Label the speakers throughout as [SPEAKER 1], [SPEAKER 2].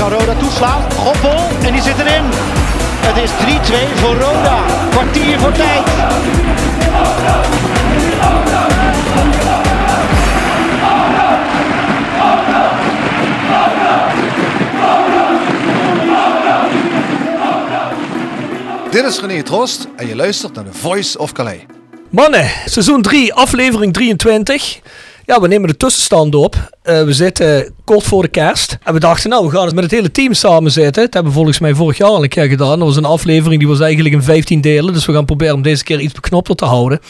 [SPEAKER 1] Kan Roda toeslaan. Goppel en die zit erin. Het is 3-2 voor Roda. Kwartier voor tijd.
[SPEAKER 2] Dit is René Trost en je luistert naar The Voice of Calais.
[SPEAKER 3] Mannen, seizoen 3, aflevering 23. Ja, we nemen de tussenstand op. Eh, we zitten kort voor de kerst. En we dachten, nou, we gaan eens met het hele team samen zitten. Dat hebben we volgens mij vorig jaar al een keer gedaan. Dat was een aflevering die was eigenlijk in 15 delen. Dus we gaan proberen om deze keer iets beknopter te houden.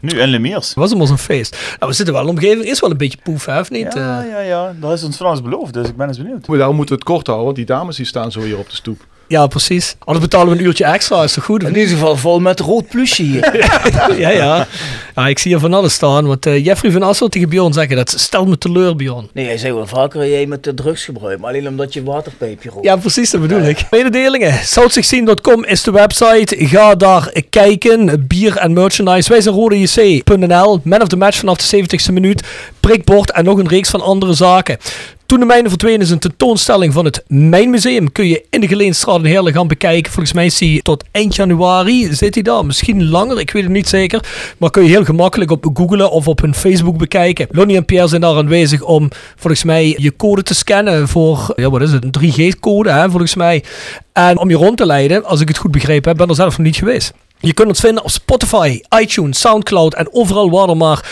[SPEAKER 4] Nu en Lemiers.
[SPEAKER 3] Het was ons een feest. Nou, we zitten wel, de omgeving is wel een beetje poef, hè, of niet?
[SPEAKER 4] Ja,
[SPEAKER 3] Eh,
[SPEAKER 4] ja, ja. Dat is ons van ons beloofd, dus ik ben eens benieuwd.
[SPEAKER 5] Maar daarom moeten we het kort houden, want die dames die staan zo hier op de stoep.
[SPEAKER 3] Ja, precies. Anders betalen we een uurtje extra, is toch goed?
[SPEAKER 6] In ieder geval vol met rood plusje hier.
[SPEAKER 3] ja, ja. ja, ik zie hier van alles staan. Want eh, Jeffrey van Assel tegen Bjorn zeggen, dat stelt me teleur, Bjorn.
[SPEAKER 6] Nee, jij zei wel vaker jij met de drugs gebruikt, maar alleen omdat je waterpijpje rookt.
[SPEAKER 3] Ja, precies, dat bedoel ik. Mededelingen. South16.com is de website. Ga daar kijken. Bier en merchandise. Wij zijn rodejc.nl. Man of the match vanaf de 70ste minuut. Prikbord en nog een reeks van andere zaken. Toen de mijnen verdwenen is een tentoonstelling van het Mijnmuseum. Kun je in de Geleenstraat in Heerlen gaan bekijken. Volgens mij is die tot eind januari zit hij daar. Misschien langer, ik weet het niet zeker. Maar kun je heel gemakkelijk op googlen of op hun Facebook bekijken. Lonnie en Pierre zijn daar aanwezig om volgens mij je code te scannen voor, ja wat is het, een 3G-code hè, volgens mij. En om je rond te leiden, als ik het goed begrepen heb, ben er zelf nog niet geweest. Je kunt ons vinden op Spotify, iTunes, Soundcloud en overal waar er maar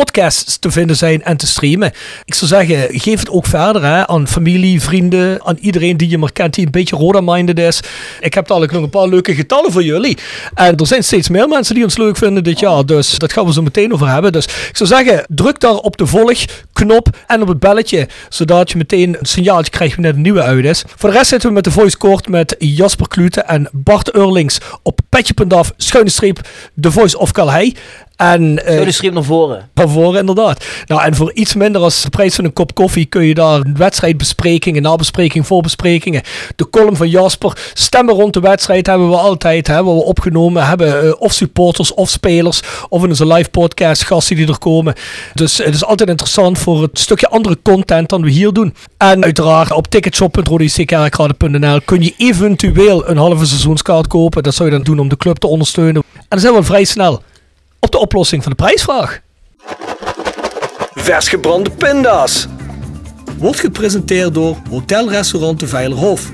[SPEAKER 3] podcasts te vinden zijn en te streamen. Ik zou zeggen, geef het ook verder hè, aan familie, vrienden, aan iedereen die je maar kent die een beetje Roda-minded is. Ik heb dadelijk nog een paar leuke getallen voor jullie. En er zijn steeds meer mensen die ons leuk vinden dit jaar, dus dat gaan we zo meteen over hebben. Dus ik zou zeggen, druk daar op de volgknop en op het belletje, zodat je meteen een signaaltje krijgt wanneer de nieuwe uit is. Voor de rest zitten we met de voice court met Jasper Klute en Bart Eurlings op petje.af, schuine streep, de voice of Calais. En,
[SPEAKER 6] Zo de schreef naar voren.
[SPEAKER 3] van voren, inderdaad. Nou, en voor iets minder als de prijs van een kop koffie kun je daar wedstrijdbesprekingen, nabesprekingen, voorbesprekingen, de column van Jasper, stemmen rond de wedstrijd hebben we altijd, hè, wat we opgenomen hebben, eh, of supporters of spelers, of in onze live podcast gasten die er komen. Dus het is altijd interessant voor het stukje andere content dan we hier doen. En uiteraard op ticketshop.rodickerkrade.nl kun je eventueel een halve seizoenskaart kopen. Dat zou je dan doen om de club te ondersteunen. En dan zijn we vrij snel op de oplossing van de prijsvraag. Vers gebrande pinda's. Wordt gepresenteerd door Hotel Restaurant de Veilerhof.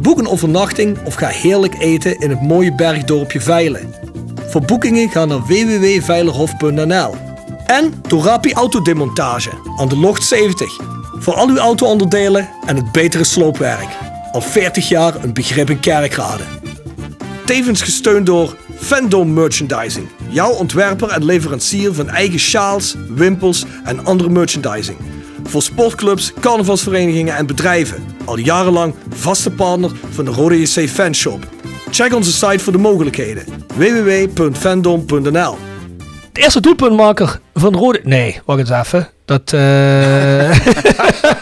[SPEAKER 3] Boek een overnachting of ga heerlijk eten in het mooie bergdorpje Veilen. Voor boekingen ga naar www.veilerhof.nl. En Torapi Autodemontage aan de Locht 70. Voor al uw auto-onderdelen en het betere sloopwerk. Al 40 jaar een begrip in Kerkrade. Tevens gesteund door Fandom Merchandising. Jouw ontwerper en leverancier van eigen sjaals, wimpels en andere merchandising. Voor sportclubs, carnavalsverenigingen en bedrijven. Al jarenlang vaste partner van de Rode JC Fanshop. Check onze site voor de mogelijkheden. www.fandom.nl De eerste doelpuntmaker van Rode... Nee, wacht eens even. Dat... eh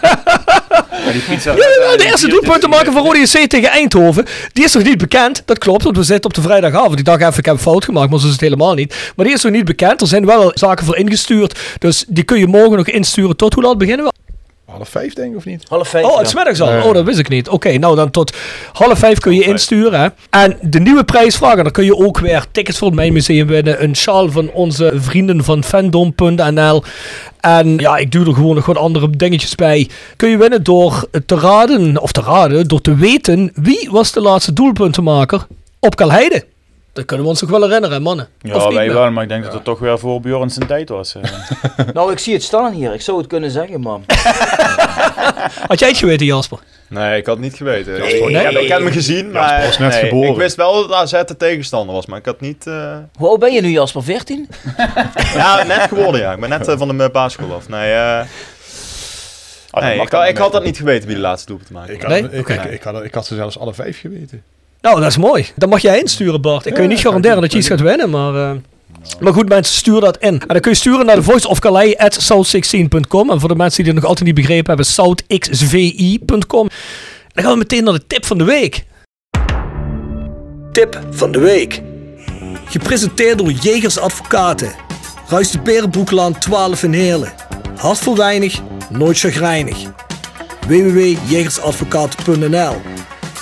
[SPEAKER 7] die pizza.
[SPEAKER 3] Ja, ja, de eerste doelpuntenmaker van Rode JC tegen Eindhoven, die is nog niet bekend. Dat klopt, want we zitten op de vrijdagavond. Ik dacht even, ik heb fout gemaakt, maar zo is het helemaal niet. Maar die is nog niet bekend. Er zijn wel zaken voor ingestuurd. Dus die kun je morgen nog insturen. Tot hoe laat beginnen we?
[SPEAKER 5] Half vijf denk ik of niet?
[SPEAKER 6] Half vijf.
[SPEAKER 3] Oh,
[SPEAKER 6] ja.
[SPEAKER 3] het is middags al.
[SPEAKER 5] Nee.
[SPEAKER 3] Oh, dat wist ik niet. Oké, nou dan tot half vijf kun je
[SPEAKER 7] vijf.
[SPEAKER 3] insturen. Hè. En de nieuwe prijsvraag, en dan kun je ook weer tickets voor het Mijnmuseum winnen. Een sjaal van onze vrienden van fandom.nl. En ja, ik doe er gewoon nog wat andere dingetjes bij. Kun je winnen door te raden, of te raden, door te weten wie was de laatste doelpuntenmaker op Kalheide. Dat kunnen we ons nog wel herinneren, mannen. Of
[SPEAKER 7] Ja,
[SPEAKER 3] niet
[SPEAKER 7] wij
[SPEAKER 3] meer?
[SPEAKER 7] wel, maar ik denk dat het toch weer voor Bjorn zijn tijd was. eh.
[SPEAKER 6] Nou, ik zie het staan hier. Ik zou het kunnen zeggen, man.
[SPEAKER 3] Had jij het geweten, Jasper?
[SPEAKER 8] Nee, ik had het niet geweten.
[SPEAKER 3] Nee?
[SPEAKER 8] ik, heb, ik heb hem gezien, maar
[SPEAKER 5] was net
[SPEAKER 8] nee,
[SPEAKER 5] geboren.
[SPEAKER 8] ik wist wel dat AZ de tegenstander was, maar ik had niet... eh,
[SPEAKER 6] Hoe oud ben je nu, Jasper? 14?
[SPEAKER 8] Ja, net geworden ja. Ik ben net eh, van de basisschool af. Nee, ik,
[SPEAKER 7] niet
[SPEAKER 8] ik had dat niet geweten wie de laatste doelpunt maakte.
[SPEAKER 5] Ik had,
[SPEAKER 3] Nee?
[SPEAKER 5] ik,
[SPEAKER 3] Oké.
[SPEAKER 5] ik, ik, had, ik had ze zelfs alle vijf geweten.
[SPEAKER 3] Nou, dat is mooi. Dan mag jij insturen, Bart. Ik kan je niet garanderen dat je iets gaat winnen, maar... eh, maar goed, mensen, stuur dat in. En dan kun je sturen naar de voice of Calais at south16.com. En voor de mensen die het nog altijd niet begrepen hebben, southxvi.com. Dan gaan we meteen naar de tip van de week. Tip van de week. Gepresenteerd door Jegers Advocaten. Ruist de Berenbroeklaan 12 in Heerlen. Hart voor weinig, nooit chagrijnig. www.jegersadvocaten.nl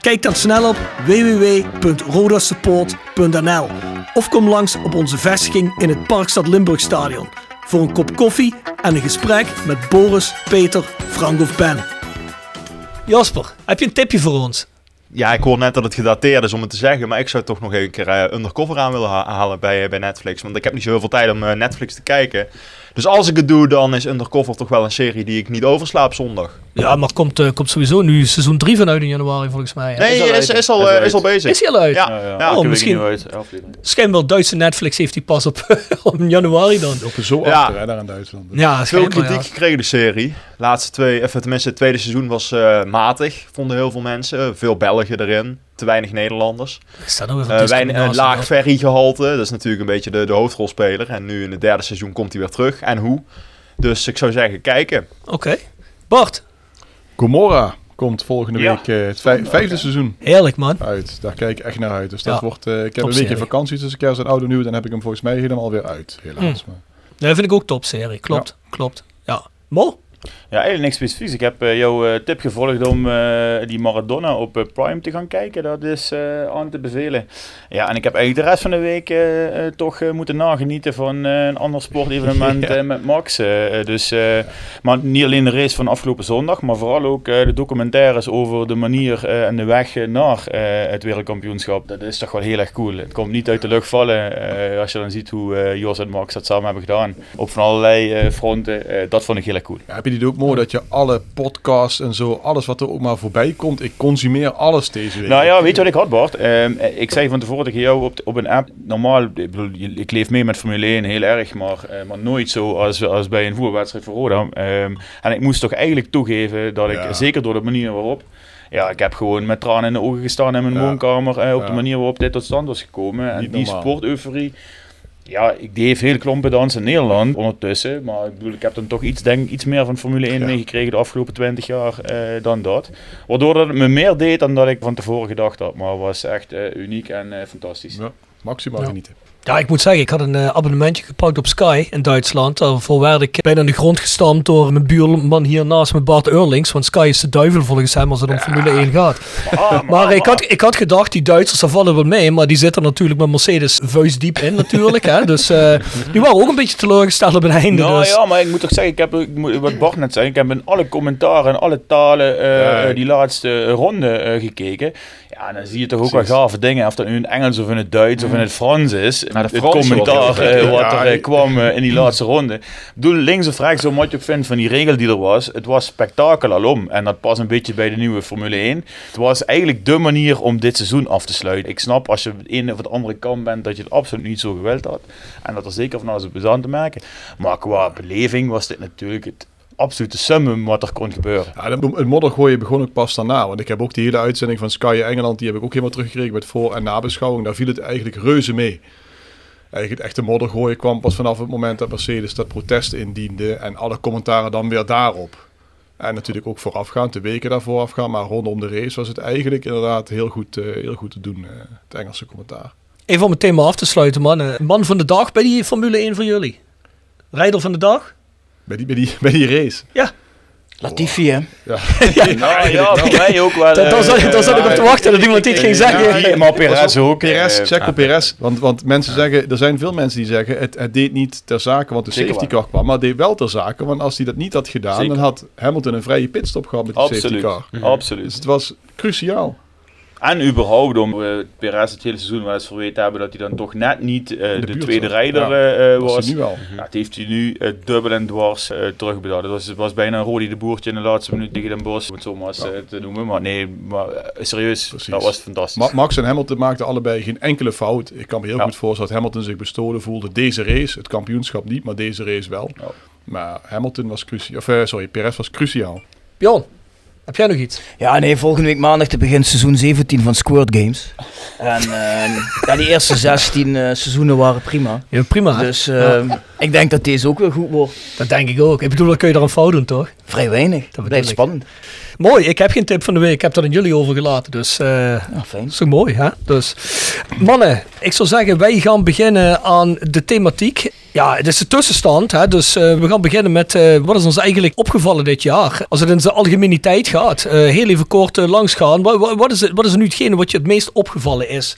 [SPEAKER 3] Kijk dan snel op www.rodasupport.nl of kom langs op onze vestiging in het Parkstad Limburg Stadion voor een kop koffie en een gesprek met Boris, Peter, Frank of Ben. Jasper, heb je een tipje voor ons?
[SPEAKER 8] Ja, ik hoor net dat het gedateerd is om het te zeggen, maar ik zou toch nog een keer eh, Undercover aan willen ha- halen bij, eh, bij Netflix. Want ik heb niet zo heel veel tijd om eh, Netflix te kijken. Dus als ik het doe, dan is Undercover toch wel een serie die ik niet overslaap zondag.
[SPEAKER 3] Ja, maar komt, eh, komt sowieso nu seizoen 3 vanuit in januari volgens mij. hè?
[SPEAKER 8] Nee,
[SPEAKER 7] is al
[SPEAKER 8] is, al,
[SPEAKER 7] Is al
[SPEAKER 8] eh, is al
[SPEAKER 7] uit.
[SPEAKER 8] bezig.
[SPEAKER 3] Is hij al uit?
[SPEAKER 8] Ja,
[SPEAKER 7] Ja, ja.
[SPEAKER 8] ja.
[SPEAKER 3] Oh, misschien-.
[SPEAKER 7] Uit.
[SPEAKER 3] Schijnbaar Duitse Netflix heeft hij pas op, op januari dan.
[SPEAKER 5] Lopen zo
[SPEAKER 8] Ja.
[SPEAKER 5] achter hè, daar in Duitsland.
[SPEAKER 3] Ja,
[SPEAKER 8] Veel kritiek
[SPEAKER 3] ja.
[SPEAKER 8] gekregen, de serie. Laatste twee, even tenminste, het tweede seizoen was eh, matig, vonden heel veel mensen. Veel Belgen erin, te weinig Nederlanders.
[SPEAKER 3] Is dat nou weer
[SPEAKER 8] Eh
[SPEAKER 3] een
[SPEAKER 8] laag ferrygehalte, dat is natuurlijk een beetje de, de hoofdrolspeler. En nu in het derde seizoen komt hij weer terug. En hoe? Dus ik zou zeggen, kijken.
[SPEAKER 3] Oké. Bart,
[SPEAKER 5] Gomorra komt volgende
[SPEAKER 7] Ja.
[SPEAKER 5] week eh, het vij- vijfde seizoen
[SPEAKER 3] heerlijk man.
[SPEAKER 5] uit. Daar kijk ik echt naar uit. Dus dat
[SPEAKER 3] Ja,
[SPEAKER 5] wordt, eh, ik heb een weekje vakantie tussen kerst en oude nieuw. Dan heb ik hem volgens mij helemaal weer uit. Helaas. Maar.
[SPEAKER 3] Dat vind ik ook topserie. Klopt, klopt. Ja. Mo?
[SPEAKER 7] Ja, eigenlijk niks specifieks. Ik heb eh, jouw eh, tip gevolgd om eh, die Maradona op Prime te gaan kijken. Dat is aan te bevelen. Ja, en ik heb eigenlijk de rest van de week toch moeten nagenieten van een ander sportevenement
[SPEAKER 5] Ja.
[SPEAKER 7] met Max. dus, maar niet alleen de race van afgelopen zondag, maar vooral ook de documentaires over de manier en de weg naar het wereldkampioenschap. Dat is toch wel heel erg cool. Het komt niet uit de lucht vallen als je dan ziet hoe Jos en Max dat samen hebben gedaan. Op van allerlei fronten. Dat vond ik heel erg cool.
[SPEAKER 5] Ja, je die ook mooi dat je alle podcasts en zo, alles wat er ook maar voorbij komt, ik consumeer alles deze week.
[SPEAKER 7] Nou ja, weet je wat ik had, Bart? Ehm, ik zei van tevoren tegen jou op, de- op een app, normaal, ik, bedoel, je- ik leef mee met Formule 1 heel erg, maar, eh, maar nooit zo als, als bij een voerwedstrijd voor Roda. Ehm, en ik moest toch eigenlijk toegeven dat ik,
[SPEAKER 5] Ja.
[SPEAKER 7] zeker door de manier waarop, ja, ik heb gewoon met tranen in de ogen gestaan in mijn
[SPEAKER 5] Ja.
[SPEAKER 7] woonkamer eh, op de manier waarop dit tot stand was gekomen. En die sporteuforie, ja, ik, die heeft heel klompen dans in Nederland ondertussen. Maar ik bedoel, ik heb dan toch iets, denk, iets meer van Formule 1
[SPEAKER 5] Ja.
[SPEAKER 7] meegekregen de afgelopen 20 jaar eh, dan dat. Waardoor dat het me meer deed dan dat ik van tevoren gedacht had. Maar het was echt eh, uniek en eh, fantastisch.
[SPEAKER 5] Ja, maximaal
[SPEAKER 3] Ja.
[SPEAKER 5] genieten.
[SPEAKER 3] Ja, ik moet zeggen, ik had een eh, abonnementje gepakt op Sky in Duitsland. Daarvoor werd ik bijna in de grond gestampt door mijn buurman hier naast me, Bart Eurlings. Want Sky is de duivel volgens hem als het om Formule 1 gaat.
[SPEAKER 7] Ah,
[SPEAKER 3] Maar ik had, ik had gedacht, die Duitsers, daar vallen wel mee. Maar die zitten natuurlijk met Mercedes vuistdiep in natuurlijk. Hè. Dus eh, die waren ook een beetje teleurgesteld op het einde.
[SPEAKER 7] Nou
[SPEAKER 3] dus.
[SPEAKER 7] ja, maar ik moet toch zeggen, ik heb, ik moet- wat Bart net zei, ik heb in alle commentaren en alle talen eh,
[SPEAKER 5] Ja.
[SPEAKER 7] eh, die laatste ronde eh, gekeken. Ja, dan zie je toch ook wel gave dingen. Of dat nu in het Engels of in het Duits of in het Frans is.
[SPEAKER 8] Maar de
[SPEAKER 7] het commentaar eh, wat er eh, kwam eh, in die laatste ronde. Ik bedoel, links of rechts, zo wat je ook vindt van die regel die er was. Het was spektakel alom. En dat past een beetje bij de nieuwe Formule 1. Het was eigenlijk de manier om dit seizoen af te sluiten. Ik snap als je de ene of de andere kant bent dat je het absoluut niet zo gewild had. En dat er zeker van alles op aan te merken. Maar qua beleving was dit natuurlijk het absolute summum wat er kon gebeuren.
[SPEAKER 5] Ja, het moddergooien begon ook pas daarna. Want ik heb ook die hele uitzending van Sky Engeland, die heb ik ook helemaal teruggekregen met voor- en nabeschouwing. Daar viel het eigenlijk reuze mee. Eigenlijk het echte moddergooien kwam pas vanaf het moment dat Mercedes dat protest indiende. En alle commentaren dan weer daarop. En natuurlijk ook voorafgaand, de weken daarvoor afgaan. Maar rondom de race was het eigenlijk inderdaad heel goed, eh, heel goed te doen, eh, het Engelse commentaar.
[SPEAKER 3] Even om het thema af te sluiten, man. Man van de dag bij die Formule 1 van jullie. Rijder van de dag?
[SPEAKER 5] Bij die, bij die, bij die race.
[SPEAKER 3] Ja.
[SPEAKER 6] Latifi, hè?
[SPEAKER 5] Ja.
[SPEAKER 7] Nou ja, voor mij ook wel.
[SPEAKER 3] Zat-
[SPEAKER 7] eh,
[SPEAKER 3] daar zat ik op te
[SPEAKER 7] ja,
[SPEAKER 3] wachten dat iemand dit ging zeggen.
[SPEAKER 7] Ja, maar Perez ook.
[SPEAKER 5] Perez,
[SPEAKER 7] eh,
[SPEAKER 5] Checo Perez. Want, want mensen zeggen, er zijn veel mensen die zeggen, het, het deed niet ter zake, want de safety car kwam. Maar het deed wel ter zake, want als hij dat niet had gedaan, dan had Hamilton een vrije pitstop gehad met de safety
[SPEAKER 7] Absoluut.
[SPEAKER 5] car. Dus
[SPEAKER 7] Absoluut.
[SPEAKER 5] het was cruciaal.
[SPEAKER 7] En überhaupt om uh, Perez het hele seizoen wel eens verweten hebben dat hij dan toch net niet eh, de, tweede rijder
[SPEAKER 5] Ja,
[SPEAKER 7] eh, eh,
[SPEAKER 5] was
[SPEAKER 7] was.
[SPEAKER 5] hij nu wel.
[SPEAKER 7] Ja, het heeft hij nu eh, dubbel en dwars eh, terugbetaald. Het was, het was bijna een Rodi de Boertje in de laatste minuut tegen Den Bosch, om het zo maar eens, eh, te noemen. Maar nee, maar eh, serieus,
[SPEAKER 5] Precies.
[SPEAKER 7] dat was fantastisch.
[SPEAKER 5] Ma- Max en Hamilton maakten allebei geen enkele fout. Ik kan me heel
[SPEAKER 7] Ja.
[SPEAKER 5] goed voorstellen dat Hamilton zich bestolen voelde. Deze race, het kampioenschap niet, maar deze race wel.
[SPEAKER 7] Ja.
[SPEAKER 5] Maar Hamilton was cruciaal. Of eh, sorry, Perez was cruciaal.
[SPEAKER 3] Bjorn, heb jij nog iets?
[SPEAKER 6] Ja, nee, volgende week maandag te begint seizoen 17 van Squirt Games. En ehm, ja, die eerste 16 eh, seizoenen waren prima.
[SPEAKER 3] Ja, prima. hè?
[SPEAKER 6] Dus ehm, ik denk dat deze ook weer goed wordt.
[SPEAKER 3] Dat denk ik ook. Ik bedoel, dan kun je er een fout doen, toch?
[SPEAKER 6] Vrij weinig. Dat blijft spannend.
[SPEAKER 3] Mooi, ik heb geen tip van de week. Ik heb dat aan jullie overgelaten. Dus
[SPEAKER 6] Ja, fijn.
[SPEAKER 3] dat is toch mooi, hè? Dus, mannen, ik zou zeggen, wij gaan beginnen aan de thematiek. Ja, het is de tussenstand. Hè? Dus eh, we gaan beginnen met eh, wat is ons eigenlijk opgevallen dit jaar? Als het in zijn algemeniteit gaat. eh, heel even kort eh, langsgaan. Wat, wat, is het, wat is nu hetgene wat je het meest opgevallen is?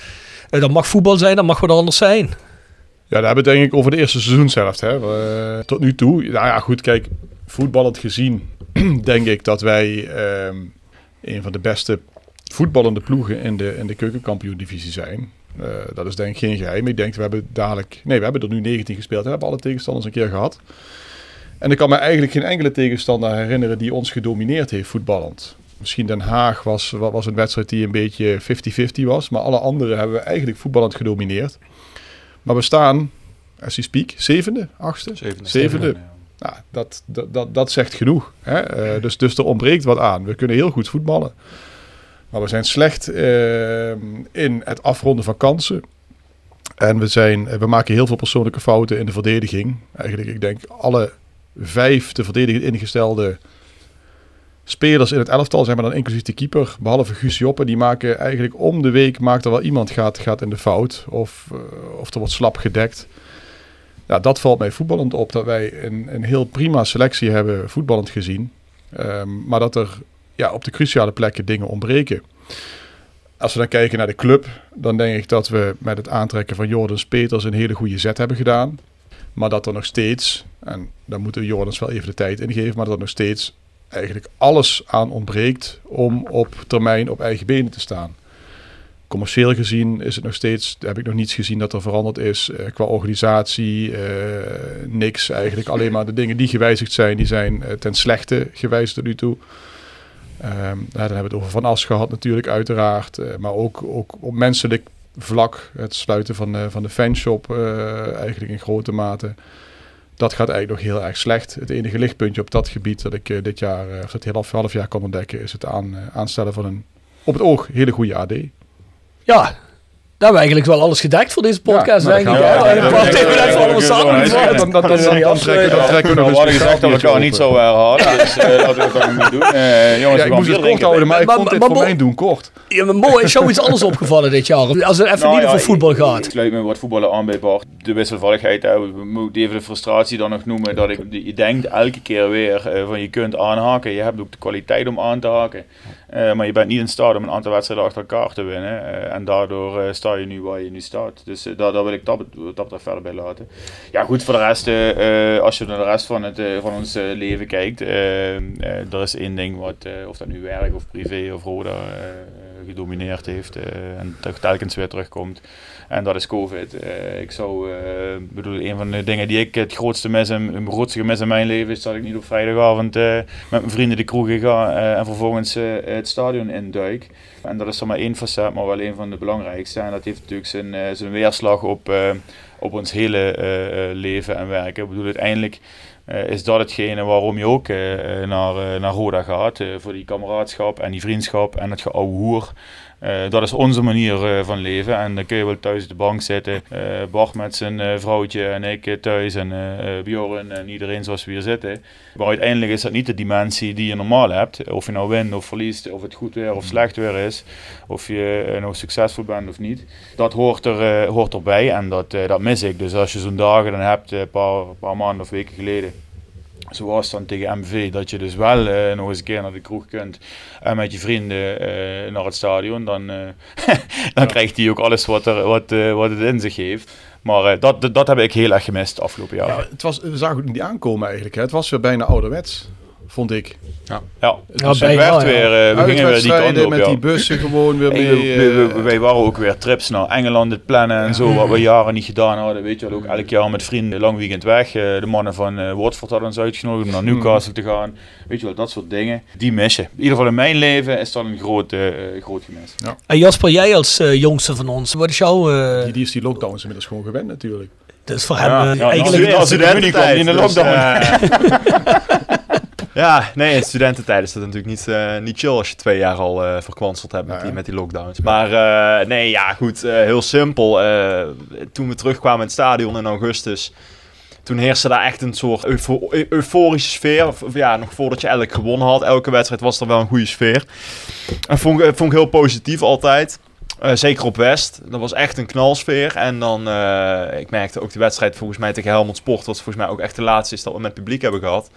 [SPEAKER 3] Dat mag voetbal zijn, dat mag wat anders zijn.
[SPEAKER 5] Ja, daar hebben we denk ik over de eerste seizoenshelft. Hè. Tot nu toe, nou ja goed, kijk, voetballend gezien denk ik dat wij ehm, een van de beste voetballende ploegen in de, in de keukenkampioen-divisie zijn. Eh, dat is denk ik geen geheim. Ik denk, we hebben dadelijk... Nee, we hebben er nu 19 gespeeld. We hebben alle tegenstanders een keer gehad. En ik kan me eigenlijk geen enkele tegenstander herinneren die ons gedomineerd heeft voetballend. Misschien Den Haag was, wa- was een wedstrijd die een beetje 50-50 was. Maar alle andere hebben we eigenlijk voetballend gedomineerd. Maar we staan, as we speak, zevende, achtste?
[SPEAKER 8] Zevende.
[SPEAKER 5] Zevende. Nou, dat, dat, dat, dat zegt genoeg. Hè? Eh, dus, dus er ontbreekt wat aan. We kunnen heel goed voetballen. Maar we zijn slecht eh, in het afronden van kansen. En we, zijn, we maken heel veel persoonlijke fouten in de verdediging. Eigenlijk, ik denk, alle vijf te verdedigen ingestelde spelers in het elftal, zijn maar dan inclusief de keeper, behalve Guus Joppe, die maken eigenlijk om de week, maakt er wel iemand gaat, gaat in de fout. Of, eh, of er wordt slap gedekt. Ja, dat valt mij voetballend op, dat wij een, een heel prima selectie hebben voetballend gezien. Ehm, maar dat er ja, op de cruciale plekken dingen ontbreken. Als we dan kijken naar de club, dan denk ik dat we met het aantrekken van Jordans Peters een hele goede zet hebben gedaan. Maar dat er nog steeds, en daar moeten Jordans wel even de tijd in geven, maar dat er nog steeds eigenlijk alles aan ontbreekt om op termijn op eigen benen te staan. Commercieel gezien is het nog steeds, heb ik nog niets gezien dat er veranderd is eh, qua organisatie. eh, niks eigenlijk. Alleen maar de dingen die gewijzigd zijn, die zijn eh, ten slechte gewijzigd tot nu toe. Nou, dan hebben we het over Van As gehad natuurlijk uiteraard. eh, maar ook, ook op menselijk vlak. Het sluiten van, van de fanshop eh, eigenlijk in grote mate. Dat gaat eigenlijk nog heel erg slecht. Het enige lichtpuntje op dat gebied dat ik eh, dit jaar, of dat half, half jaar kan ontdekken, is het aan, aanstellen van een op het oog hele goede AD.
[SPEAKER 3] Ja, daar hebben we eigenlijk wel alles gedekt voor deze podcast,
[SPEAKER 5] Ja, nou,
[SPEAKER 3] denk ik.
[SPEAKER 5] ja,
[SPEAKER 3] En
[SPEAKER 5] ja,
[SPEAKER 3] praten
[SPEAKER 5] ja,
[SPEAKER 3] we
[SPEAKER 5] ja,
[SPEAKER 3] even
[SPEAKER 5] ja,
[SPEAKER 3] allemaal
[SPEAKER 5] ja,
[SPEAKER 3] samen. Dus, eh,
[SPEAKER 5] dan- dan-
[SPEAKER 7] Ja,
[SPEAKER 5] dan trekken we- nog eens
[SPEAKER 7] gezegd dat we elkaar
[SPEAKER 5] een
[SPEAKER 7] niet zo herhalen, dus eh, laten we dat ook niet doen. Eh, jongens,
[SPEAKER 5] ik moest het kort houden, maar ik dit
[SPEAKER 3] maar-
[SPEAKER 5] voor doen kort.
[SPEAKER 3] Ja, maar mooi, is jou iets anders opgevallen dit jaar? Als het even
[SPEAKER 7] Nou
[SPEAKER 3] niet over voetbal gaat.
[SPEAKER 7] Ik sluit me wat voetballen aan bij Bart. De wisselvalligheid, we moeten even de frustratie dan nog noemen. Dat ik, je denkt elke keer weer eh, van je kunt aanhaken. Je hebt ook de kwaliteit om aan te haken. Eh, maar je bent niet in staat om een aantal wedstrijden achter elkaar te winnen. Eh, en daardoor eh, sta je nu waar je nu staat. Dus eh, daar, daar wil ik dat, dat verder bij laten. Ja goed, voor de rest, eh, als je naar de rest van, het, van ons leven kijkt. eh, eh, er is één ding, wat, of dat nu werk of privé of Roda... eh, gedomineerd heeft en telkens weer terugkomt. En dat is COVID. ik zou, bedoel, een van de dingen die ik het grootste mis in, het grootste gemis in mijn leven is dat ik niet op vrijdagavond met mijn vrienden de kroeg ga en vervolgens het stadion induik. En dat is dan maar één facet, maar wel een van de belangrijkste. En dat heeft natuurlijk zijn, zijn weerslag op, op ons hele leven en werken. Ik bedoel, uiteindelijk is dat hetgene waarom je ook uh, naar, naar Roda gaat. voor die kameraadschap en die vriendschap en het geouwe hoer. dat is onze manier van leven. En dan kun je wel thuis op de bank zitten. Bart met zijn vrouwtje en ik thuis en Bjorn en iedereen zoals we hier zitten. Maar uiteindelijk is dat niet de dimensie die je normaal hebt. Of je nou wint of verliest, of het goed weer of slecht weer is. Of je nou succesvol bent of niet. Dat hoort, er, hoort erbij en dat, dat mis ik. Dus als je zo'n dagen dan hebt, een paar, paar maanden of weken geleden Zoals dan tegen MV, dat je dus wel uh, nog eens een keer naar de kroeg kunt en met je vrienden uh, naar het stadion. Dan, dan krijgt hij ook alles wat, er, wat, wat het in zich heeft. Maar dat, dat, dat heb ik heel erg gemist afgelopen jaar.
[SPEAKER 5] Ja, het was, we zagen het niet aankomen eigenlijk. Hè. Het was weer bijna ouderwets vond ik.
[SPEAKER 7] Ja, ja. Dus het werd weer, uh, we gingen weer die kant op.
[SPEAKER 5] met die bussen gewoon weer mee.
[SPEAKER 7] Uh, wij waren ook weer trips naar Engeland het plannen en zo, wat we jaren niet gedaan hadden. Weet je wel, ook elk jaar met vrienden lang weekend weg. Uh, de mannen van uh, Watford hadden ons uitgenodigd om naar Newcastle te gaan. Weet je wel, dat soort dingen. Die missen. In ieder geval in mijn leven is dat een groot, groot gemis.
[SPEAKER 3] Ja. En Jasper, jij als jongste van ons, wat is jouw...
[SPEAKER 5] Die, die is die lockdowns inmiddels gewoon gewend natuurlijk.
[SPEAKER 3] Dus voor hem ja, eigenlijk...
[SPEAKER 7] Als, als, als de in de lockdown.
[SPEAKER 8] Ja, nee, in studententijd is dat natuurlijk niet, uh, niet chill als je twee jaar al uh, verkwanseld hebt met, die, met die lockdowns. Maar uh, nee, ja, goed, heel simpel. toen we terugkwamen in het stadion in augustus, toen heerste daar echt een soort euforische sfeer. Of, ja, nog voordat je eigenlijk gewonnen had, elke wedstrijd was er wel een goede sfeer. En vond, vond ik heel positief altijd. zeker op West. Dat was echt een knalsfeer. En dan, ik merkte ook de wedstrijd volgens mij tegen Helmond Sport, wat volgens mij ook echt de laatste is dat we met publiek hebben gehad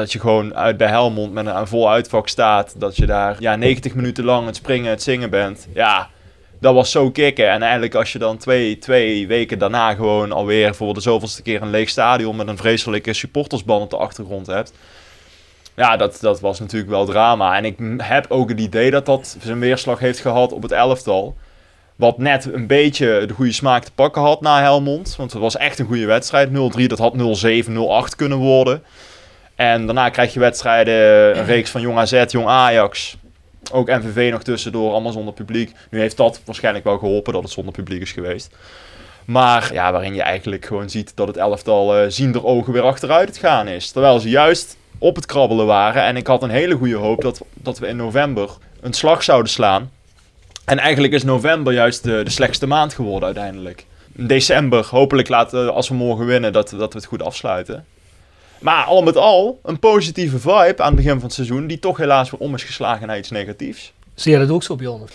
[SPEAKER 8] dat je gewoon uit bij Helmond met een, vol uitvak staat. Dat je daar ja, 90 minuten lang het springen, het zingen bent. Ja, dat was zo kicken. En eigenlijk als je dan twee, twee weken daarna gewoon alweer voor de zoveelste keer een leeg stadion met een vreselijke supportersband op de achtergrond hebt. Ja, dat, dat was natuurlijk wel drama. En ik heb ook het idee dat dat zijn weerslag heeft gehad op het elftal. Wat net een beetje de goede smaak te pakken had na Helmond. Want het was echt een goede wedstrijd. 0-3, dat had 0-7, 0-8 kunnen worden. En daarna krijg je wedstrijden, een reeks van Jong AZ, Jong Ajax. Ook MVV nog tussendoor, allemaal zonder publiek. Nu heeft dat waarschijnlijk wel geholpen dat het zonder publiek is geweest. Maar ja, waarin je eigenlijk gewoon ziet dat het elftal uh, ziender ogen weer achteruit het gaan is. Terwijl ze juist op het krabbelen waren. En ik had een hele goede hoop dat, dat we in november een slag zouden slaan. En eigenlijk is november juist de, de slechtste maand geworden uiteindelijk. December, hopelijk laten als we morgen winnen, dat, dat we het goed afsluiten. Maar al met al een positieve vibe aan het begin van het seizoen, die toch helaas weer om is geslagen naar iets negatiefs.
[SPEAKER 3] Zie je dat ook zo, Bjorn?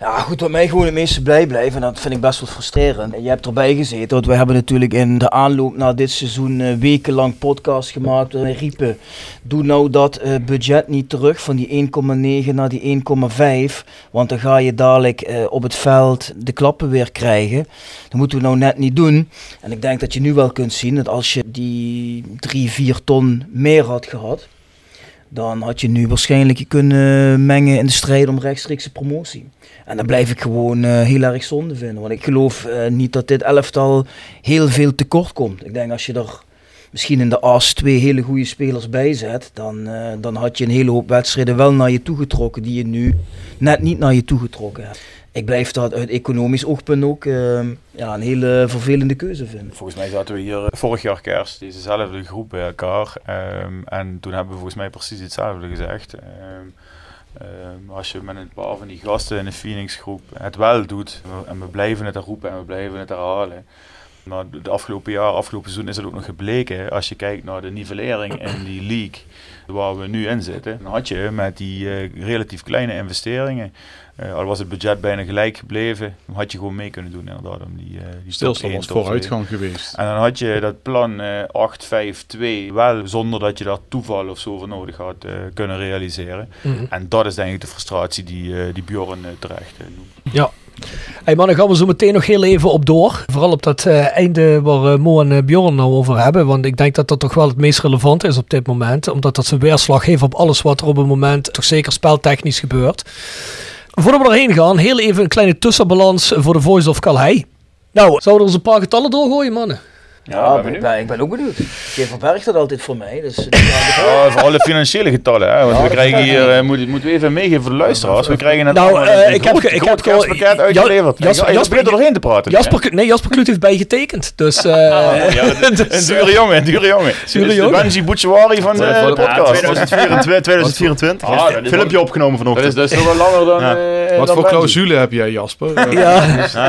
[SPEAKER 6] Ja, goed, wat mij gewoon het meeste blij blijven, en dat vind ik best wel frustrerend. Je hebt erbij gezeten, want we hebben natuurlijk in de aanloop naar dit seizoen uh, wekenlang podcast gemaakt. We riepen, doe nou dat uh, budget niet terug van die 1,9 naar die 1,5. Want dan ga je dadelijk uh, op het veld de klappen weer krijgen. Dat moeten we nou net niet doen. En ik denk dat je nu wel kunt zien dat als je die 3, 4 ton meer had gehad dan had je nu waarschijnlijk je kunnen mengen in de strijd om rechtstreekse promotie. En dat blijf ik gewoon uh, heel erg zonde vinden. Want ik geloof uh, niet dat dit elftal heel veel tekort komt. Ik denk als je er misschien in de as twee hele goede spelers bij zet, dan, uh, dan had je een hele hoop wedstrijden wel naar je toe getrokken die je nu net niet naar je toe getrokken hebt ik blijf dat uit economisch oogpunt ook uh, ja, een hele vervelende keuze vinden.
[SPEAKER 7] Volgens mij zaten we hier vorig jaar kerst, dezezelfde groep bij elkaar. Um, en toen hebben we volgens mij precies hetzelfde gezegd. Um, um, als je met een paar van die gasten in de Phoenix groep het wel doet, en we blijven het roepen en we blijven het herhalen. Maar de afgelopen jaar, afgelopen seizoen is het ook nog gebleken. Als je kijkt naar de nivellering in die league waar we nu in zitten, dan had je met die uh, relatief kleine investeringen uh, al was het budget bijna gelijk gebleven, dan had je gewoon mee kunnen doen inderdaad. Om die, uh, die
[SPEAKER 5] Stilstand was vooruitgang geweest.
[SPEAKER 7] En dan had je dat plan uh, 8-5-2 wel zonder dat je daar toeval of zo voor nodig had kunnen realiseren. Mm -hmm. En dat is denk ik de frustratie die, die Bjorn terecht noemt.
[SPEAKER 3] Ja, Hey man, dan gaan we zo meteen nog heel even op door. Vooral op dat uh, einde waar uh, Mo en uh, Bjorn nou over hebben. Want ik denk dat dat toch wel het meest relevant is op dit moment. Omdat dat zijn weerslag heeft op alles wat er op het moment toch zeker speltechnisch gebeurt. voordat we erheen gaan, heel even een kleine tussenbalans voor de Voice of Calhei. Nou, zouden we een paar getallen doorgooien, mannen?
[SPEAKER 6] Ja, ik ben, ik ben ook benieuwd. Geef van Berg dat altijd voor mij. Dus,
[SPEAKER 4] Ja, voor alle financiële getallen. Hè? Want we krijgen hier, eh, moet, moeten we even meegeven voor de luisteraars. We krijgen het
[SPEAKER 3] Nou, eh,
[SPEAKER 4] een
[SPEAKER 3] ik heb
[SPEAKER 4] groot-
[SPEAKER 3] ik
[SPEAKER 4] groot
[SPEAKER 3] heb
[SPEAKER 4] uitgeleverd.
[SPEAKER 3] Jasper-
[SPEAKER 4] Ja, je
[SPEAKER 3] Jasper-
[SPEAKER 4] er doorheen te praten.
[SPEAKER 3] Jasper, nee, Jasper Kluut heeft bijgetekend. Dus, eh,
[SPEAKER 4] Ja, een
[SPEAKER 3] dus,
[SPEAKER 4] dure jongen, een dure jongen.
[SPEAKER 3] Dure jongen.
[SPEAKER 4] de Benji Bouchouari van de podcast.
[SPEAKER 8] 2024. 2024.
[SPEAKER 4] Ah,
[SPEAKER 8] Filmpje opgenomen
[SPEAKER 4] Dat
[SPEAKER 8] vanochtend.
[SPEAKER 4] is, dat is nog wel langer dan...
[SPEAKER 8] Ja.
[SPEAKER 5] Wat
[SPEAKER 4] dan
[SPEAKER 5] voor clausule heb jij, Jasper?
[SPEAKER 3] Ja,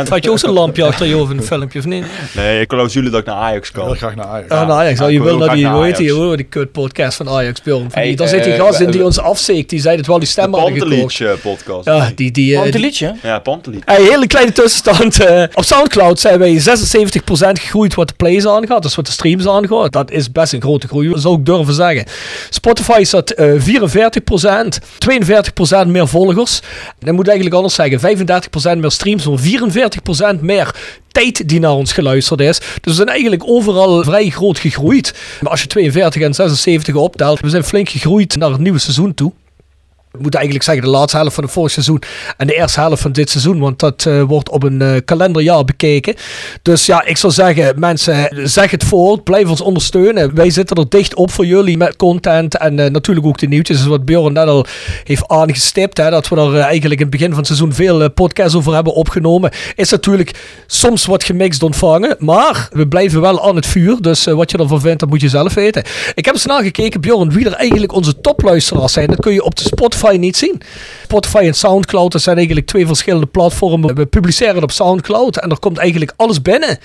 [SPEAKER 3] had je ook zo'n lampje achter je over een filmpje of niet?
[SPEAKER 8] Nee, ik clausule dat ik naar Ajax
[SPEAKER 5] Heel
[SPEAKER 8] kan.
[SPEAKER 5] graag naar Ajax.
[SPEAKER 3] Ja, nou Ajax.
[SPEAKER 8] Ja,
[SPEAKER 3] je
[SPEAKER 8] ik
[SPEAKER 3] wil naar die, hoe heet die,
[SPEAKER 8] Ajax.
[SPEAKER 3] hoor, die kut podcast van Ajax, Bjorn.
[SPEAKER 4] Hey,
[SPEAKER 3] daar zit die
[SPEAKER 4] eh,
[SPEAKER 3] gast in die ons afzeekt. Die zei dat wel die stem hadden gekocht.
[SPEAKER 8] Pantelic podcast.
[SPEAKER 3] Ja, die, die, eh,
[SPEAKER 6] Pantelietje?
[SPEAKER 8] Ja.
[SPEAKER 3] Hey, hele kleine tussenstand. eh, op Soundcloud zijn wij 76% gegroeid wat de plays aangaat, dus wat de streams aangaat. Dat is best een grote groei, zou ik durven zeggen. Spotify zat eh 44%, 42% meer volgers. Dat moet eigenlijk anders zeggen. 35% meer streams, maar 44% meer tijd die naar ons geluisterd is. Dus we zijn eigenlijk overal vrij groot gegroeid. Maar als je 42 en 76 optelt, we zijn flink gegroeid naar het nieuwe seizoen toe. Ik moet eigenlijk zeggen de laatste helft van het vorig seizoen en de eerste helft van dit seizoen, want dat eh, wordt op een eh, kalenderjaar bekeken. Dus ja, ik zou zeggen, mensen, zeg het voort, blijf ons ondersteunen. Wij zitten er dicht op voor jullie met content en eh, natuurlijk ook de nieuwtjes, dus wat Bjorn net al heeft aangestipt, hè, dat we er eigenlijk in het begin van het seizoen veel podcasts over hebben opgenomen, is natuurlijk soms wat gemixt ontvangen, maar we blijven wel aan het vuur, dus wat je ervan vindt, dat moet je zelf weten. Ik heb eens nagekeken, Bjorn, wie er eigenlijk onze topluisteraars zijn. Dat kun je op de Spotify niet zien. Spotify en Soundcloud, dat zijn eigenlijk twee verschillende platformen. We publiceren op Soundcloud en er komt eigenlijk alles binnen.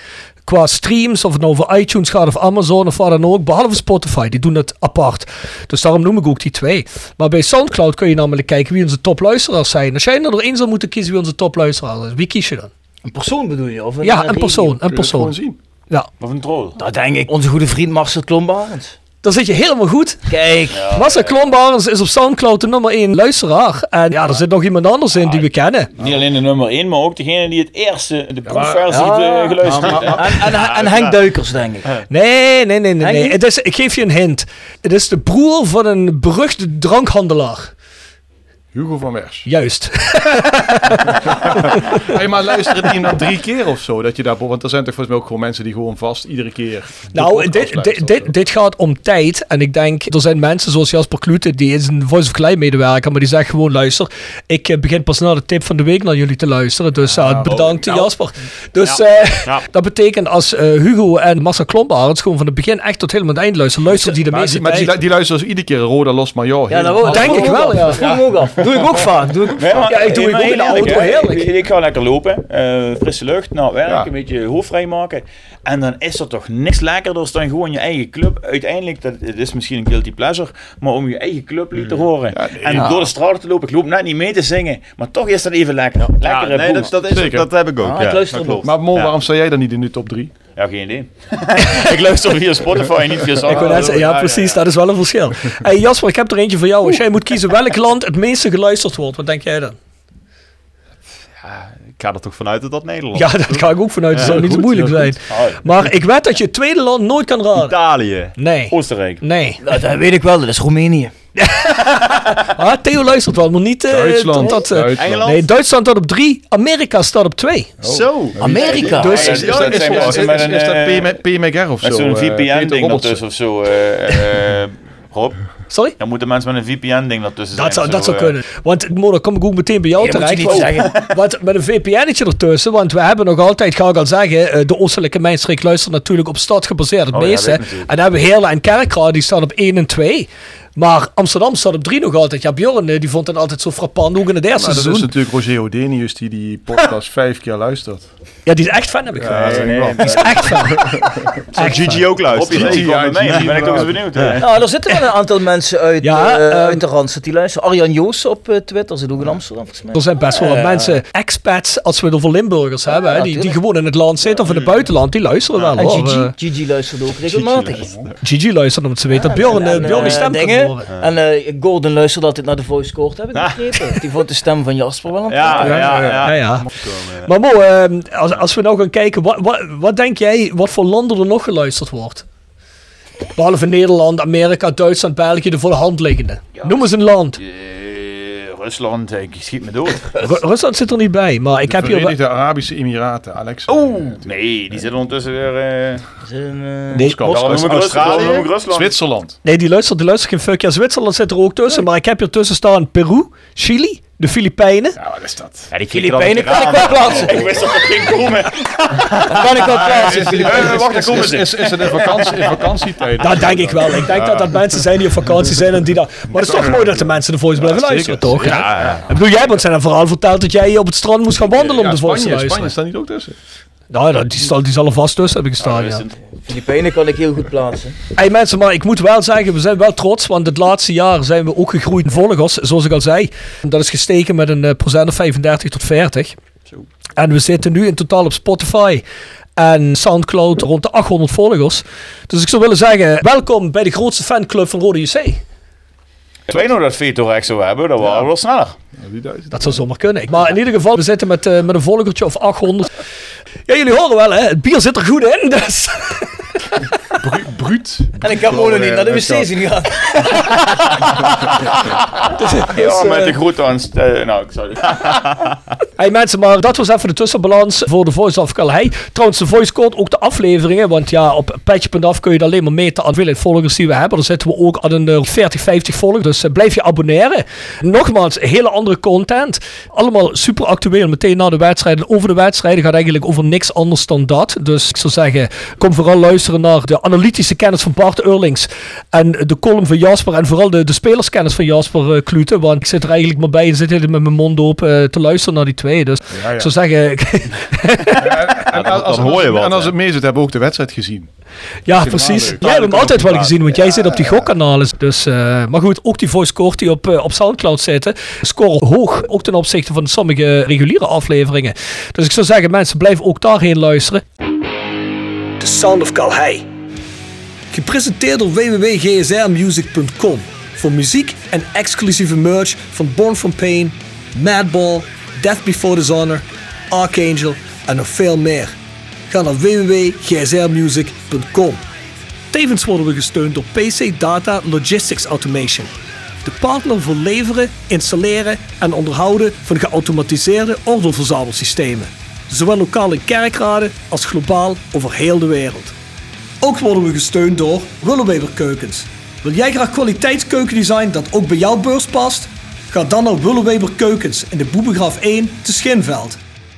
[SPEAKER 3] Qua streams, of het nou over iTunes gaat of Amazon of wat dan ook. Behalve Spotify, die doen het apart. Dus daarom noem ik ook die twee. Maar bij Soundcloud kun je namelijk kijken wie onze topluisteraars zijn. Als jij er één zou moeten kiezen wie onze topluisteraars is, wie kies je dan?
[SPEAKER 6] Een persoon bedoel je? Of een,
[SPEAKER 3] Ja,
[SPEAKER 6] een
[SPEAKER 3] persoon. Een persoon.
[SPEAKER 5] zien.
[SPEAKER 3] Ja,
[SPEAKER 4] Of een troll.
[SPEAKER 6] Dat denk ik. Onze goede vriend Marcel Klombarend.
[SPEAKER 3] Dan zit je helemaal goed.
[SPEAKER 6] Kijk.
[SPEAKER 3] Massa Klombarens is op Soundcloud de nummer 1 luisteraar. En ja, er zit nog iemand anders in die we kennen.
[SPEAKER 4] Niet alleen de nummer 1, maar ook degene die het eerste, de proefversie
[SPEAKER 6] Ja.
[SPEAKER 4] eh, geluisterd heeft.
[SPEAKER 6] En, en, en Henk Duikers, denk ik.
[SPEAKER 3] Nee, nee, nee, nee. Nee. Het is, ik geef je een hint. Het is de broer van een beruchte drankhandelaar.
[SPEAKER 5] Hugo van Wers.
[SPEAKER 3] Juist.
[SPEAKER 5] Hey, maar luisteren die nou drie keer of zo? Dat je daar, want er zijn toch volgens mij ook gewoon mensen die gewoon vast iedere keer.
[SPEAKER 3] Nou, dit,
[SPEAKER 5] luisteren
[SPEAKER 3] dit, dit, dit gaat om tijd. En ik denk, er zijn mensen zoals Jasper Klute, die is een Voice of Klein medewerker, maar die zegt gewoon, luister, ik eh, begin pas na de tip van de week naar jullie te luisteren. Dus ja, bedankt
[SPEAKER 8] nou.
[SPEAKER 3] Jasper. Dus
[SPEAKER 8] Ja.
[SPEAKER 3] eh,
[SPEAKER 8] Ja.
[SPEAKER 3] dat betekent als eh, Hugo en Massa Klombarens gewoon van het begin echt tot helemaal het eind luisteren, luistert die de
[SPEAKER 5] Maar,
[SPEAKER 3] meeste
[SPEAKER 5] die, maar die, die luisteren dus iedere keer Roda Los Major.
[SPEAKER 6] Ja, dat
[SPEAKER 3] Denk
[SPEAKER 6] dat
[SPEAKER 3] ik wel, ja.
[SPEAKER 6] Vroeg ook af. Doe ik ook vaak. Doe ik ook
[SPEAKER 4] Nee,
[SPEAKER 6] vaak.
[SPEAKER 4] maar-
[SPEAKER 3] Ja, ik doe het ook in de
[SPEAKER 4] eerlijk,
[SPEAKER 3] auto,
[SPEAKER 4] hè.
[SPEAKER 3] heerlijk.
[SPEAKER 4] Ik, ik ga lekker lopen, eh, frisse lucht, naar werk,
[SPEAKER 5] Ja.
[SPEAKER 4] een beetje hoofd vrijmaken. En dan is er toch niks lekkerder dan gewoon je eigen club. Uiteindelijk, dat, het is misschien een guilty pleasure, maar om je eigen clublied te horen.
[SPEAKER 5] Ja, nee,
[SPEAKER 4] en
[SPEAKER 5] ja.
[SPEAKER 4] door de straten te lopen. Ik loop net niet mee te zingen, maar toch is dat even lekker.
[SPEAKER 8] Ja,
[SPEAKER 4] Lekkere
[SPEAKER 8] nee, dat, dat, is, dat heb ik ook.
[SPEAKER 6] Ah,
[SPEAKER 8] ja,
[SPEAKER 6] ik luister
[SPEAKER 8] dat
[SPEAKER 6] hem
[SPEAKER 8] klopt.
[SPEAKER 5] Maar Mo,
[SPEAKER 4] Ja.
[SPEAKER 5] waarom sta jij dan niet in de top 3?
[SPEAKER 4] Ja, geen idee. ik luister via Spotify, niet via Soundcloud.
[SPEAKER 3] ja, precies, dat is wel een verschil. Hey Jasper, ik heb er eentje voor jou. Als jij moet kiezen welk land het meeste geluisterd wordt, wat denk jij dan?
[SPEAKER 8] Ik ga er toch vanuit dat dat Nederland
[SPEAKER 3] Ja,
[SPEAKER 8] is,
[SPEAKER 3] dat ga ik ook vanuit. Dat
[SPEAKER 8] Ja,
[SPEAKER 3] zou niet zo moeilijk zijn. Maar ik weet dat je het tweede land nooit kan raden.
[SPEAKER 8] Italië.
[SPEAKER 3] Nee.
[SPEAKER 4] Oostenrijk.
[SPEAKER 3] Nee.
[SPEAKER 6] Nou, dat weet ik wel. Dat is Roemenië.
[SPEAKER 3] Ah, Theo luistert wel, maar niet... eh,
[SPEAKER 5] Duitsland.
[SPEAKER 3] tot, eh,
[SPEAKER 5] Duitsland.
[SPEAKER 3] Nee, Duitsland staat op drie. Amerika staat op twee.
[SPEAKER 8] Zo.
[SPEAKER 6] Amerika.
[SPEAKER 3] Dus-
[SPEAKER 4] Ja,
[SPEAKER 5] Is, is,
[SPEAKER 4] dat
[SPEAKER 5] is,
[SPEAKER 4] zijn
[SPEAKER 5] is, dat
[SPEAKER 4] eh,
[SPEAKER 5] of zo?
[SPEAKER 4] Met zo'n
[SPEAKER 5] eh,
[SPEAKER 4] VPN-ding ertussen of zo. eh, eh, Rob,
[SPEAKER 3] Sorry?
[SPEAKER 4] dan moeten mensen met een VPN-ding ertussen zijn.
[SPEAKER 3] Dat zou,
[SPEAKER 4] of
[SPEAKER 3] dat
[SPEAKER 4] zo,
[SPEAKER 3] zou
[SPEAKER 4] eh.
[SPEAKER 3] kunnen. Want Mo, dan kom ik ook meteen bij jou
[SPEAKER 6] Nee, dat moet
[SPEAKER 3] terecht.
[SPEAKER 6] je niet
[SPEAKER 3] Want- Want met een VPN'tje ertussen, want we hebben nog altijd, ga ik al zeggen, eh, de Oostelijke Mijnstreek luistert natuurlijk op stad gebaseerd het
[SPEAKER 4] Oh
[SPEAKER 3] meeste. en dan hebben we Heerlen en Kerkrade, die staan op 1 en 2. Maar Amsterdam staat op 3 nog altijd. Ja, Bjorn, eh, die vond het altijd zo frappant, ook in het eerste
[SPEAKER 5] Nou, dat is
[SPEAKER 3] seizoen.
[SPEAKER 5] natuurlijk Roger Odenius die die podcast vijf keer luistert.
[SPEAKER 3] Ja, die is echt fan, heb ik gehoord.
[SPEAKER 5] dat
[SPEAKER 4] Nee,
[SPEAKER 3] Die is echt fan.
[SPEAKER 8] Zou Gigi ook luisteren?
[SPEAKER 5] Gigi, ja. Gigi,
[SPEAKER 4] ben ik toch eens benieuwd. hè.
[SPEAKER 6] Nou, er zitten wel een aantal mensen uit,
[SPEAKER 3] Ja,
[SPEAKER 6] eh,
[SPEAKER 3] ehm,
[SPEAKER 6] uit de Randstad die luisteren. Arjan Joos op eh, Twitter, zit ook in Amsterdam volgens mij.
[SPEAKER 3] Er zijn best wel wat
[SPEAKER 6] Ja.
[SPEAKER 3] mensen, expats, als we het over Limburgers hebben, hè, die, die gewoon in het land zitten of in het buitenland, die luisteren wel
[SPEAKER 6] En. Gigi, Gigi luistert ook regelmatig.
[SPEAKER 3] Gigi luistert omdat ze weten dat Bjorn, Bjorn die stem kan
[SPEAKER 6] dingen.
[SPEAKER 3] Horen.
[SPEAKER 6] En eh, Gordon luistert altijd naar de voice court, heb ik begrepen. Die vond de stem van Jasper wel een
[SPEAKER 8] Ja, ja, ja.
[SPEAKER 3] Ja, ja.
[SPEAKER 8] Komen, ja.
[SPEAKER 3] Maar Mo, ehm, als, als we nou gaan kijken, wat, wat, wat denk jij, wat voor landen er nog geluisterd wordt? Behalve Nederland, Amerika, Duitsland, België, de voor de hand liggende. Noem eens een land.
[SPEAKER 4] Rusland, ik schiet me dood.
[SPEAKER 3] Ru- Rusland zit er niet bij, maar ik
[SPEAKER 5] De
[SPEAKER 3] heb hier.
[SPEAKER 5] Verenigde Arabische Emiraten, Alex.
[SPEAKER 4] Oeh, nee, die zitten ondertussen weer... eh
[SPEAKER 6] Zijn,
[SPEAKER 3] Nee,
[SPEAKER 6] eh,
[SPEAKER 4] ik Rusland.
[SPEAKER 8] Australië,
[SPEAKER 4] dan noem ik Rusland.
[SPEAKER 5] Zwitserland.
[SPEAKER 3] Nee, die luistert, die luistert geen fuck. Ja, Zwitserland zit er ook tussen, maar ik heb hier tussen staan Peru, Chili, de Filipijnen.
[SPEAKER 5] Ja, wat is dat?
[SPEAKER 8] Ja, die
[SPEAKER 6] Filipijnen kan ik wel plaatsen.
[SPEAKER 4] Ik wist dat er ging komen.
[SPEAKER 6] Dat kan ik wel plaatsen.
[SPEAKER 5] Is,
[SPEAKER 6] Filipijnen.
[SPEAKER 5] is,
[SPEAKER 4] wacht,
[SPEAKER 5] is, is, is, is het in, vakantie, in vakantietijd?
[SPEAKER 3] Dat denk ik wel. Ik denk dat dat mensen zijn die op vakantie zijn en die daar... Maar het is toch mooi dat de mensen de voice blijven
[SPEAKER 5] Ja,
[SPEAKER 3] luisteren, toch?
[SPEAKER 5] Ja,
[SPEAKER 3] Ja. Ik bedoel, jij ons een verhaal verteld dat jij op het strand moest gaan wandelen om
[SPEAKER 5] Ja,
[SPEAKER 3] de voice te
[SPEAKER 5] Spanje,
[SPEAKER 3] luisteren.
[SPEAKER 5] Spanje staat niet ook tussen.
[SPEAKER 3] Nou, dat- die, zal, die zal er vast tussen hebben gestaan,
[SPEAKER 4] dus
[SPEAKER 3] ja.
[SPEAKER 6] Filipijnen kan ik heel goed plaatsen.
[SPEAKER 3] Hey mensen, maar ik moet wel zeggen, we zijn wel trots, want het laatste jaar zijn we ook gegroeid in volgers, zoals ik al zei. Dat is gestegen met een eh, procent of 35 tot 40. En we zitten nu in totaal op Spotify en Soundcloud rond de 800 volgers. Dus ik zou willen zeggen, welkom bij de grootste fanclub van Rode JC.
[SPEAKER 4] Ik weet nog dat Vetorex zou hebben, dat waren we wel sneller.
[SPEAKER 5] Ja?
[SPEAKER 3] Dat zou zomaar kunnen. Maar in ieder geval, we zitten met, eh, met een volgertje of 800. Ja, jullie horen wel hè, het bier zit er goed in, dus...
[SPEAKER 5] Bru- Bruut.
[SPEAKER 6] En ik heb
[SPEAKER 5] Oh,
[SPEAKER 6] gewoon niet naar de
[SPEAKER 5] dat is
[SPEAKER 6] wc's gegaan.
[SPEAKER 4] Ja, met
[SPEAKER 3] eh,
[SPEAKER 4] de groeten aan... st- eh, nou, ik sorry.
[SPEAKER 3] Hey mensen, maar dat was even de tussenbalans voor de Voice of Calhei. Trouwens, de Voice Code ook de afleveringen. Want ja, op petje.af kun je alleen maar meten aan hoeveelheid volgers die we hebben. Daar zitten we ook aan een eh, 40, 50 volgers. Dus eh, blijf je abonneren. Nogmaals, hele andere content. Allemaal super actueel. Meteen na de wedstrijden. Over de wedstrijden gaat eigenlijk over niks anders dan dat. Dus ik zou zeggen, kom vooral luisteren naar de analytische kennis van Bart Eurlings. En de column van Jasper. En vooral de, de spelerskennis van Jasper eh, Klute. Want ik zit er eigenlijk maar bij en zit helemaal met mijn mond open eh, te luisteren naar die twee. Dus
[SPEAKER 5] Ja, ja.
[SPEAKER 3] ik zou zeggen,
[SPEAKER 5] En, als,
[SPEAKER 8] hoor je wat,
[SPEAKER 5] en als
[SPEAKER 8] hè.
[SPEAKER 5] het mee zit, hebben we ook de wedstrijd gezien.
[SPEAKER 3] Ja, precies.
[SPEAKER 5] leuk.
[SPEAKER 3] Jij hebt hem altijd wel gezien, want jij zit op die gokkanalen. Dus, eh, maar goed, ook die voice score die op, eh, op Soundcloud zitten, scoren hoog. Ook ten opzichte van sommige reguliere afleveringen. Dus ik zou zeggen, mensen, blijf ook daarheen luisteren. The Sound of Calhei. Gepresenteerd door www.gsrmusic.com. Voor muziek en exclusieve merch van Born From Pain, Madball, Death Before Dishonor, Archangel en nog veel meer. Ga naar www.gsrmusic.com. Tevens worden we gesteund door PC Data Logistics Automation. De partner voor leveren, installeren en onderhouden van geautomatiseerde ordeelverzamelsystemen. Zowel lokaal in kerkraden als globaal over heel de wereld. Ook worden we gesteund door Willeweber Keukens. Wil jij graag kwaliteitskeukendesign dat ook bij jouw beurs past? Ga dan naar Willeweber Keukens in de Boebegraaf 1 te Schinveld.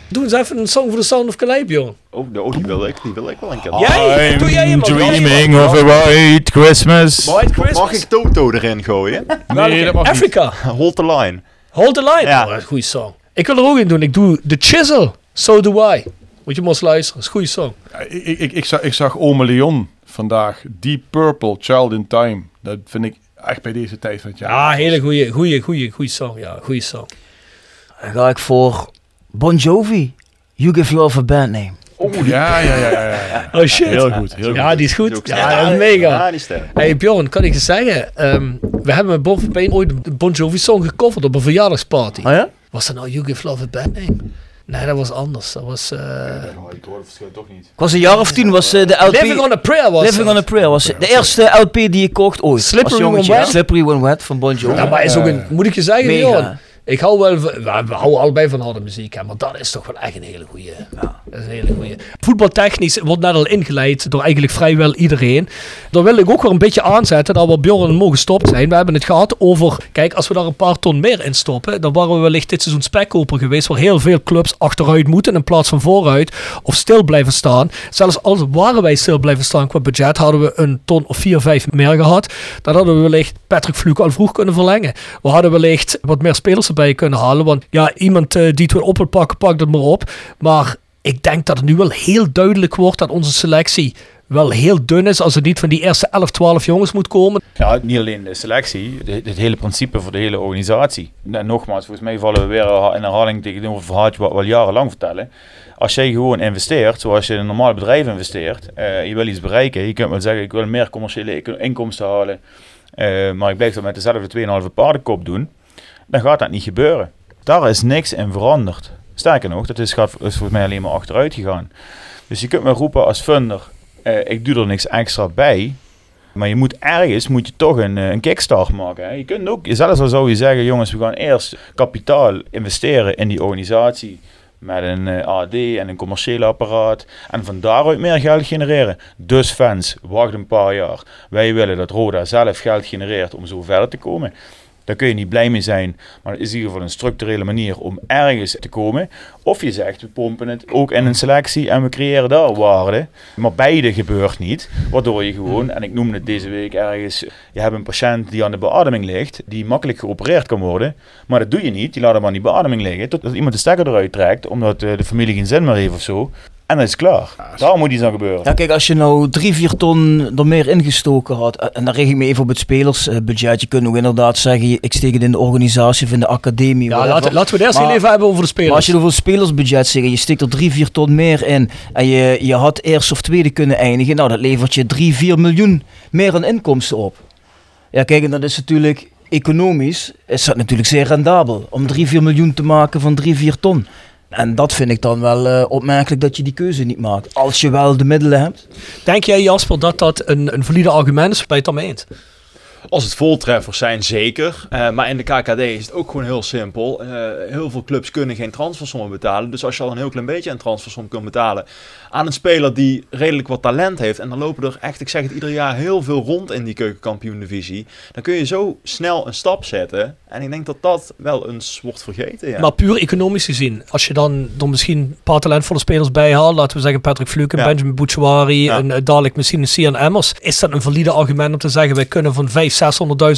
[SPEAKER 3] Doe eens even een song voor de Sound of Calais, Bjorn.
[SPEAKER 8] Oh, oh, die wil ik, die wil ik wel een keer.
[SPEAKER 3] Jij? Doe jij hem?
[SPEAKER 8] dreaming of a white Christmas.
[SPEAKER 3] White Christmas.
[SPEAKER 8] Mag ik Toto erin gooien?
[SPEAKER 5] Nee, dat mag niet.
[SPEAKER 3] Africa.
[SPEAKER 8] Hold the line.
[SPEAKER 3] Hold the line.
[SPEAKER 8] Ja.
[SPEAKER 3] Oh, dat is een goede song. Ik wil er ook in doen. Ik doe The Chisel. So Do I. Moet je maar eens luisteren. Dat is een goede song.
[SPEAKER 5] Ja, Ik, ik, ik, zag, ik zag Ome Leon vandaag. Deep Purple, Child in Time. Dat vind ik echt bij deze tijd van het jaar.
[SPEAKER 3] Ja, hele goede, goede, goede, goede song. Ja, goede song.
[SPEAKER 6] Dan ga ik voor Bon Jovi. You Give Love a Band Name.
[SPEAKER 5] Ja, ja, ja, ja, ja.
[SPEAKER 3] Oh shit.
[SPEAKER 5] Heel goed, heel
[SPEAKER 3] Ja,
[SPEAKER 5] goed.
[SPEAKER 3] die is goed. Ja, dat is mega.
[SPEAKER 8] Ja, die sterk.
[SPEAKER 3] Hey Bjorn, kan ik je zeggen? ehm, we hebben met Bob Payne ooit de Bon Jovi song gecoverd op een verjaardagsparty.
[SPEAKER 6] Oh ja?
[SPEAKER 3] Was dat nou You Give Love a Bad Name? Nee, dat was anders. Dat was... eh
[SPEAKER 4] ik hoor het verschil toch niet.
[SPEAKER 6] Ik was een jaar of tien, was eh, de LP...
[SPEAKER 3] Living on a Prayer was
[SPEAKER 6] Living
[SPEAKER 3] dat.
[SPEAKER 6] on a Prayer was de eerste LP die ik kocht ooit.
[SPEAKER 3] Slippery
[SPEAKER 6] als jongetje.
[SPEAKER 3] When Wet?
[SPEAKER 6] Slippery When Wet van Bon Jovi.
[SPEAKER 3] Ja, maar is ook een, moet ik je zeggen,
[SPEAKER 6] Mega.
[SPEAKER 3] Bjorn? Ik hou wel, we, we houden allebei van harde muziek, hè, maar dat is toch wel echt een hele goeie. Dat is een hele goeie. Voetbaltechnisch wordt net al ingeleid door eigenlijk vrijwel iedereen. Daar wil ik ook weer een beetje aanzetten dat we Bjorn mogen gestopt zijn. We hebben het gehad over, kijk, als we daar een paar ton meer in stoppen, dan waren we wellicht dit seizoen spekkoper geweest, waar heel veel clubs achteruit moeten in plaats van vooruit, of stil blijven staan. Zelfs als waren wij stil blijven staan qua budget, hadden we een ton of vier, vijf meer gehad. Dan hadden we wellicht Patrick Vloek al vroeg kunnen verlengen. We hadden wellicht wat meer spelers erbij kunnen halen, want ja, iemand eh, die het wil pakken, pak het maar op. Maar ik denk dat het nu wel heel duidelijk wordt dat onze selectie wel heel dun is als het niet van die eerste 11, 12 jongens moet komen.
[SPEAKER 4] Ja, niet alleen de selectie, het hele principe voor de hele organisatie. Nogmaals, volgens mij vallen we weer in herhaling tegenover een verhaaltje wat we al jarenlang vertellen. Als jij gewoon investeert, zoals je in een normaal bedrijf investeert, eh, je wil iets bereiken, je kunt wel zeggen ik wil meer commerciële inkomsten halen, eh, maar ik blijf dat met dezelfde 2,5 paardenkop doen, dan gaat dat niet gebeuren. Daar is niks in veranderd. Sterker nog, dat is, gaat, mij alleen maar achteruit gegaan. Dus je kunt me roepen als funder, eh, ik doe er niks extra bij, Maar je moet ergens moet je toch een, eh, een kickstart maken. Hè. Je kunt ook, zelfs al zou je zeggen, jongens, we gaan eerst kapitaal investeren in die organisatie. Met een eh, AD en een commerciële apparaat. En van daaruit meer geld genereren. Dus fans, wacht een paar jaar. Wij willen dat Roda zelf geld genereert om zo verder te komen. Daar kun je niet blij mee zijn. Maar het is in ieder geval een structurele manier om ergens te komen. Of je zegt, we pompen het ook in een selectie en we creëren daar waarde. Maar beide gebeurt niet. Waardoor je gewoon, en ik noemde het deze week ergens, je hebt een patiënt die aan de beademing ligt, die makkelijk geopereerd kan worden. Maar dat doe je niet. Die laat hem aan die beademing liggen. Totdat iemand de stekker eruit trekt, omdat eh, de familie geen zin meer heeft of zo. En dat is klaar. Daar moet iets aan gebeuren.
[SPEAKER 6] Ja, kijk, als je nou drie, vier ton er meer ingestoken had, eh, en dan richt ik me even op het spelersbudget. Je kunt ook inderdaad zeggen, ik steek het in de organisatie of in de academie.
[SPEAKER 3] Ja, laten, laten we het eerst
[SPEAKER 6] Maar-
[SPEAKER 3] even hebben over de spelers.
[SPEAKER 6] Maar als je over het spelersbudget zegt, en je steekt er 3, 4 ton meer in en je, je had eerst of tweede kunnen eindigen, nou dat levert je 3, 4 miljoen meer aan inkomsten op. Ja kijk, en dat is natuurlijk economisch, is dat natuurlijk zeer rendabel om 3, 4 miljoen te maken van 3, 4 ton. En dat vind ik dan wel eh, opmerkelijk dat je die keuze niet maakt. Als je wel de middelen hebt.
[SPEAKER 3] Denk jij Jasper dat dat een, een valide argument is bij het daarmee eens?
[SPEAKER 8] Als het voltreffers zijn, zeker. Eh, maar in de KKD is het ook gewoon heel simpel. Eh, heel veel clubs kunnen geen transfersommen betalen. Dus als je al een heel klein beetje een transfersom kunt betalen aan een speler die redelijk wat talent heeft. En dan lopen er echt, ik zeg het ieder jaar, heel veel rond in die keukenkampioen-divisie. Dan kun je zo snel een stap zetten. En ik denk dat dat wel eens wordt vergeten. Ja.
[SPEAKER 3] Maar puur economisch gezien, als je dan er misschien een paar talentvolle spelers bij haalt, laten we zeggen Patrick Fluke,
[SPEAKER 8] Ja.
[SPEAKER 3] Benjamin Bouchouari,
[SPEAKER 8] Ja.
[SPEAKER 3] en eh, dadelijk misschien een Sian Emmers, is dat een valide argument om te zeggen, wij kunnen van 500.000,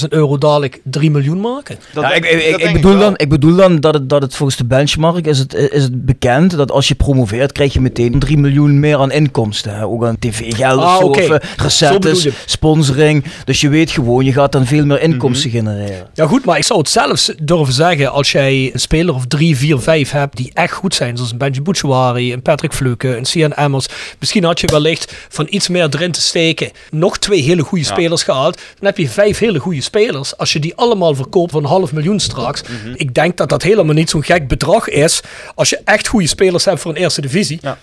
[SPEAKER 3] 600.000 euro dadelijk 3 miljoen maken?
[SPEAKER 8] Dat
[SPEAKER 6] Ja, ik, ik,
[SPEAKER 8] dat
[SPEAKER 6] ik,
[SPEAKER 8] denk
[SPEAKER 6] bedoel dan, ik bedoel dan dat het, dat het volgens de benchmark is het, is het bekend dat als je promoveert, krijg je meteen 3 miljoen meer aan inkomsten. Hè? Ook aan tv-geld
[SPEAKER 3] Ah,
[SPEAKER 6] of of eh, recettes, sponsoring. Dus je weet gewoon, je gaat dan veel meer inkomsten
[SPEAKER 8] Mhm.
[SPEAKER 6] genereren.
[SPEAKER 3] Ja goed, maar ik zou het zelfs durven zeggen als jij een speler of 3, 4, 5 hebt die echt goed zijn, zoals een Benjamin Bouchouari, een Patrick Fluke, een Sian Emmers. Misschien had je wellicht van iets meer erin te steken nog twee hele goede
[SPEAKER 8] Ja.
[SPEAKER 3] spelers gehaald. Dan heb je vijf hele goede spelers. Als je die allemaal verkoopt voor een half miljoen straks. Ik denk dat dat helemaal niet zo'n gek bedrag is. Als je echt goede spelers hebt voor een eerste divisie.
[SPEAKER 8] Ja.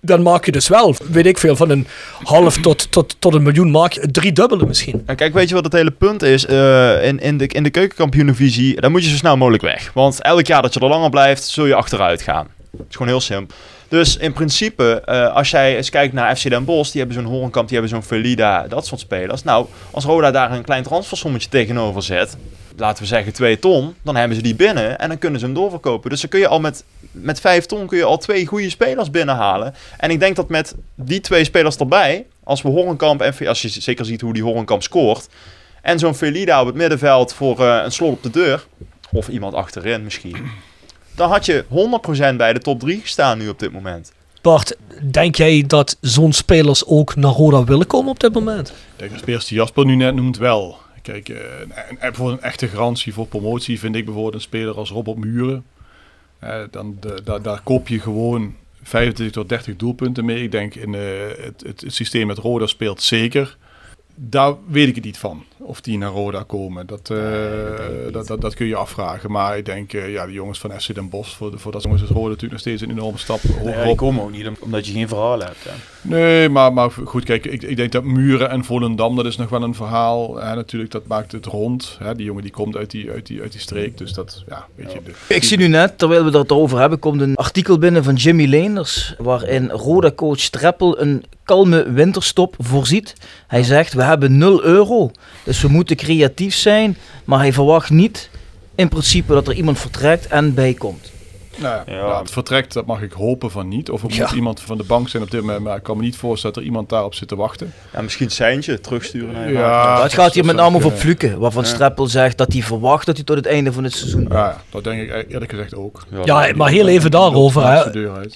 [SPEAKER 3] Dan maak je dus wel, weet ik veel, van een half tot, tot, tot een miljoen maak je het driedubbele misschien.
[SPEAKER 8] Ja, kijk, weet je wat het hele punt is? Eh, in, in de, in de keukenkampioenenvisie, dan moet je zo snel mogelijk weg. Want elk jaar dat je er langer blijft, zul je achteruit gaan. Het is gewoon heel simpel. Dus in principe, eh, als jij eens kijkt naar FC Den Bosch, die hebben zo'n Horenkamp, die hebben zo'n Felida, dat soort spelers. Nou, als Roda daar een klein transfersommetje tegenover zet, laten we zeggen 2 ton, dan hebben ze die binnen en dan kunnen ze hem doorverkopen. Dus dan kun je al met, met 5 ton kun je al twee goede spelers binnenhalen. En ik denk dat met die twee spelers erbij, als we Horenkamp en als je zeker ziet hoe die Horenkamp scoort, en zo'n Felida op het middenveld voor eh, een slot op de deur, of iemand achterin misschien, dan had je 100% bij de top 3 gestaan nu op dit moment.
[SPEAKER 3] Bart, denk jij dat zo'n spelers ook naar Roda willen komen op dit moment?
[SPEAKER 5] Ik denk de spelers die Jasper nu net noemt wel. Kijk, eh, een, een, bijvoorbeeld een echte garantie voor promotie vind ik bijvoorbeeld een speler als Robert Muren. Eh, dan de, da- daar koop je gewoon 25 tot 30 doelpunten mee. Ik denk in eh, het, het, het systeem met Roda speelt zeker. Daar weet ik het niet van, of die naar Roda komen. Dat, eh, dat, dat, dat kun je afvragen. Maar ik denk, eh, ja, de jongens van FC Den Bosch, voor, de, voor dat jongens is Roda natuurlijk nog steeds een enorme stap
[SPEAKER 4] Ja,
[SPEAKER 5] hoger
[SPEAKER 4] die
[SPEAKER 5] op.
[SPEAKER 4] komen ook niet om- omdat je geen verhaal hebt. Hè.
[SPEAKER 5] Nee, maar, maar goed, kijk, ik, ik denk dat Muren en Volendam, dat is nog wel een verhaal. Hè, natuurlijk, dat maakt het rond. Hè, die jongen die komt uit die, uit die, uit die streek, dus dat, ja, weet je. de-
[SPEAKER 6] Ik zie nu net, terwijl we het over hebben, komt een artikel binnen van Jimmy Leenders, waarin Roda-coach Treppel een kalme winterstop voorziet. Hij zegt, we hebben 0 euro, dus we moeten creatief zijn, maar hij verwacht niet in principe dat er iemand vertrekt en bijkomt.
[SPEAKER 5] Nou, ja,
[SPEAKER 4] Ja.
[SPEAKER 5] nou, het vertrekt, dat mag ik hopen van niet. Of er
[SPEAKER 3] Ja.
[SPEAKER 5] moet iemand van de bank zijn op dit moment, maar ik kan me niet voorstellen dat er iemand daarop zit te wachten.
[SPEAKER 8] Ja, misschien Seintje terugsturen naar je
[SPEAKER 5] Ja.
[SPEAKER 6] het gaat hier met name over
[SPEAKER 5] kunnen.
[SPEAKER 6] Fluke, waarvan
[SPEAKER 8] Ja.
[SPEAKER 6] Streppel zegt dat hij verwacht dat hij tot het einde van het seizoen...
[SPEAKER 5] Ja, dat denk ik e- eerlijk gezegd ook.
[SPEAKER 3] Ja, maar heel even daarover. Hè.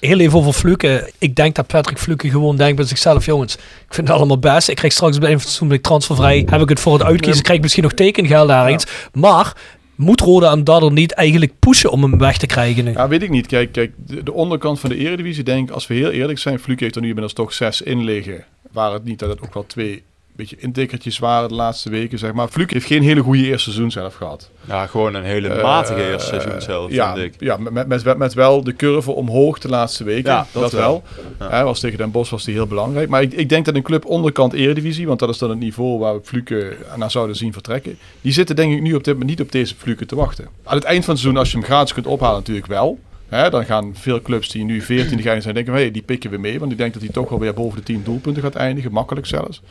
[SPEAKER 3] Heel even over Fluke. Ik denk dat Patrick Fluke gewoon denkt bij zichzelf, jongens, ik vind het allemaal best. Ik krijg straks bij een fatsoenlijk transfervrij. Heb ik het voor het uitkiezen, krijg ik misschien nog tekengeld ergens. Maar moet Roda hem daardoor niet eigenlijk pushen om hem weg te krijgen?
[SPEAKER 5] Ja, weet ik niet. Kijk, kijk de, de onderkant van de eredivisie, denk als we heel eerlijk zijn, Fluke heeft er nu inmiddels toch zes in liggen. Waar het niet dat het ook wel twee beetje intikkertjes waren de laatste weken, zeg maar. Fluke heeft geen hele goede eerste seizoen zelf gehad.
[SPEAKER 8] Ja, gewoon een hele
[SPEAKER 5] Eh,
[SPEAKER 8] matige eerste seizoen zelf,
[SPEAKER 5] ja,
[SPEAKER 8] vind ik.
[SPEAKER 5] Ja, met, met, met, wel de curve omhoog de laatste weken.
[SPEAKER 8] Ja,
[SPEAKER 5] dat,
[SPEAKER 8] dat
[SPEAKER 5] wel. was tegen Den Bosch was die heel belangrijk. Maar ik, ik denk dat een club onderkant Eredivisie, want dat is dan het niveau waar we Fluke naar zouden zien vertrekken. Die zitten denk ik nu op dit moment niet op deze Fluke te wachten. Aan het eind van het seizoen, als je hem gratis kunt ophalen, natuurlijk wel. Hè, dan gaan veel clubs die nu 14 zijn denken, van, hey, die pikken we mee. Want ik denk dat hij toch wel weer boven de 10 doelpunten gaat eindigen. Makkelijk zelfs.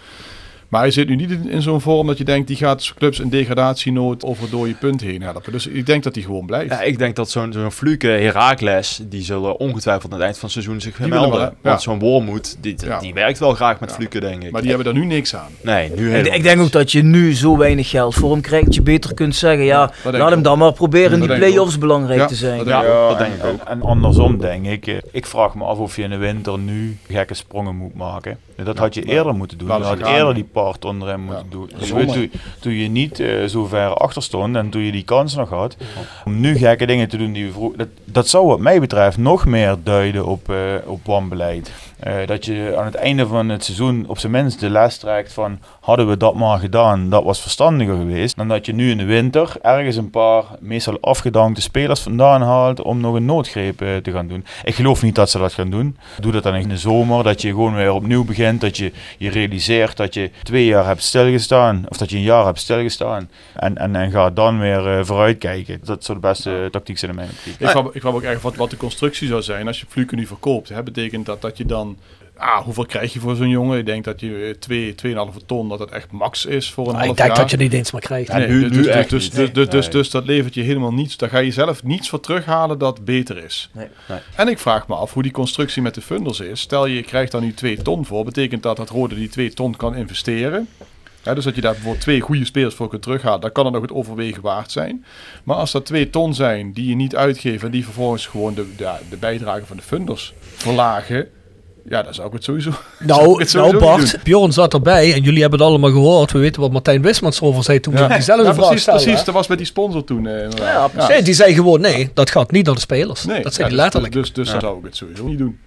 [SPEAKER 5] Maar hij zit nu niet in, in zo'n vorm dat je denkt, die gaat clubs in degradatienood over door je punt heen helpen. Dus ik denk dat hij gewoon blijft.
[SPEAKER 8] Ja, ik denk dat zo'n zo'n Fluke, Herakles, die zullen ongetwijfeld aan het eind van het seizoen zich
[SPEAKER 5] Die
[SPEAKER 8] melden.
[SPEAKER 5] hè?
[SPEAKER 8] Want
[SPEAKER 5] Ja.
[SPEAKER 8] zo'n Wormoed, die,
[SPEAKER 5] Ja.
[SPEAKER 8] die werkt wel graag met Fluke, denk ik.
[SPEAKER 5] Maar die hebben daar nu niks aan.
[SPEAKER 8] Nee, nu
[SPEAKER 6] Ik,
[SPEAKER 8] helemaal
[SPEAKER 6] ik denk ook dat je nu zo weinig geld voor hem krijgt. Dat je beter kunt zeggen, ja, laat hem dan maar proberen die play-offs belangrijk
[SPEAKER 5] Ja,
[SPEAKER 6] te zijn.
[SPEAKER 5] dat denk ik
[SPEAKER 8] Ja,
[SPEAKER 5] ook.
[SPEAKER 8] dat denk ik
[SPEAKER 7] en,
[SPEAKER 8] ook.
[SPEAKER 7] En, andersom denk ik, eh, ik vraag me af of je in de winter nu gekke sprongen moet maken. Dat had je eerder moeten doen. Je had eerder die onder hem moeten doen. Toen, toen, toen je niet eh, zo ver achter stond en toen je die kans nog had, om nu gekke dingen te doen die we vroeger... Dat, dat zou wat mij betreft nog meer duiden op, eh op wanbeleid. Eh, dat je aan het einde van het seizoen op zijn minst de les trekt van hadden we dat maar gedaan, dat was verstandiger geweest. Dan dat je nu in de winter ergens een paar meestal afgedankte spelers vandaan haalt om nog een noodgreep eh, te gaan doen. Ik geloof niet dat ze dat gaan doen. Doe dat dan in de zomer, dat je gewoon weer opnieuw begint, dat je je realiseert dat je twee jaar hebt stilgestaan, of dat je een jaar hebt stilgestaan. En, en, en ga dan weer eh, vooruitkijken. Dat zou de beste tactiek zijn in mijn optiek.
[SPEAKER 5] Ik kwam, ik kwam ook echt wat, wat de constructie zou zijn als je Fluke nu verkoopt. Hè, betekent dat dat je dan... Ah, hoeveel krijg je voor zo'n jongen? Ik denk dat je eh, twee, 2,5 ton, dat het echt max is voor een
[SPEAKER 3] Ah,
[SPEAKER 5] half
[SPEAKER 3] ik denk
[SPEAKER 5] jaar.
[SPEAKER 3] dat je niet eens meer krijgt.
[SPEAKER 8] Ja,
[SPEAKER 5] Nee,
[SPEAKER 8] nu-
[SPEAKER 5] dus,
[SPEAKER 8] nu
[SPEAKER 5] dus, dus, dus, dus, dus, dus dat levert je helemaal niets. Daar ga je zelf niets voor terughalen dat beter is.
[SPEAKER 6] Nee.
[SPEAKER 8] Nee.
[SPEAKER 5] En ik vraag me af hoe die constructie met de funders is. Stel je krijgt daar nu 2 ton voor. Betekent dat dat Rode die 2 ton kan investeren. Hè, dus dat je daar bijvoorbeeld twee goede spelers voor kunt terughalen. Dan kan het nog het overwegen waard zijn. Maar als dat 2 ton zijn die je niet uitgeeft. En die vervolgens gewoon de, de, de bijdrage van de funders verlagen. Ja, dan zou ik het sowieso.
[SPEAKER 3] Nou,
[SPEAKER 5] het sowieso
[SPEAKER 3] nou Bart, Bjorn zat erbij en jullie hebben het allemaal gehoord. We weten wat Martijn Wismans over zei toen we diezelfde
[SPEAKER 5] Ja,
[SPEAKER 3] vraag
[SPEAKER 5] precies, precies.
[SPEAKER 3] hè?
[SPEAKER 5] Dat was met die sponsor toen. eh.
[SPEAKER 6] Ja, precies.
[SPEAKER 3] Nee, die zei gewoon nee, dat gaat niet naar de spelers.
[SPEAKER 5] Nee,
[SPEAKER 3] dat zei
[SPEAKER 5] ja,
[SPEAKER 3] hij letterlijk.
[SPEAKER 5] Dus, dus, dus dan zou ik het sowieso niet doen.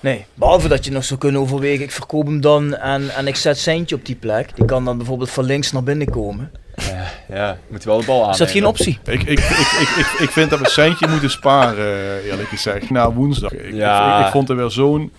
[SPEAKER 6] Nee, behalve dat je nog zou kunnen overwegen, ik verkoop hem dan en, en ik zet Seintje op die plek. Die kan dan bijvoorbeeld van links naar binnen komen.
[SPEAKER 8] Ja, moet je wel de bal aan.
[SPEAKER 6] Is dat geen optie?
[SPEAKER 5] Ik, ik, ik, ik, ik, ik vind dat we een centje moeten sparen, eh, eerlijk gezegd. Na woensdag. Ik,
[SPEAKER 8] Ja.
[SPEAKER 5] ik, ik vond er weer zo'n...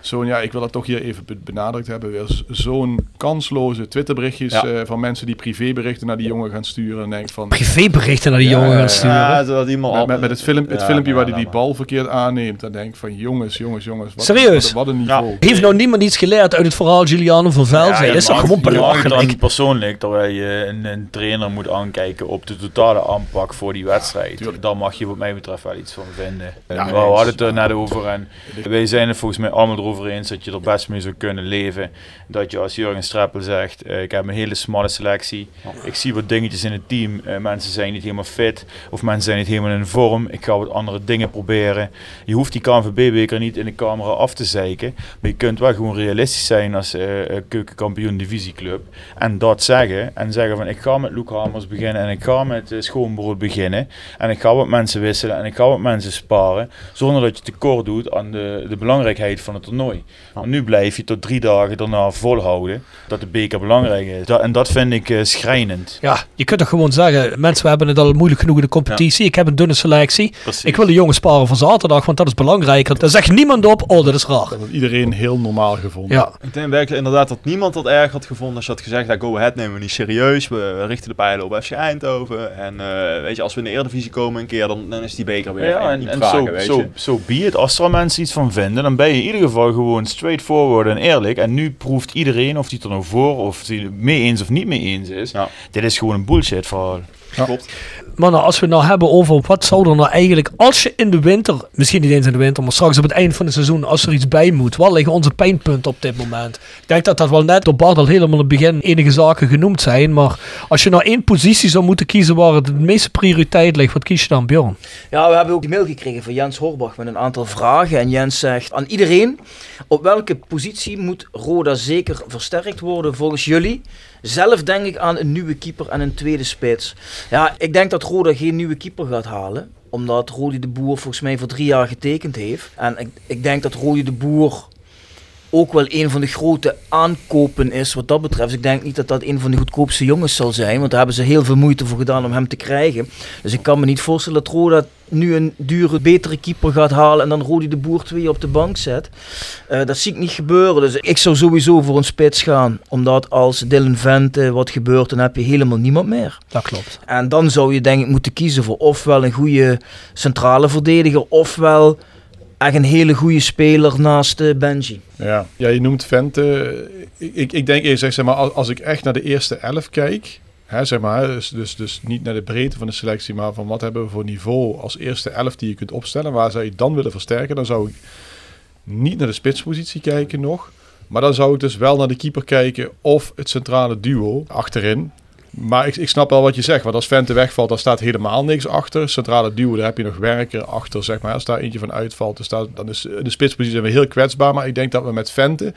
[SPEAKER 5] Zo'n, ja, ik wil dat toch hier even be- benadrukt hebben. Weer zo'n kansloze Twitterberichtjes
[SPEAKER 8] Ja.
[SPEAKER 5] eh, van mensen die privéberichten naar die jongen gaan sturen. En denk van,
[SPEAKER 3] Privéberichten naar die
[SPEAKER 5] Ja,
[SPEAKER 3] jongen gaan sturen.
[SPEAKER 8] Ja, zodat iemand
[SPEAKER 5] met, met, met het, film, het
[SPEAKER 8] Ja,
[SPEAKER 5] filmpje
[SPEAKER 8] ja,
[SPEAKER 5] waar hij die
[SPEAKER 8] maar.
[SPEAKER 5] bal verkeerd aanneemt. Dan denk ik van, jongens, jongens, jongens. Wat,
[SPEAKER 3] Serieus?
[SPEAKER 5] Wat, wat een niveau.
[SPEAKER 3] Heeft nou niemand iets geleerd uit het verhaal Giuliano van Velzen? is dat gewoon belachelijk?
[SPEAKER 7] persoonlijk, terwijl je een, een trainer moet aankijken op de totale aanpak voor die wedstrijd. Dan mag je wat mij betreft wel iets van vinden. We hadden het er net over en wij zijn het volgens mij allemaal erover eens dat je er best mee zou kunnen leven. Dat je als Jurgen Streppel zegt, eh, ik heb een hele smalle selectie. Ik zie wat dingetjes in het team. Eh, mensen zijn niet helemaal fit of mensen zijn niet helemaal in vorm. Ik ga wat andere dingen proberen. Je hoeft die KNVB-beker niet in de camera af te zeiken. Maar je kunt wel gewoon realistisch zijn als eh, keukenkampioen divisieclub. En dat zeggen. En zeggen van ik ga met Luke Hamers beginnen. En ik ga met uh, Schoonbrood beginnen. En ik ga wat mensen wisselen. En ik ga wat mensen sparen. Zonder dat je tekort doet aan de, de belangrijkheid van het toernooi. Maar nu blijf je tot drie dagen daarna volhouden. Dat de beker belangrijk is. Dat, en dat vind ik eh, schrijnend.
[SPEAKER 3] Ja, je kunt toch gewoon zeggen, mensen we hebben het al moeilijk genoeg in de competitie. Ik heb een dunne selectie.
[SPEAKER 7] Precies.
[SPEAKER 3] Ik wil de jongens sparen voor zaterdag, want dat is belangrijker. Daar zegt niemand op, oh dat is raar.
[SPEAKER 5] Dat had iedereen heel normaal gevonden.
[SPEAKER 3] Ja,
[SPEAKER 8] Ik denk werkelijk inderdaad dat niemand dat erg had gevonden als je had gezegd, go ahead nemen we niet serieus. We, richten de pijlen op FC Eindhoven. En eh, weet je, als we in de Eredivisie komen een keer, dan, dan is die beker weer
[SPEAKER 7] Ja, en,
[SPEAKER 8] vragen,
[SPEAKER 7] zo,
[SPEAKER 8] weet
[SPEAKER 7] zo,
[SPEAKER 8] je.
[SPEAKER 7] zo be it. Als er al mensen iets van vinden, dan ben je in ieder geval gewoon straightforward en eerlijk. En nu proeft iedereen, of hij het er nou voor, of hij het mee eens of niet mee eens is.
[SPEAKER 8] Ja.
[SPEAKER 7] Dit is gewoon een bullshit verhaal.
[SPEAKER 8] Klopt.
[SPEAKER 3] Maar als we het nou hebben over wat zou er nou eigenlijk, als je in de winter, misschien niet eens in de winter, maar straks op het eind van het seizoen, als er iets bij moet, wat liggen onze pijnpunten op dit moment? Ik denk dat dat wel net door Bart al helemaal in het begin enige zaken genoemd zijn, maar als je nou één positie zou moeten kiezen waar het de meeste prioriteit ligt, wat kies je dan, Bjorn?
[SPEAKER 6] Ja, we hebben ook een mail gekregen van Jens Horbach met een aantal vragen. En Jens zegt aan iedereen, op welke positie moet Roda zeker versterkt worden volgens jullie? Zelf denk ik aan een nieuwe keeper en een tweede spits. Ja, ik denk dat Roda geen nieuwe keeper gaat halen. Omdat Rodi de Boer volgens mij voor drie jaar getekend heeft. En ik, ik denk dat Rodi de Boer ook wel een van de grote aankopen is wat dat betreft. Ik denk niet dat dat een van de goedkoopste jongens zal zijn, want daar hebben ze heel veel moeite voor gedaan om hem te krijgen. Dus ik kan me niet voorstellen dat Roda nu een dure, betere keeper gaat halen en dan Rodi de Boer twee op de bank zet. Eh, dat zie ik niet gebeuren. Dus ik zou sowieso voor een spits gaan, omdat als Dylan Vente wat gebeurt, dan heb je helemaal niemand meer.
[SPEAKER 3] Dat klopt.
[SPEAKER 6] En dan zou je denk ik moeten kiezen voor ofwel een goede centrale verdediger, ofwel echt een hele goede speler naast eh, Benji.
[SPEAKER 5] Ja. ja, je noemt Vente. Ik, ik denk eerst, zeg maar, als, ik echt naar de eerste elf kijk, hè, zeg maar, dus, dus, dus niet naar de breedte van de selectie, maar van wat hebben we voor niveau als eerste elf die je kunt opstellen, waar zou je dan willen versterken, dan zou ik niet naar de spitspositie kijken nog. Maar dan zou ik dus wel naar de keeper kijken of het centrale duo achterin. Maar ik, ik snap wel wat je zegt. Want als Vente wegvalt, dan staat helemaal niks achter. Centrale duo, daar heb je nog werker achter, zeg maar. Als daar eentje van uitvalt, dan, staat, dan is de spitspositie zijn heel kwetsbaar. Maar ik denk dat we met Vente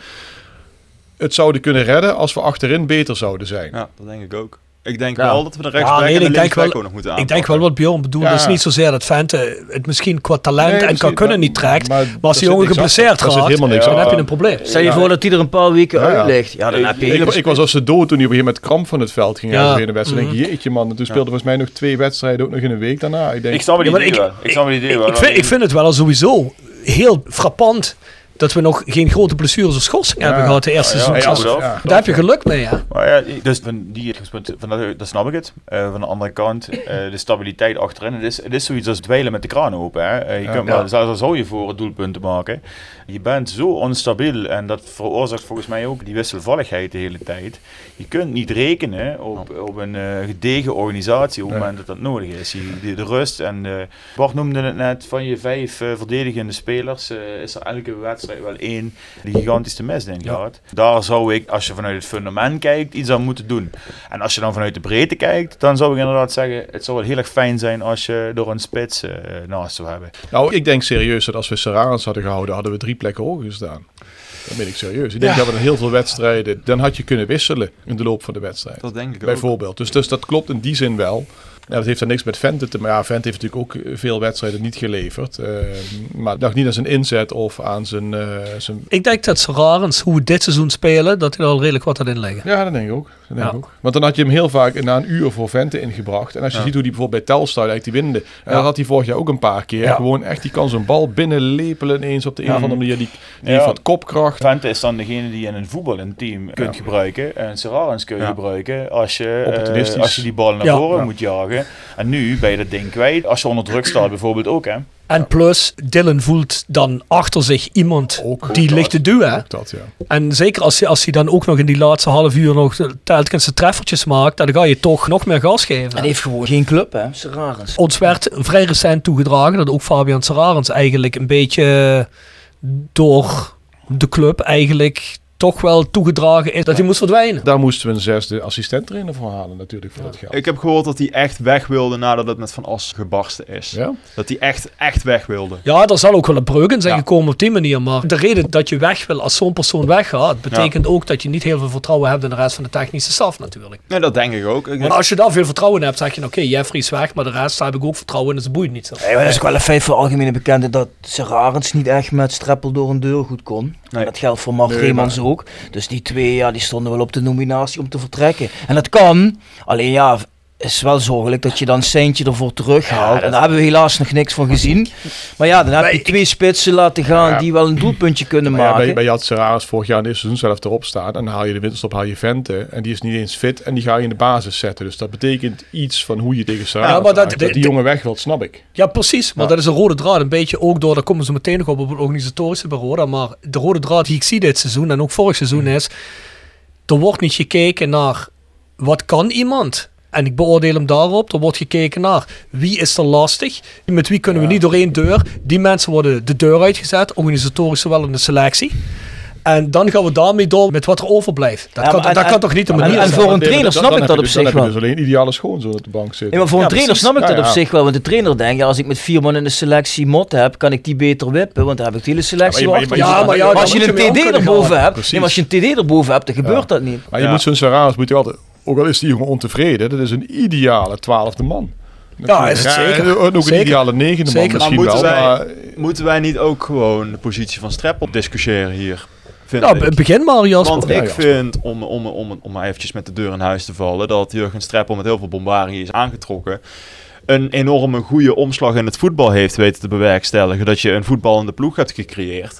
[SPEAKER 5] het zouden kunnen redden als we achterin beter zouden zijn.
[SPEAKER 8] Ja, dat denk ik ook. Ik denk
[SPEAKER 3] Ja.
[SPEAKER 8] wel dat we de rechtsback
[SPEAKER 3] Ja, nee,
[SPEAKER 8] en de
[SPEAKER 3] ik denk wel-
[SPEAKER 8] ook nog moeten
[SPEAKER 3] Ik
[SPEAKER 8] aanpakken.
[SPEAKER 3] denk wel wat Bjorn bedoelt.
[SPEAKER 5] Ja.
[SPEAKER 3] Het is niet zozeer dat Vente het misschien qua talent
[SPEAKER 5] Nee,
[SPEAKER 3] en qua kunnen niet trekt. Maar,
[SPEAKER 5] maar
[SPEAKER 3] als die jongen geblesseerd raakt,
[SPEAKER 5] helemaal niks
[SPEAKER 3] dan heb je een probleem.
[SPEAKER 6] Stel je voor dat hij er een paar weken
[SPEAKER 5] Ja, ja.
[SPEAKER 6] uit ligt. Ja, dan
[SPEAKER 8] Ik-
[SPEAKER 6] heb je
[SPEAKER 5] Ik, ik was als ze dood toen hij op een gegeven moment kramp van het veld ging.
[SPEAKER 3] Ja.
[SPEAKER 5] De wedstrijd. Ik denk, jeetje man. En toen speelde volgens mij nog twee wedstrijden ook nog in een week daarna. Ik denk,
[SPEAKER 4] Ik snap het wel. Ik.
[SPEAKER 3] Ik ik vind het wel sowieso heel frappant dat we nog geen grote blessures of schorsingen hebben gehad de eerste
[SPEAKER 4] Ja,
[SPEAKER 3] seizoen. Daar heb je geluk mee, ja.
[SPEAKER 4] Maar ja, dus van die van dat, dat snap ik het. Eh, van de andere kant, eh, de stabiliteit achterin. Het is, het is zoiets als dweilen met de kraan open. Hè. Eh, je
[SPEAKER 5] Ja.
[SPEAKER 4] kunt
[SPEAKER 5] Ja.
[SPEAKER 4] maar, zelfs al zou je voor het doelpunt te maken. Je bent zo onstabiel en dat veroorzaakt volgens mij ook die wisselvalligheid de hele tijd. Je kunt niet rekenen op, op een gedegen organisatie op het
[SPEAKER 5] Nee.
[SPEAKER 4] moment dat dat nodig is. Je, de, de rust en Bart noemde het net, van je vijf verdedigende spelers is er elke wedstrijd wel één die gigantisch de mist in gaat. Daar zou ik, als je vanuit het fundament kijkt, iets aan moeten doen. En als je dan vanuit de breedte kijkt, dan zou ik inderdaad zeggen, het zou wel heel erg fijn zijn als je door een spits eh, naast zou hebben.
[SPEAKER 5] Nou, ik denk serieus dat als we Serrans hadden gehouden, hadden we drie plekken hoger gestaan. Dat ben ik serieus. Ik denk dat we heel veel wedstrijden, dan had je kunnen wisselen in de loop van de wedstrijd.
[SPEAKER 8] Dat denk ik ook.
[SPEAKER 5] Bijvoorbeeld. Dus, dus dat klopt in die zin wel. Ja, dat heeft dan niks met Vente te maken. Ja, Vente heeft natuurlijk ook veel wedstrijden niet geleverd. Eh, maar het lag niet aan zijn inzet of aan zijn... eh, zijn...
[SPEAKER 3] Ik denk dat Serarens, hoe we dit seizoen spelen, dat hij er al redelijk wat aan in liggen.
[SPEAKER 5] Ja, dat denk ik ook. Dat denk ik
[SPEAKER 3] Ja.
[SPEAKER 5] ook. Want dan had je hem heel vaak na een uur voor Vente ingebracht. En als je
[SPEAKER 4] Ja.
[SPEAKER 5] ziet hoe die bijvoorbeeld bij Telstar eigenlijk die winnende. En
[SPEAKER 3] Ja.
[SPEAKER 5] dat had hij vorig jaar ook een paar keer.
[SPEAKER 3] Ja.
[SPEAKER 5] Gewoon echt, die kan zo'n bal binnenlepelen ineens op de een
[SPEAKER 3] Ja.
[SPEAKER 5] of andere manier. Die, die
[SPEAKER 4] Ja.
[SPEAKER 5] heeft wat kopkracht.
[SPEAKER 4] Vente is dan degene die in een voetbal een team kunt gebruiken. En Serrarens kun je
[SPEAKER 8] Ja.
[SPEAKER 4] gebruiken als je, eh, als je die bal naar
[SPEAKER 3] Ja.
[SPEAKER 4] voren
[SPEAKER 5] Ja.
[SPEAKER 4] moet jagen. En nu ben je dat ding kwijt. Als je onder druk staat bijvoorbeeld ook hè.
[SPEAKER 3] En plus, Dylan voelt dan achter zich iemand
[SPEAKER 5] Ook-
[SPEAKER 3] die
[SPEAKER 5] ook
[SPEAKER 3] ligt
[SPEAKER 5] dat.
[SPEAKER 3] te duwen. hè.
[SPEAKER 5] Ook dat, ja.
[SPEAKER 3] En zeker als hij, als hij dan ook nog in die laatste half uur nog telkens de treffertjes maakt, dan ga je toch nog meer gas geven.
[SPEAKER 6] En hij heeft gewoon geen club, hè. Serrarens.
[SPEAKER 3] Ons werd vrij recent toegedragen dat ook Fabian Serarens eigenlijk een beetje door de club eigenlijk toch wel toegedragen is dat hij moest verdwijnen.
[SPEAKER 5] Daar moesten we een zesde assistent-trainer voor halen natuurlijk voor dat geld.
[SPEAKER 8] Ik heb gehoord dat hij echt weg wilde nadat het met Van As gebarsten is.
[SPEAKER 5] Ja?
[SPEAKER 8] Dat hij echt, echt weg wilde.
[SPEAKER 3] Ja, er zal ook wel een breuk in zijn
[SPEAKER 8] Ja.
[SPEAKER 3] gekomen op die manier. Maar de reden dat je weg wil als zo'n persoon weggaat, betekent ook dat je niet heel veel vertrouwen hebt in de rest van de technische staf natuurlijk.
[SPEAKER 8] Nee, dat denk ik ook. Ik
[SPEAKER 3] Want als je daar veel vertrouwen in hebt, zeg je oké, Jeffrey is weg, maar de rest heb ik ook vertrouwen in, dus het boeit niet zo.
[SPEAKER 6] Nee, maar dat is ook wel een feit voor algemene bekende dat Serrarens niet echt met Streppel door een deur goed kon.
[SPEAKER 8] Nee.
[SPEAKER 6] Dat geldt voor Mark
[SPEAKER 5] Nee,
[SPEAKER 6] Reemans
[SPEAKER 5] maar-
[SPEAKER 6] Dus die twee, ja, die stonden wel op de nominatie om te vertrekken. En dat kan, alleen ja, is wel zorgelijk dat je dan een centje ervoor terughaalt. En daar hebben we helaas nog niks van gezien. Maar ja, dan heb je twee spitsen laten gaan
[SPEAKER 5] Ja.
[SPEAKER 6] die wel een doelpuntje kunnen
[SPEAKER 5] Maar ja,
[SPEAKER 6] maken.
[SPEAKER 5] bij, bij Jad Serraris vorig jaar in het seizoen zelf erop staan. En dan haal je de winterstop, haal je Vente. En die is niet eens fit. En die ga je in de basis zetten. Dus dat betekent iets van hoe je tegen Serraris
[SPEAKER 3] Ja, maar dat-
[SPEAKER 5] die jongen weg wilt, snap ik.
[SPEAKER 3] Ja, precies. Maar
[SPEAKER 5] Ja.
[SPEAKER 3] dat is een rode draad. Een beetje ook door, daar komen ze meteen nog op op het organisatorische bureau. Maar de rode draad die ik zie dit seizoen en ook vorig seizoen is... Er wordt niet gekeken naar wat kan iemand. En ik beoordeel hem daarop. Er wordt gekeken naar wie is er lastig. Met wie kunnen we niet door één deur. Die mensen worden de deur uitgezet. Organisatorisch zowel in de selectie. En dan gaan we daarmee door met wat er overblijft. Dat,
[SPEAKER 6] Ja,
[SPEAKER 3] kan,
[SPEAKER 6] en-
[SPEAKER 3] dat kan
[SPEAKER 6] en-
[SPEAKER 3] toch niet de
[SPEAKER 6] en-
[SPEAKER 3] manier
[SPEAKER 6] en
[SPEAKER 3] zijn?
[SPEAKER 6] voor een trainer snap
[SPEAKER 5] dan
[SPEAKER 6] ik dat op
[SPEAKER 5] dus-
[SPEAKER 6] zich wel.
[SPEAKER 5] dus alleen ideale schoonzoon op de bank zitten.
[SPEAKER 6] Nee, maar voor
[SPEAKER 3] Ja,
[SPEAKER 6] een trainer
[SPEAKER 3] precies.
[SPEAKER 6] snap ik dat op zich wel. Want de trainer denkt, ja, als ik met vier man in de selectie mot heb, kan ik die beter wippen. Want dan heb ik de hele selectie
[SPEAKER 5] Ja, maar je- maar je-.
[SPEAKER 3] Ja, maar ja,
[SPEAKER 6] Maar
[SPEAKER 3] dan
[SPEAKER 6] als je een TD erboven hebt, nee, als je een TD erboven hebt, dan gebeurt dat niet.
[SPEAKER 5] Maar je moet zo'n Serraris moet je altijd... Ook al is die jongen ontevreden, dat is een ideale twaalfde man.
[SPEAKER 3] Ja, is het zeker.
[SPEAKER 5] ook een
[SPEAKER 3] Zeker.
[SPEAKER 5] ideale negende man
[SPEAKER 3] Zeker.
[SPEAKER 5] misschien
[SPEAKER 8] Maar
[SPEAKER 5] wel.
[SPEAKER 8] moeten wij-
[SPEAKER 5] Maar
[SPEAKER 8] Moeten wij niet ook gewoon de positie van Streppel discussiëren hier? Vind
[SPEAKER 3] Nou,
[SPEAKER 8] ik.
[SPEAKER 3] be- begin maar Jasper.
[SPEAKER 8] Want ik vind, om, om, om, om maar eventjes met de deur in huis te vallen, dat Jurgen Streppel met heel veel bombarie is aangetrokken. Een enorme goede omslag in het voetbal heeft weten te bewerkstelligen. Dat je een voetballende ploeg hebt gecreëerd.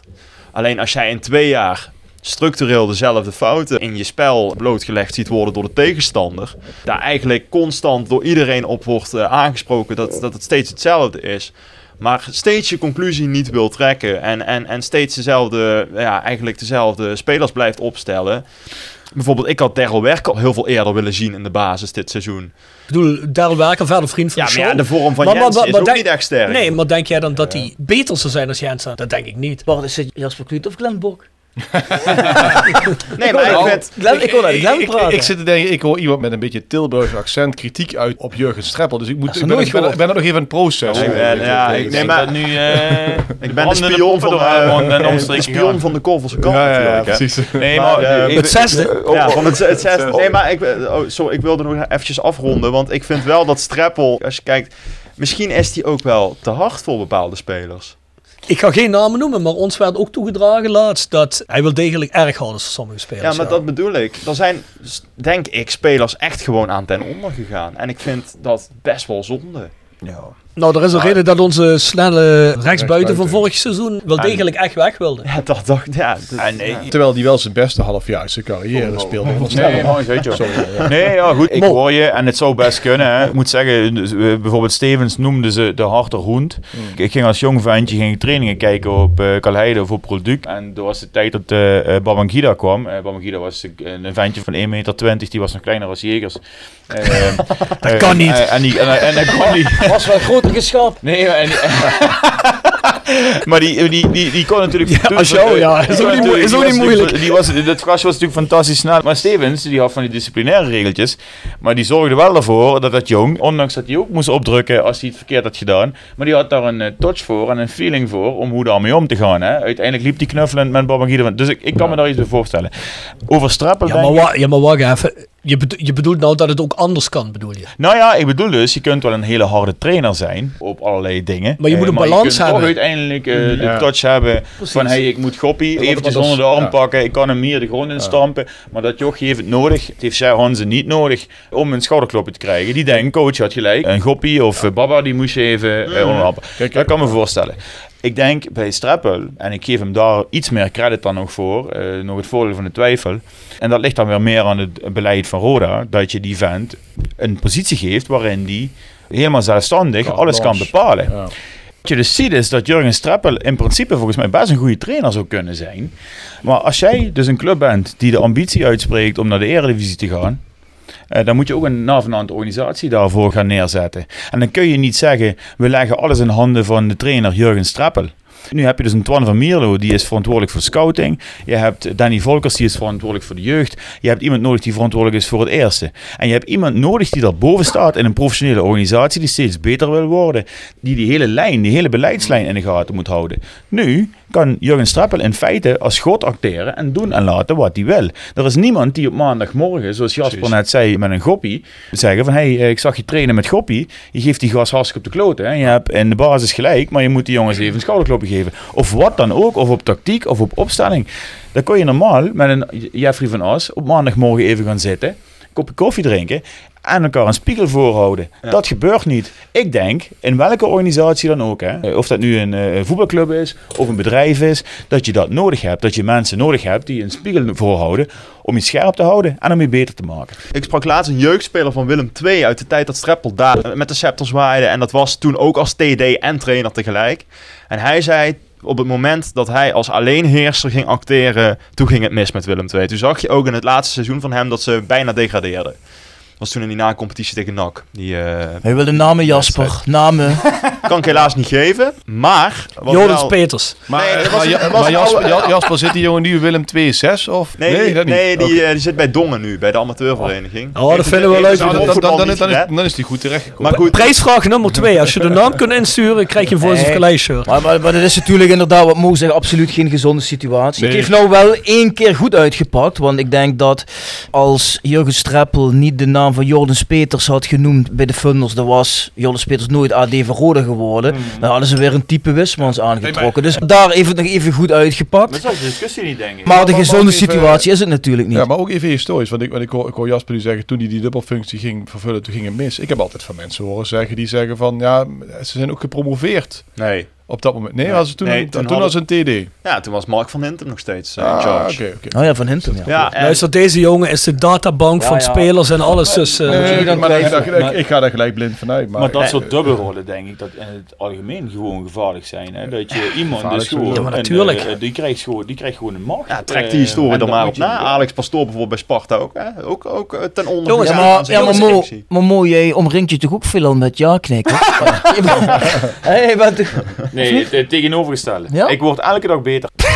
[SPEAKER 8] Alleen als jij in twee jaar structureel dezelfde fouten in je spel blootgelegd ziet worden door de tegenstander. Daar eigenlijk constant door iedereen op wordt eh, aangesproken dat, dat het steeds hetzelfde is. Maar steeds je conclusie niet wil trekken. En, en, en steeds dezelfde, ja, eigenlijk dezelfde spelers blijft opstellen. Bijvoorbeeld, ik had Daryl Werk al heel veel eerder willen zien in de basis dit seizoen.
[SPEAKER 3] Ik bedoel, Daryl Werker, verder vriend van
[SPEAKER 8] Ja,
[SPEAKER 3] de
[SPEAKER 8] maar
[SPEAKER 3] show.
[SPEAKER 8] ja, de vorm van
[SPEAKER 3] Maar- maar-
[SPEAKER 8] Jensen
[SPEAKER 3] maar-
[SPEAKER 8] is ook
[SPEAKER 3] denk-
[SPEAKER 8] niet echt sterk.
[SPEAKER 3] Nee, maar denk jij dan dat hij beter zou zijn als Jensen? Dat denk ik niet.
[SPEAKER 6] Waar is het Jasper Kluut of Glenn Bok?
[SPEAKER 8] nee, maar ik vind...
[SPEAKER 6] Glenn, ik wil naar Glenn
[SPEAKER 5] ik, ik,
[SPEAKER 6] praten.
[SPEAKER 5] ik zit te denken, ik hoor iemand met een beetje Tilburgse accent kritiek uit op Jurgen Streppel. Dus ik, moet, ik, ben,
[SPEAKER 6] nooit
[SPEAKER 5] ik, ben, ik ben er nog even aan het processen.
[SPEAKER 8] Ja, ja, ja, ik neem
[SPEAKER 7] denk
[SPEAKER 8] maar-
[SPEAKER 7] nu... eh,
[SPEAKER 8] Ik ben de spion van, eh,
[SPEAKER 7] en
[SPEAKER 8] de spion van de Korvelse kant
[SPEAKER 5] Ja, ja, precies.
[SPEAKER 7] Nee,
[SPEAKER 8] Maar,
[SPEAKER 7] maar...
[SPEAKER 8] eh,
[SPEAKER 7] even-
[SPEAKER 3] Het zesde.
[SPEAKER 8] Ja, van het, het zesde. Nee, maar ik, oh, sorry, ik wilde nog eventjes afronden. Want ik vind wel dat Streppel, als je kijkt... Misschien is hij ook wel te hard voor bepaalde spelers.
[SPEAKER 3] Ik ga geen namen noemen, maar ons werd ook toegedragen laatst dat hij wel degelijk erg hard is voor sommige spelers.
[SPEAKER 8] Ja, maar dat bedoel ik. Er zijn, denk ik, spelers echt gewoon aan ten onder gegaan. En ik vind dat best wel zonde.
[SPEAKER 3] Nou, er is een reden dat onze snelle rechtsbuiten van vorig seizoen wel
[SPEAKER 7] En-
[SPEAKER 3] degelijk echt weg wilde.
[SPEAKER 8] Ja, dat dacht ja,
[SPEAKER 7] nee.
[SPEAKER 5] Terwijl hij wel zijn beste halfjaar zijn carrière speelde. onder
[SPEAKER 7] Nee,
[SPEAKER 5] Streppel.
[SPEAKER 7] maar weet je
[SPEAKER 5] Sorry, ja.
[SPEAKER 7] Nee, ja, goed. Ik
[SPEAKER 3] Mo.
[SPEAKER 7] hoor je en het zou best kunnen. Hè. Ik moet zeggen, bijvoorbeeld Stevens noemde ze de harde hond. Ik ging als jong ventje ging ik trainingen kijken op eh Calheide of op Product. En er was de tijd dat eh, Babangida kwam. Babangida was een een ventje van 1,20 meter, die was nog kleiner als Jegers. Eh, dat
[SPEAKER 3] kan niet.
[SPEAKER 7] en, die, en, en dat kan niet.
[SPEAKER 6] Was wel geschap.
[SPEAKER 7] Nee, maar, en, maar die, die, die, die kon natuurlijk...
[SPEAKER 3] als jou, ja. Is ook niet is ook moeilijk.
[SPEAKER 7] Die was, dat was natuurlijk fantastisch snel. Maar Stevens, die had van die disciplinaire regeltjes. Maar die zorgde wel ervoor dat dat jong, ondanks dat hij ook moest opdrukken als hij het verkeerd had gedaan. Maar die had daar een eh, touch voor en een feeling voor om hoe daarmee om te gaan. Hè. Uiteindelijk liep die knuffelend met Babangida. Dus ik, ik kan me daar iets bij voorstellen. Over Strappel
[SPEAKER 3] Ja,
[SPEAKER 7] denk
[SPEAKER 3] maar,
[SPEAKER 7] ik-
[SPEAKER 3] wa ja, maar wacht even. Je, bedo- je bedoelt nou dat het ook anders kan, bedoel je?
[SPEAKER 7] Nou ja, ik bedoel dus, je kunt wel een hele harde trainer zijn op allerlei dingen.
[SPEAKER 3] Maar je moet
[SPEAKER 7] Eh,
[SPEAKER 3] een
[SPEAKER 7] je
[SPEAKER 3] balans
[SPEAKER 7] kunt toch
[SPEAKER 3] hebben.
[SPEAKER 7] uiteindelijk eh, de
[SPEAKER 5] Ja.
[SPEAKER 7] touch hebben van hey, ik moet Goppie
[SPEAKER 5] maar
[SPEAKER 7] eventjes onder de arm
[SPEAKER 5] ja.
[SPEAKER 7] pakken, ik kan hem hier de grond in stampen. Maar dat jochie heeft het nodig, het heeft Hansen niet nodig om een schouderklopje te krijgen. Die denkt, coach had gelijk, een Goppie of eh, Baba die moest je even onder de arm pakken.
[SPEAKER 5] Kijk,
[SPEAKER 7] Dat kan me voorstellen. Ik denk bij Streppel, en ik geef hem daar iets meer credit dan nog voor, eh, nog het voordeel van de twijfel. En dat ligt dan weer meer aan het beleid van Roda, dat je die vent een positie geeft waarin die helemaal zelfstandig alles kan bepalen.
[SPEAKER 5] Ja.
[SPEAKER 7] Wat je dus ziet is dat Jurgen Streppel in principe volgens mij best een goede trainer zou kunnen zijn. Maar als jij dus een club bent die de ambitie uitspreekt om naar de eredivisie te gaan, eh, dan moet je ook een navenante organisatie daarvoor gaan neerzetten. En dan kun je niet zeggen, we leggen alles in handen van de trainer Jurgen Streppel. Nu heb je dus een Twan van Mierlo, die is verantwoordelijk voor scouting. Je hebt Danny Volkers, die is verantwoordelijk voor de jeugd. Je hebt iemand nodig die verantwoordelijk is voor het eerste. En je hebt iemand nodig die daarboven staat in een professionele organisatie die steeds beter wil worden. Die die hele lijn, die hele beleidslijn in de gaten moet houden. Nu kan Jurgen Streppel in feite als god acteren en doen en laten wat hij wil. Er is niemand die op maandagmorgen, zoals Jasper
[SPEAKER 5] Precies.
[SPEAKER 7] net zei, met een goppie, zeggen van, hé, hey, ik zag je trainen met goppie. Je geeft die gas hartstikke op de kloten. Je hebt in de basis gelijk, maar je moet die jongens even een schouderklopje geven. Of wat dan ook, of op tactiek, of op opstelling. Dan kon je normaal met een Jeffrey van As op maandagmorgen even gaan zitten, een kopje koffie drinken en elkaar een spiegel voorhouden. Dat gebeurt niet. Ik denk, in welke organisatie dan ook, hè, of dat nu een eh, voetbalclub is of een bedrijf is, dat je dat nodig hebt. Dat je mensen nodig hebt die een spiegel voorhouden om je scherp te houden en om je beter te maken.
[SPEAKER 8] Ik sprak laatst een jeugdspeler van Willem II uit de tijd dat Streppel daar met de scepter zwaaide. En dat was toen ook als TD en trainer tegelijk. En hij zei op het moment dat hij als alleenheerser ging acteren, toen ging het mis met Willem II. Toen zag je ook in het laatste seizoen van hem dat ze bijna degradeerden. Was toen in die na-competitie tegen NAC. Die eh,
[SPEAKER 6] Hij wil de namen Jasper. Namen.
[SPEAKER 8] kan ik helaas niet geven, maar...
[SPEAKER 3] Joris
[SPEAKER 8] wel-
[SPEAKER 3] Peters.
[SPEAKER 5] Maar,
[SPEAKER 8] Nee,
[SPEAKER 5] maar,
[SPEAKER 8] was een-
[SPEAKER 5] Ja-
[SPEAKER 8] dat was
[SPEAKER 5] maar
[SPEAKER 8] een
[SPEAKER 5] Jasper,
[SPEAKER 8] oude-
[SPEAKER 5] Jasper zit die jongen nu Willem 2-6 of?
[SPEAKER 8] Nee, die,
[SPEAKER 5] dat niet.
[SPEAKER 8] nee die, eh, die zit bij Dongen nu, bij de amateurvereniging.
[SPEAKER 3] Oh, dat vinden we wel leuk.
[SPEAKER 5] Dan, is,
[SPEAKER 8] hè?
[SPEAKER 5] dan is die goed terechtgekomen.
[SPEAKER 8] Maar goed,
[SPEAKER 3] Prijsvraag nummer twee. Als je de naam kunt insturen, krijg je een voor zijn
[SPEAKER 6] Nee.
[SPEAKER 3] shirt.
[SPEAKER 6] Maar, maar, maar dat is natuurlijk inderdaad, wat Mo zegt, absoluut geen gezonde situatie. Het heeft nou wel één keer goed uitgepakt. Want ik denk dat als Jurgen Streppel niet de naam naam van Jordan Peters had genoemd bij de funders, dan was Jordan Peters nooit AD van Rode geworden. Dan hadden ze weer een type Wismans aangetrokken. Dus daar even nog even goed uitgepakt.
[SPEAKER 7] Maar dat is de discussie niet, denk ik.
[SPEAKER 6] Maar de gezonde situatie is het natuurlijk niet.
[SPEAKER 5] Ja, maar ook even historisch. Want ik, want ik, hoor, ik hoor Jasper nu zeggen, toen hij die dubbelfunctie ging vervullen, toen ging het mis. Ik heb altijd van mensen horen zeggen, die zeggen van, ja, ze zijn ook gepromoveerd
[SPEAKER 8] Nee.
[SPEAKER 5] Op dat moment. Nee,
[SPEAKER 8] Nee.
[SPEAKER 5] was het toen,
[SPEAKER 8] Nee,
[SPEAKER 5] een,
[SPEAKER 8] toen
[SPEAKER 5] toen, was een TD.
[SPEAKER 8] Ja, toen was Mark van Hintem nog steeds uh,
[SPEAKER 5] Ah,
[SPEAKER 8] charge.
[SPEAKER 5] oké.
[SPEAKER 6] Oh ja, van Hinton, ja.
[SPEAKER 8] Ja, en-
[SPEAKER 3] Luister, deze jongen is de databank
[SPEAKER 6] Ja,
[SPEAKER 3] van
[SPEAKER 6] ja.
[SPEAKER 3] spelers en alles. Dus, eh,
[SPEAKER 5] Nee,
[SPEAKER 6] dan
[SPEAKER 5] maar ik, ik, ga daar gelijk blind vanuit. Maar,
[SPEAKER 7] Maar dat
[SPEAKER 5] eh,
[SPEAKER 7] soort dubbelrollen denk ik dat in het algemeen gewoon gevaarlijk zijn. Hè? Dat je iemand dus gewoon.
[SPEAKER 3] Ja, maar
[SPEAKER 7] een,
[SPEAKER 3] natuurlijk.
[SPEAKER 7] eh, die, krijgt gewoon, die krijgt gewoon een macht.
[SPEAKER 8] ja, trek
[SPEAKER 7] Eh,
[SPEAKER 8] die historie
[SPEAKER 7] en
[SPEAKER 8] dan maar op na. Alex Pastoor bijvoorbeeld bij Sparta ook. Hè? Ook, ook eh, ten onder
[SPEAKER 3] Jongens,
[SPEAKER 6] Ja, maar, ja, maar,
[SPEAKER 8] zijn
[SPEAKER 6] Mo,
[SPEAKER 8] selectie.
[SPEAKER 6] maar Mo, jij omringt je toch ook veel met ja-knikken? bent toch...
[SPEAKER 7] Nee, het, het tegenovergestelde.
[SPEAKER 6] Ja?
[SPEAKER 7] Ik word elke dag beter.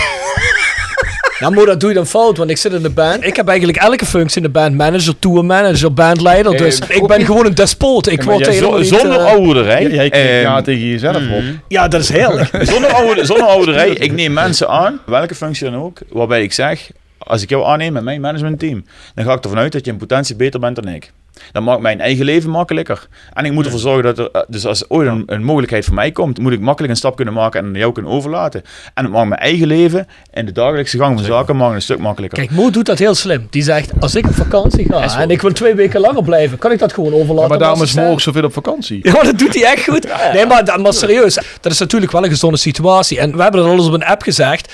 [SPEAKER 3] Ja, maar dat doe je dan fout, want ik zit in de band. Ik heb eigenlijk elke functie in de band. Manager, tourmanager, bandleider. Dus
[SPEAKER 7] Eh,
[SPEAKER 3] ik ben gewoon een despoot. Ik word
[SPEAKER 5] jij
[SPEAKER 3] helemaal niet...
[SPEAKER 7] Zonder
[SPEAKER 3] eh,
[SPEAKER 7] ouderij.
[SPEAKER 5] jij, jij kijkt
[SPEAKER 7] ehm,
[SPEAKER 5] ja tegen jezelf op.
[SPEAKER 3] ja, dat is heerlijk.
[SPEAKER 7] Zonder, oude, zonder ouderij, ik neem mensen aan, welke functie dan ook, waarbij ik zeg, als ik jou aanneem met mijn managementteam, dan ga ik ervan uit dat je in potentie beter bent dan ik. Dat maakt mijn eigen leven makkelijker. En ik moet ervoor zorgen dat er, eh, dus als ooit een, een mogelijkheid voor mij komt, moet ik makkelijk een stap kunnen maken en aan jou kunnen overlaten. En het maakt mijn eigen leven en de dagelijkse gang van zaken maakt een stuk makkelijker.
[SPEAKER 3] Kijk, Mo doet dat heel slim. Die zegt, als ik op vakantie ga en ik wil twee weken langer blijven, kan ik dat gewoon overlaten
[SPEAKER 5] Ja, maar daarom is Mo
[SPEAKER 3] assistent.
[SPEAKER 5] ook zoveel op vakantie.
[SPEAKER 3] Ja, dat doet hij echt goed. Nee, maar, dat- maar serieus, dat is natuurlijk wel een gezonde situatie. En we hebben het al eens op een app gezegd.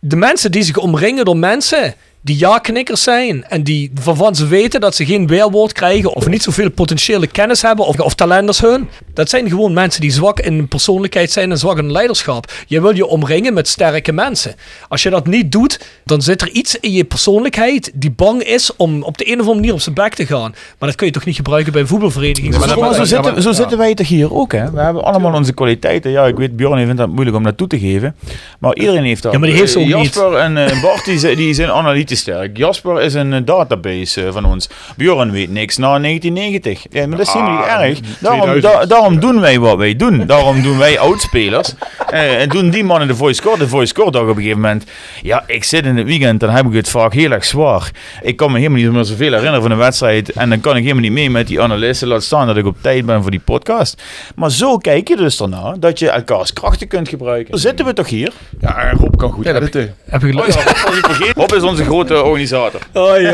[SPEAKER 3] De mensen die zich omringen door mensen die ja-knikkers zijn en die waarvan ze weten dat ze geen weerwoord krijgen of niet zoveel potentiële kennis hebben of, of talent als hun. Dat zijn gewoon mensen die zwak in persoonlijkheid zijn en zwak in leiderschap. Je wil je omringen met sterke mensen. Als je dat niet doet, dan zit er iets in je persoonlijkheid die bang is om op de een of andere manier op zijn bek te gaan. Maar dat kun je toch niet gebruiken bij een voetbalvereniging?
[SPEAKER 5] maar dat-
[SPEAKER 7] Maar zo, zitten,
[SPEAKER 5] maar-
[SPEAKER 7] zo
[SPEAKER 5] ja.
[SPEAKER 7] zitten wij toch hier ook, hè? We hebben allemaal onze kwaliteiten. Ja, ik weet, Bjorn vindt dat moeilijk om dat toe te geven. Maar iedereen heeft dat.
[SPEAKER 3] Ja, maar die heeft ze ook
[SPEAKER 7] Eh,
[SPEAKER 3] niet.
[SPEAKER 7] Jasper en eh, Bart, die, zijn- die zijn analytisch sterk. Jasper is een eh, database eh, van ons. Bjorn weet niks na 1990. Ja, maar dat is helemaal niet erg. Daarom,
[SPEAKER 5] 2000.
[SPEAKER 7] da- daarom doen wij wat wij doen. Daarom doen wij oudspelers. Eh, en doen die mannen de voice score. De voice score dag op een gegeven moment. Ja, ik zit in het weekend, dan heb ik het vaak heel erg zwaar. Ik kan me helemaal niet meer zoveel herinneren van een wedstrijd. En dan kan ik helemaal niet mee met die analisten. Laat staan dat ik op tijd ben voor die podcast. Maar zo kijk je dus ernaar dat je elkaars krachten kunt gebruiken. Zitten we toch hier?
[SPEAKER 5] Ja, Rob kan goed
[SPEAKER 3] Ja,
[SPEAKER 5] editen.
[SPEAKER 3] Heb je
[SPEAKER 7] Oh
[SPEAKER 3] geluisterd?
[SPEAKER 7] ja, Rob. Rob is onze grote
[SPEAKER 3] grote
[SPEAKER 8] organisator. Oei,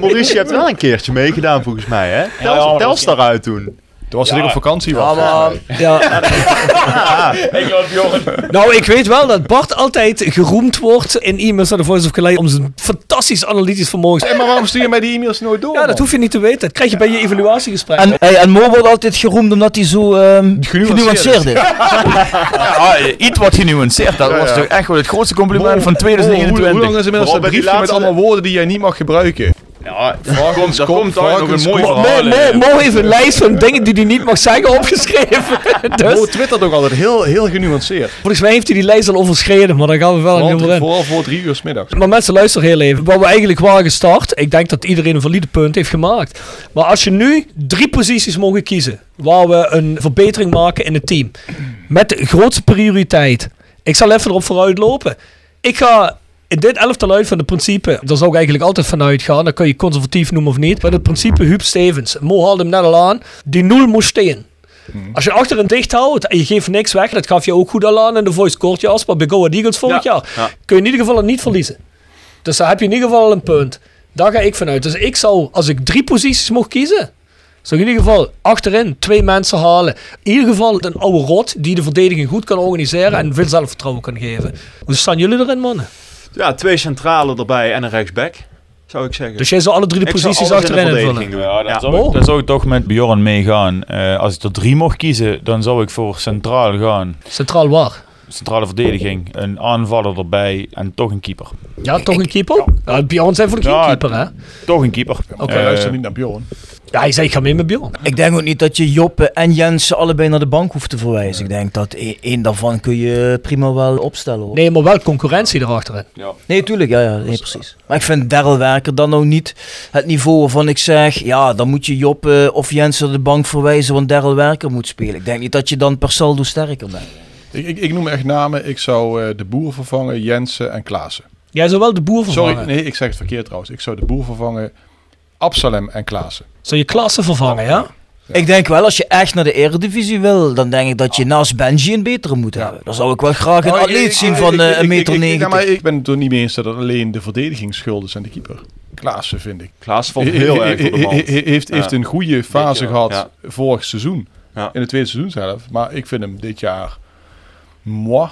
[SPEAKER 8] Maurice, je hebt wel een keertje meegedaan volgens mij, hè?
[SPEAKER 7] Telstar
[SPEAKER 8] uit toen.
[SPEAKER 5] Toen was ik op vakantie.
[SPEAKER 6] Ja,
[SPEAKER 5] was.
[SPEAKER 6] maar,
[SPEAKER 3] Ja. Nou, ik weet wel dat Bart altijd geroemd wordt in e-mails naar de Voice of Calais om zijn fantastisch analytisch vermogen.
[SPEAKER 5] Hey, maar waarom stuur je mij die e-mails nooit door?
[SPEAKER 3] Ja, dat
[SPEAKER 5] man?
[SPEAKER 3] hoef je niet te weten. Dat krijg je bij je evaluatiegesprek.
[SPEAKER 6] en, hey, en Mo wordt altijd geroemd omdat hij zo ehm genuanceerd is.
[SPEAKER 7] Ja, eh, iets wat genuanceerd. Dat was
[SPEAKER 5] ja.
[SPEAKER 7] toch echt wel het grootste compliment van
[SPEAKER 5] Oh, hoe, hoe
[SPEAKER 7] 2021.
[SPEAKER 5] lang is inmiddels dat briefje met allemaal woorden die jij niet mag gebruiken?
[SPEAKER 7] Ja,
[SPEAKER 5] Varkens,
[SPEAKER 7] komt,
[SPEAKER 5] kop,
[SPEAKER 7] komt daar nog een mooi.
[SPEAKER 3] Mo,
[SPEAKER 7] verhaal.
[SPEAKER 3] Mo,
[SPEAKER 7] eh.
[SPEAKER 3] Mo heeft een lijst van dingen die hij niet mag zeggen opgeschreven.
[SPEAKER 5] Mo
[SPEAKER 3] dus
[SPEAKER 5] twittert ook altijd heel, heel genuanceerd.
[SPEAKER 3] volgens mij heeft hij die lijst al overschreden, maar daar gaan we wel niet over
[SPEAKER 5] Vooral,
[SPEAKER 3] in.
[SPEAKER 5] vooral voor drie uur 's middags.
[SPEAKER 3] Maar mensen, luister heel even. Waar we eigenlijk waren gestart, ik denk dat iedereen een valide punt heeft gemaakt. Maar als je nu drie posities mogen kiezen, waar we een verbetering maken in het team, met de grootste prioriteit. Ik zal even erop vooruit lopen. Ik ga dit elftal uit van het principe, daar zou ik eigenlijk altijd vanuit gaan, dat kun je conservatief noemen of niet, met het principe Huub Stevens. Mo haalde hem net al aan, die nul moest stehen. Als je achterin dicht houdt en je geeft niks weg, dat gaf je ook goed al aan in de voice court, Jasper, bij Go Ahead Eagles vorig
[SPEAKER 7] Ja,
[SPEAKER 3] jaar,
[SPEAKER 7] ja.
[SPEAKER 3] kun je in ieder geval niet verliezen. Dus daar heb je in ieder geval al een punt. Daar ga ik vanuit. Dus ik zou, als ik drie posities mocht kiezen, zou ik in ieder geval achterin twee mensen halen. In ieder geval een oude rot die de verdediging goed kan organiseren en veel zelfvertrouwen kan geven. Hoe staan jullie erin, mannen?
[SPEAKER 8] Ja, twee centrale erbij en een rechtsback, zou ik zeggen.
[SPEAKER 3] Dus jij zou alle drie de
[SPEAKER 8] Ik
[SPEAKER 3] posities
[SPEAKER 8] in
[SPEAKER 3] achterin invullen?
[SPEAKER 8] doen.
[SPEAKER 7] Ja, dan,
[SPEAKER 8] Ja.
[SPEAKER 7] zou ik, dan zou ik toch met Bjorn meegaan. Eh, als ik er drie mocht kiezen, dan zou ik voor centraal gaan.
[SPEAKER 3] Centraal waar?
[SPEAKER 7] Centrale verdediging, een aanvaller erbij en toch een keeper.
[SPEAKER 3] Ja, toch een keeper? Ja, Bjorn zijn voor de
[SPEAKER 7] Ja,
[SPEAKER 3] keeper, hè?
[SPEAKER 7] Toch een keeper.
[SPEAKER 3] Oké.
[SPEAKER 7] Eh,
[SPEAKER 5] luister niet naar Bjorn.
[SPEAKER 3] Ja, hij zei ik ga mee met Bjorn.
[SPEAKER 6] Ik denk ook niet dat je Joppe en Jensen allebei naar de bank hoeft te verwijzen. Ik denk dat e- één daarvan kun je prima wel opstellen. Hoor.
[SPEAKER 3] Nee, maar wel concurrentie erachterin.
[SPEAKER 6] Nee, tuurlijk, ja, ja nee, precies. Maar ik vind Daryl Werker dan nou niet het niveau waarvan ik zeg, ja, dan moet je Joppe of Jensen naar de bank verwijzen, want Daryl Werker moet spelen. Ik denk niet dat je dan per saldo sterker bent.
[SPEAKER 5] Ik, ik, ik noem echt namen. Ik zou eh, de boer vervangen, Jensen en Klaassen.
[SPEAKER 3] Jij zou wel de boer vervangen.
[SPEAKER 5] Sorry, nee, ik zeg het verkeerd trouwens. Ik zou de boer vervangen, Absalem en Klaassen.
[SPEAKER 3] Zou je klasse vervangen, ja?
[SPEAKER 6] Ik denk wel, als je echt naar de Eredivisie wil, dan denk ik dat je naast Benji een betere moet hebben. Dan zou ik wel graag een
[SPEAKER 5] Oh,
[SPEAKER 6] atleet
[SPEAKER 5] ik-
[SPEAKER 6] zien
[SPEAKER 5] ik-
[SPEAKER 6] van
[SPEAKER 5] ik-
[SPEAKER 6] eh,
[SPEAKER 5] ik-
[SPEAKER 6] een meter
[SPEAKER 5] ja, maar ik ben het er niet mee eens dat het alleen de verdediging schuld is aan de keeper. Klaassen vind ik.
[SPEAKER 8] Klaassen valt heel erg voor de.
[SPEAKER 5] He- he- Heeft, heeft
[SPEAKER 8] Ja.
[SPEAKER 5] een goede fase gehad
[SPEAKER 8] ja.
[SPEAKER 5] vorig seizoen.
[SPEAKER 8] Ja.
[SPEAKER 5] In het tweede seizoen zelf. Maar ik vind hem dit jaar moi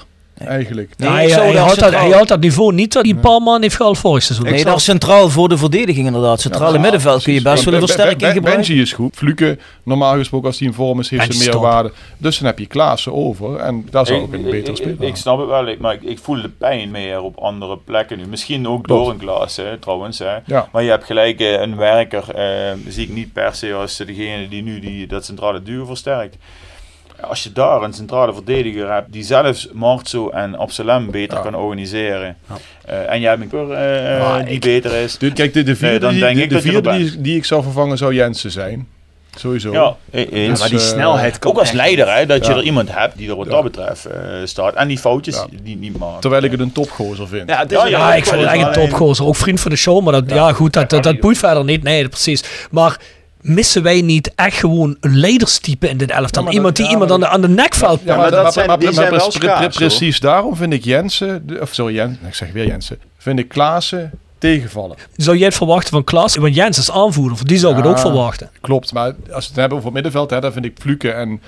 [SPEAKER 5] eigenlijk.
[SPEAKER 6] Nee,
[SPEAKER 3] had dat, had dat niveau niet dat hij een paar man heeft gehaald vorig seizoen.
[SPEAKER 6] Nee,
[SPEAKER 5] zou-
[SPEAKER 6] daar centraal voor de verdediging inderdaad. Centrale
[SPEAKER 5] Ja,
[SPEAKER 6] middenveld kun je best wel een versterking gebruiken.
[SPEAKER 5] Benji is goed. Fluke, normaal gesproken als hij in vorm is, heeft
[SPEAKER 3] Benji
[SPEAKER 5] ze meer waarde. Dus dan heb je Klaassen over. En daar zou ik een betere
[SPEAKER 7] ik,
[SPEAKER 5] speler
[SPEAKER 7] ik, snap het wel, ik- maar ik, ik voel de pijn meer op andere plekken nu. Misschien ook
[SPEAKER 5] Klopt.
[SPEAKER 7] door een klas, hè, trouwens. Hè.
[SPEAKER 5] Ja.
[SPEAKER 7] Maar je hebt gelijk eh, een werker, eh, zie ik niet per se als degene die nu die, dat centrale duo versterkt. Als je daar een centrale verdediger hebt die zelfs Marzo en Absalem beter
[SPEAKER 5] Ja.
[SPEAKER 7] kan organiseren. eh, en jij hebt een keeper eh,
[SPEAKER 3] Ja,
[SPEAKER 7] die
[SPEAKER 3] ik-
[SPEAKER 7] beter is.
[SPEAKER 5] De- kijk, de, de vierde,
[SPEAKER 7] dan
[SPEAKER 5] die,
[SPEAKER 7] denk
[SPEAKER 5] de,
[SPEAKER 7] ik
[SPEAKER 5] de
[SPEAKER 7] er
[SPEAKER 5] vierde die, die ik zou vervangen zou Jensen zijn. Sowieso.
[SPEAKER 7] Ja, e- eens.
[SPEAKER 5] Dus,
[SPEAKER 8] maar die
[SPEAKER 5] eh,
[SPEAKER 8] snelheid kan
[SPEAKER 7] Ook als leider, hè, dat je
[SPEAKER 5] Ja.
[SPEAKER 7] er iemand hebt die er wat
[SPEAKER 5] Ja.
[SPEAKER 7] dat betreft eh, staat. En die foutjes
[SPEAKER 5] Ja.
[SPEAKER 7] die niet maakt.
[SPEAKER 5] Terwijl ik het een topgozer vind.
[SPEAKER 8] Ja, het is
[SPEAKER 7] Ja,
[SPEAKER 8] een-
[SPEAKER 3] Ja, ik vind het echt een topgozer. Ook vriend van de show, maar dat, ja, goed, dat, dat, dat boeit verder niet. Nee, precies. Maar missen wij niet echt gewoon een leiderstype in dit elftal?
[SPEAKER 5] Ja, maar
[SPEAKER 3] iemand die
[SPEAKER 5] ja,
[SPEAKER 3] iemand aan
[SPEAKER 5] maar
[SPEAKER 3] de, aan de nek valt.
[SPEAKER 5] Ja,
[SPEAKER 8] maar dat zijn- schaars, hoor.
[SPEAKER 5] precies daarom vind ik Jensen, of sorry, Jens, ik zeg weer Jensen, vind ik Klaassen tegenvallen.
[SPEAKER 3] Zou jij het verwachten van Klaas? Want Jens is aanvoerder, voor die zou ik het ook verwachten.
[SPEAKER 5] Klopt, maar als we het hebben over het middenveld, hè, dan vind ik Fluke en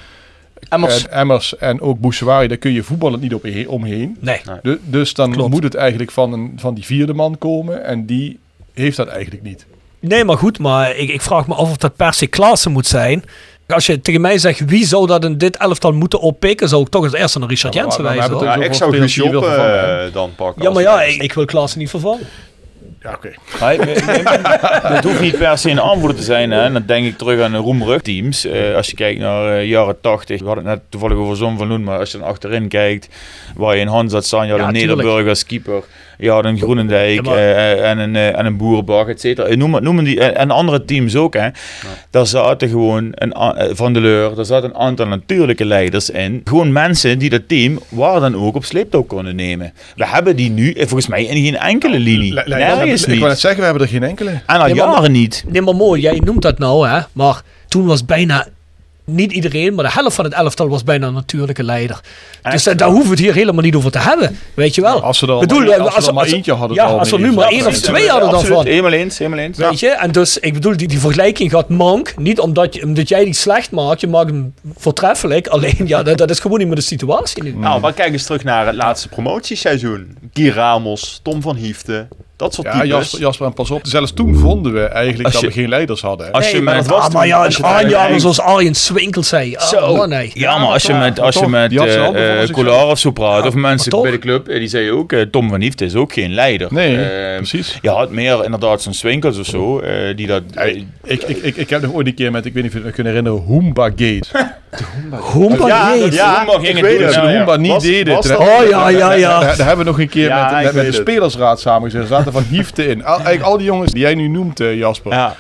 [SPEAKER 6] Emmers.
[SPEAKER 5] en Emmers en ook Bouchouari, daar kun je voetballen niet op omheen.
[SPEAKER 3] Nee.
[SPEAKER 5] Du- dus dan
[SPEAKER 3] Klopt.
[SPEAKER 5] moet het eigenlijk van, een, van die vierde man komen en die heeft dat eigenlijk niet.
[SPEAKER 3] Nee, maar goed, maar ik, ik vraag me af of dat per se Klaassen moet zijn. Als je tegen mij zegt, wie zou dat in dit elftal moeten oppikken, zou ik toch als eerste naar Richard
[SPEAKER 5] Ja, maar-
[SPEAKER 3] Jensen wijzen.
[SPEAKER 8] Ja, ik zou Guus
[SPEAKER 5] hè?
[SPEAKER 8] eh, dan pakken.
[SPEAKER 3] Ja, maar ja, ik, ik wil Klaassen niet vervangen.
[SPEAKER 5] Ja, oké.
[SPEAKER 7] Maar het hoeft niet per se een aanvoerder te zijn. Hè. En dan denk ik terug aan de Roemrug teams. Eh, als je kijkt naar eh, jaren 80. We hadden het net toevallig over Zon van Loen. Maar als je dan achterin kijkt. Waar je in Hans had staan. Je had
[SPEAKER 3] Ja,
[SPEAKER 7] een
[SPEAKER 3] tuurlijk.
[SPEAKER 7] Nederburg als keeper. Je had een Groenendijk.
[SPEAKER 3] Ja, maar-
[SPEAKER 7] eh, en, een, eh, en een Boerenbach, et cetera. Eh, Noem, het- noem het die, eh, en andere teams ook. Hè. Daar zaten gewoon een, eh, van de Leur. Daar zaten een aantal natuurlijke leiders in. Gewoon mensen die dat team waar dan ook op sleeptouw konden nemen. We hebben die nu eh, volgens mij in geen enkele linie.
[SPEAKER 5] Le- le-
[SPEAKER 7] Nergens
[SPEAKER 5] ik
[SPEAKER 7] niet.
[SPEAKER 5] wou net zeggen, we hebben er geen enkele.
[SPEAKER 7] En al
[SPEAKER 3] Ja, maar-
[SPEAKER 7] jaren niet.
[SPEAKER 3] Nee, maar mooi, jij noemt dat nou, hè. Maar toen was bijna, niet iedereen, maar de helft van het elftal was bijna een natuurlijke leider. dus
[SPEAKER 7] Echt?
[SPEAKER 3] daar, hoeven we het hier helemaal niet over te hebben. Weet je wel.
[SPEAKER 5] Als ze er
[SPEAKER 3] Bedoel,
[SPEAKER 5] maar, als
[SPEAKER 3] als-
[SPEAKER 5] we er maar
[SPEAKER 3] als-
[SPEAKER 5] eentje hadden.
[SPEAKER 3] ja,
[SPEAKER 5] al
[SPEAKER 3] als we
[SPEAKER 5] mee
[SPEAKER 3] nu maar één of twee hadden dan van.
[SPEAKER 7] Helemaal eens, helemaal eens.
[SPEAKER 3] Weet je? En dus, ik bedoel, die, die vergelijking gaat mank. Niet omdat, je, omdat jij die slecht maakt. Je maakt hem voortreffelijk. Alleen, ja, dat, dat is gewoon niet meer de situatie nu.
[SPEAKER 8] Nou, maar kijk eens terug naar het laatste promotieseizoen. Guy Ramos, Tom van Hiefte, dat soort
[SPEAKER 5] Ja,
[SPEAKER 8] types.
[SPEAKER 5] Jasper, Jasper, en pas op. Zelfs toen vonden we eigenlijk
[SPEAKER 7] Als
[SPEAKER 5] dat
[SPEAKER 7] je-
[SPEAKER 5] we geen leiders hadden. hè.
[SPEAKER 7] Als je
[SPEAKER 3] Nee,
[SPEAKER 7] met,
[SPEAKER 3] was ah, maar ja, een
[SPEAKER 7] het
[SPEAKER 3] aanjager
[SPEAKER 7] eigenlijk-
[SPEAKER 3] zoals Arjen Swinkel zei. Oh,
[SPEAKER 7] Zo.
[SPEAKER 3] man, nee.
[SPEAKER 7] Ja, maar als je met, als je met. Kolar of zo praat, of mensen bij de club, eh, die zei ook, eh, Tom van Hiefte is ook geen leider.
[SPEAKER 5] Nee, precies.
[SPEAKER 7] Je had meer inderdaad zo'n Swinkels of zo, eh, die dat...
[SPEAKER 5] Hey, ik, ik, ik, ik heb nog ooit een keer met, ik weet niet of je het kunt herinneren, Hoomba Gate.
[SPEAKER 3] Hoemba
[SPEAKER 8] Ja,
[SPEAKER 3] Jeet.
[SPEAKER 8] ja,
[SPEAKER 7] Hoemba ging
[SPEAKER 8] ik
[SPEAKER 7] het doen,
[SPEAKER 8] het.
[SPEAKER 5] Hoomba niet deden.
[SPEAKER 3] Oh ja, ja, ja.
[SPEAKER 5] Daar, hebben we nog een keer met, de
[SPEAKER 8] het.
[SPEAKER 5] spelersraad samengezet. Van Hiefte in. Al, eigenlijk al die jongens die jij nu noemt, eh, Jasper.
[SPEAKER 8] Ja,